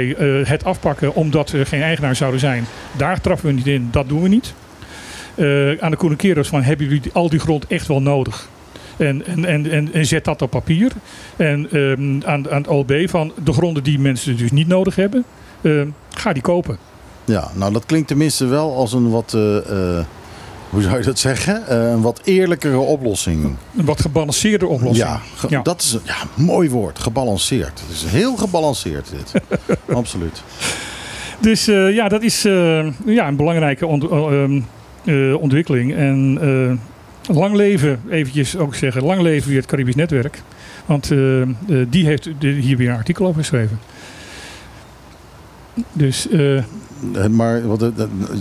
het afpakken omdat er geen eigenaar zouden zijn, daar trappen we niet in, dat doen we niet. Aan de Koenikeros van hebben jullie al die grond echt wel nodig? En, en, en, en, en zet dat op papier. En ehm, aan, aan het OLB van de gronden die mensen dus niet nodig hebben, ga die kopen. ja, nou dat klinkt tenminste wel als een wat, eh, eh, hoe zou je dat zeggen? Eh, een wat eerlijkere oplossing. Een wat gebalanceerde oplossing. Ja, ge- Ja. dat is een ja, mooi woord, gebalanceerd. Het is heel gebalanceerd dit. Absoluut. Dus ja, dat is ja, een belangrijke ont- eh, ehm, eh, ontwikkeling. En lang leven, eventjes ook zeggen, lang leven weer het Caribisch Netwerk. Want die heeft hier weer een artikel over geschreven. Dus Eh, eh, Maar wat, eh,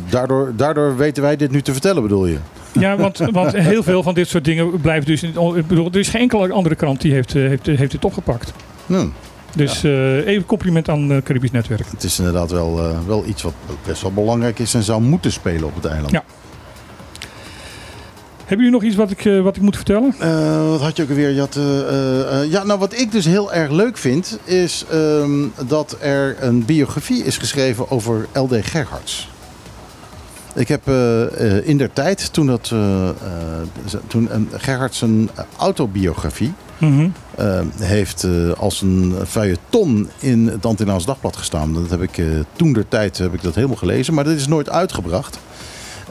daardoor, daardoor weten wij dit nu te vertellen, bedoel je? ja, want, want heel veel van dit soort dingen blijven dus... In, ik bedoel, er is geen enkele andere krant die heeft, heeft, heeft dit opgepakt. Hm, Dus eh, even compliment aan het Caribisch Netwerk. het is inderdaad wel, wel iets wat best wel belangrijk is en zou moeten spelen op het eiland. Ja. Hebben jullie nog iets wat ik, eh, wat ik moet vertellen? Eh, wat had je ook alweer? Je had, eh, ja, nou, wat ik dus heel erg leuk vind, is ehm, dat er een biografie is geschreven over L.D. Gerhards. Ik heb in der tijd, toen, dat, toen een Gerhards een autobiografie Mhm. eh, heeft als een feuilleton in het Antilliaans Dagblad gestaan. Dat heb ik toen der tijd heb ik dat helemaal gelezen, maar dat is nooit uitgebracht.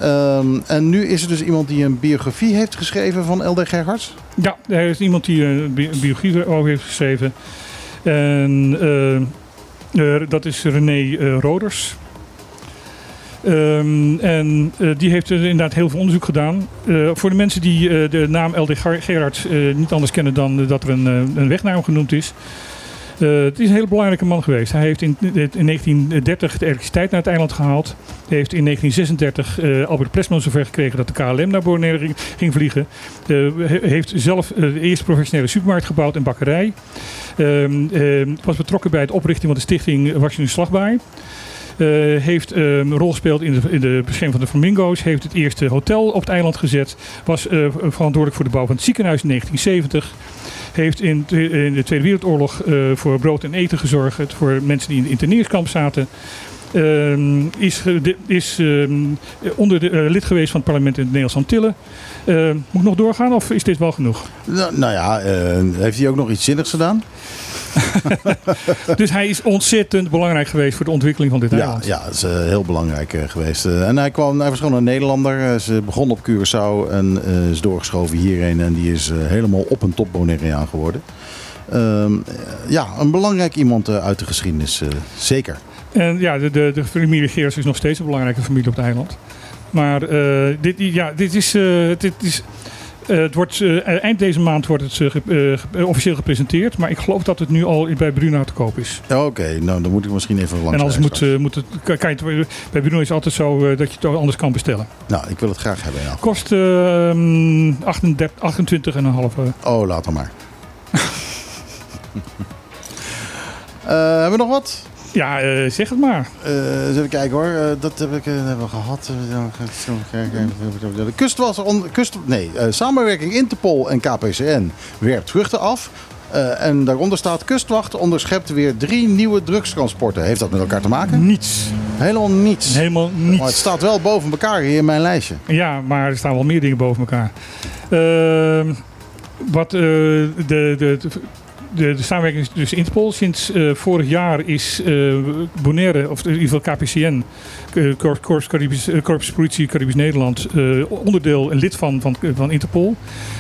Ehm, en nu is er dus iemand die een biografie heeft geschreven van L.D. Gerhards. Ja, er is iemand die een bi- een biografie over heeft geschreven. En eh, dat is René eh, Roders. Ehm, en eh, die heeft er inderdaad heel veel onderzoek gedaan. Voor de mensen die de naam L.D. Ger- Gerards niet anders kennen dan dat er een, een weg naar hem genoemd is. Eh, het is een hele belangrijke man geweest. Hij heeft in, in 1930 de elektriciteit naar het eiland gehaald. Hij heeft in 1936 eh, Albert Plesman zover gekregen dat de KLM naar Bonaire ging, vliegen. He- heeft zelf de eerste professionele supermarkt gebouwd en bakkerij. Ehm, ehm, was betrokken bij het oprichting van de stichting Washington Slagbaai. Eh, heeft ehm, een rol gespeeld in de, in de bescherming van de flamingo's. Heeft het eerste hotel op het eiland gezet. Was verantwoordelijk voor de bouw van het ziekenhuis in 1970. Heeft in, in de Tweede Wereldoorlog eh, voor brood en eten gezorgd. Voor mensen die in de interneerskamp zaten. Ehm, is is ehm, onder de, eh, lid geweest van het parlement in de Nederlandse Antillen. Ehm, moet ik nog doorgaan of is dit wel genoeg? Nou, nou ja, eh, heeft hij ook nog iets zinnigs gedaan? dus hij is ontzettend belangrijk geweest voor de ontwikkeling van dit Ja, eiland. ja, dat is eh, heel belangrijk eh, geweest. Eh, en hij, kwam, hij was gewoon een Nederlander. Ze begon op Curaçao en is doorgeschoven hierheen. En die is helemaal op een top Bonaireaan geworden. Ehm, eh, ja, een belangrijk iemand uit de geschiedenis, zeker. En ja, de, de, de familie Geers is nog steeds een belangrijke familie op het eiland. Maar dit, ja, dit is. dit is eh, het wordt, eh, eind deze maand wordt het eh, eh, officieel gepresenteerd. Maar ik geloof dat het nu al bij Bruna te koop is. Oké, nou dan moet ik misschien even langs. en anders moet, eh, moet het. kan- kan je het- bij Bruna is het altijd zo eh, dat je het ook anders kan bestellen. Nou, ik wil het graag hebben. Ja. Kost ehm 38 28,5 euro. Oh, laat dan maar. Eh, hebben we nog wat? Ja, eh, zeg het maar. Eh, eens even kijken hoor. Eh, dat heb ik, eh, hebben we gehad. Eh, ja, zo kijken. De kustwasser, on, kust, nee, eh, samenwerking Interpol en KPCN werpt vruchten af. Eh, en daaronder staat kustwacht onderschept weer drie nieuwe drugstransporten. Heeft dat met elkaar te maken? Niets. Helemaal niets. Helemaal Maar het niets. staat wel boven elkaar hier in mijn lijstje. Ja, maar er staan wel meer dingen boven elkaar. Ehm, wat eh, de, de, de, de, samenwerking dus Interpol. Sinds eh, vorig jaar is eh Bonaire, of in ieder geval KPCN, eh, Korps Politie Caribisch Nederland, eh, onderdeel en lid van, van, van Interpol.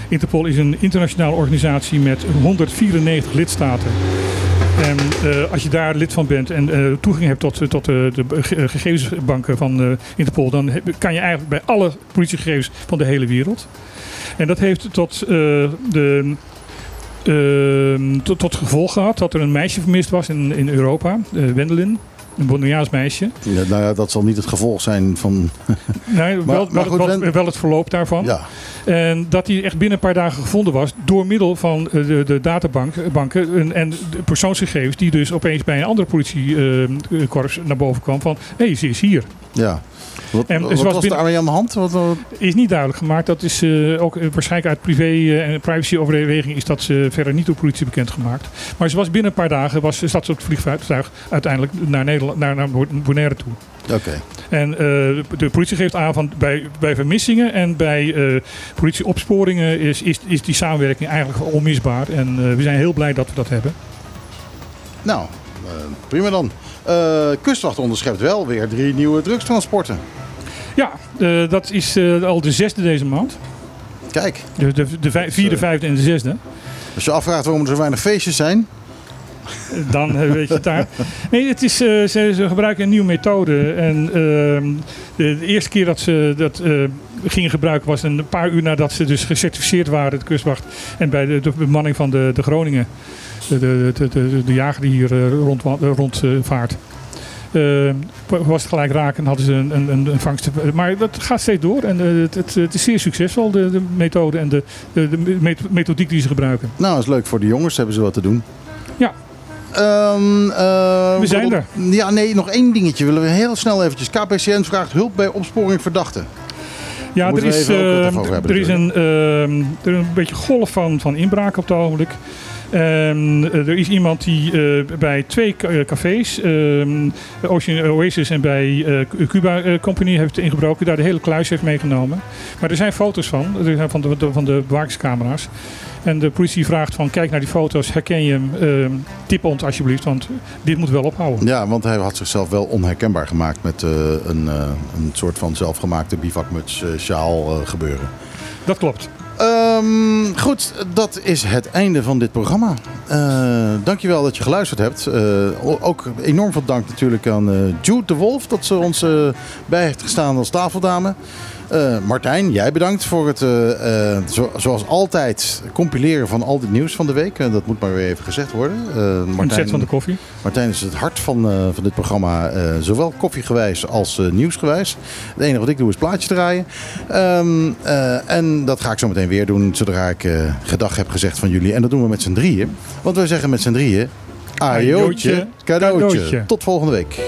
Interpol is een internationale organisatie met 194 lidstaten. En als je daar lid van bent en toegang hebt tot, tot de ge- gegevensbanken van Interpol, dan kan je eigenlijk bij alle politiegegevens van de hele wereld. En dat heeft tot, de, tot, tot gevolg gehad dat er een meisje vermist was in, in Europa, eh Wendelin. Een Bonaireaans meisje. Ja, nou ja, dat zal niet het gevolg zijn van... Nee, wel, maar wel, goed, wel- Wen- wel het verloop daarvan. Ja, En dat die echt binnen een paar dagen gevonden was door middel van eh, de, de databanken en, en de persoonsgegevens die dus opeens bij een andere politiekorps naar boven kwam van hé, hey, ze is hier. ja. Wat, En wat ze was binnen- daarmee aan de hand? Wat, wat- Is niet duidelijk gemaakt. Dat is eh, ook eh, waarschijnlijk uit privé eh, en privacyoverweging is dat ze verder niet door politie bekendgemaakt. Maar ze was binnen een paar dagen was, zat ze op het vliegtuig uiteindelijk naar, Nederland, naar, naar Bonaire toe. Oké. En de, politie geeft aan van bij, bij vermissingen en bij eh, politieopsporingen is, is, is die samenwerking eigenlijk onmisbaar. En we zijn heel blij dat we dat hebben. Nou, prima dan. Eh, kustwacht onderschept wel weer drie nieuwe drugstransporten. Ja, eh, dat is eh, al de zesde deze maand. Kijk, De, de, de vij- vierde, eh, vijfde en de zesde. als je afvraagt waarom er zo weinig feestjes zijn. Dan eh, weet je het daar. Nee, het is, eh, ze, ze gebruiken een nieuwe methode. En ehm, de, de eerste keer dat ze dat eh, gingen gebruiken was een paar uur nadat ze dus gecertificeerd waren, de kustwacht. En bij de, de bemanning van de, de Groningen. De, de, de, de, jager die hier eh, rond, rond eh, vaart. Eh, was het gelijk raken en hadden ze een, een, een, vangst. Maar dat gaat steeds door en het, het, het is zeer succesvol, de, de methode en de, de, de met- methodiek die ze gebruiken. Nou, dat is leuk voor de jongens, hebben ze wat te doen. Ja. Ehm, eh, We zijn er. Ja, nee, nog één dingetje. Willen we heel snel eventjes. KPCN vraagt hulp bij opsporing verdachten. Ja, er is, eh, hebben er is een, ehm, er is een beetje golf van, van inbraken op het ogenblik. En eh, er is iemand die eh, bij twee eh, cafés, ehm, Ocean Oasis en bij eh, Cuba Company, heeft ingebroken. Daar de hele kluis heeft meegenomen. Maar er zijn foto's van, er zijn van de, de- van de bewakingscamera's. En de politie vraagt van, kijk naar die foto's, herken je hem? Ehm, tip ons alsjeblieft, want dit moet wel ophouden. Ja, want hij had zichzelf wel onherkenbaar gemaakt met een, een soort van zelfgemaakte bivakmuts sjaal gebeuren. Dat klopt. Ehm, goed, dat is het einde van dit programma. Eh dankjewel dat je geluisterd hebt. Eh, ook enorm veel dank natuurlijk aan eh, Jude de Wolf dat ze ons bij heeft gestaan als tafeldame. Eh, Martijn, jij bedankt voor het, eh, eh, zo- zoals altijd, compileren van al dit nieuws van de week. Dat moet maar weer even gezegd worden. Set van de koffie. Martijn is het hart van, van dit programma, zowel koffiegewijs als nieuwsgewijs. Het enige wat ik doe is plaatjes draaien. Ehm, eh, en dat ga ik zo meteen weer doen, zodra ik gedag heb gezegd van jullie. En dat doen we met z'n drieën. Want wij zeggen met z'n drieën, ajootje, cadeautje. Tot volgende week.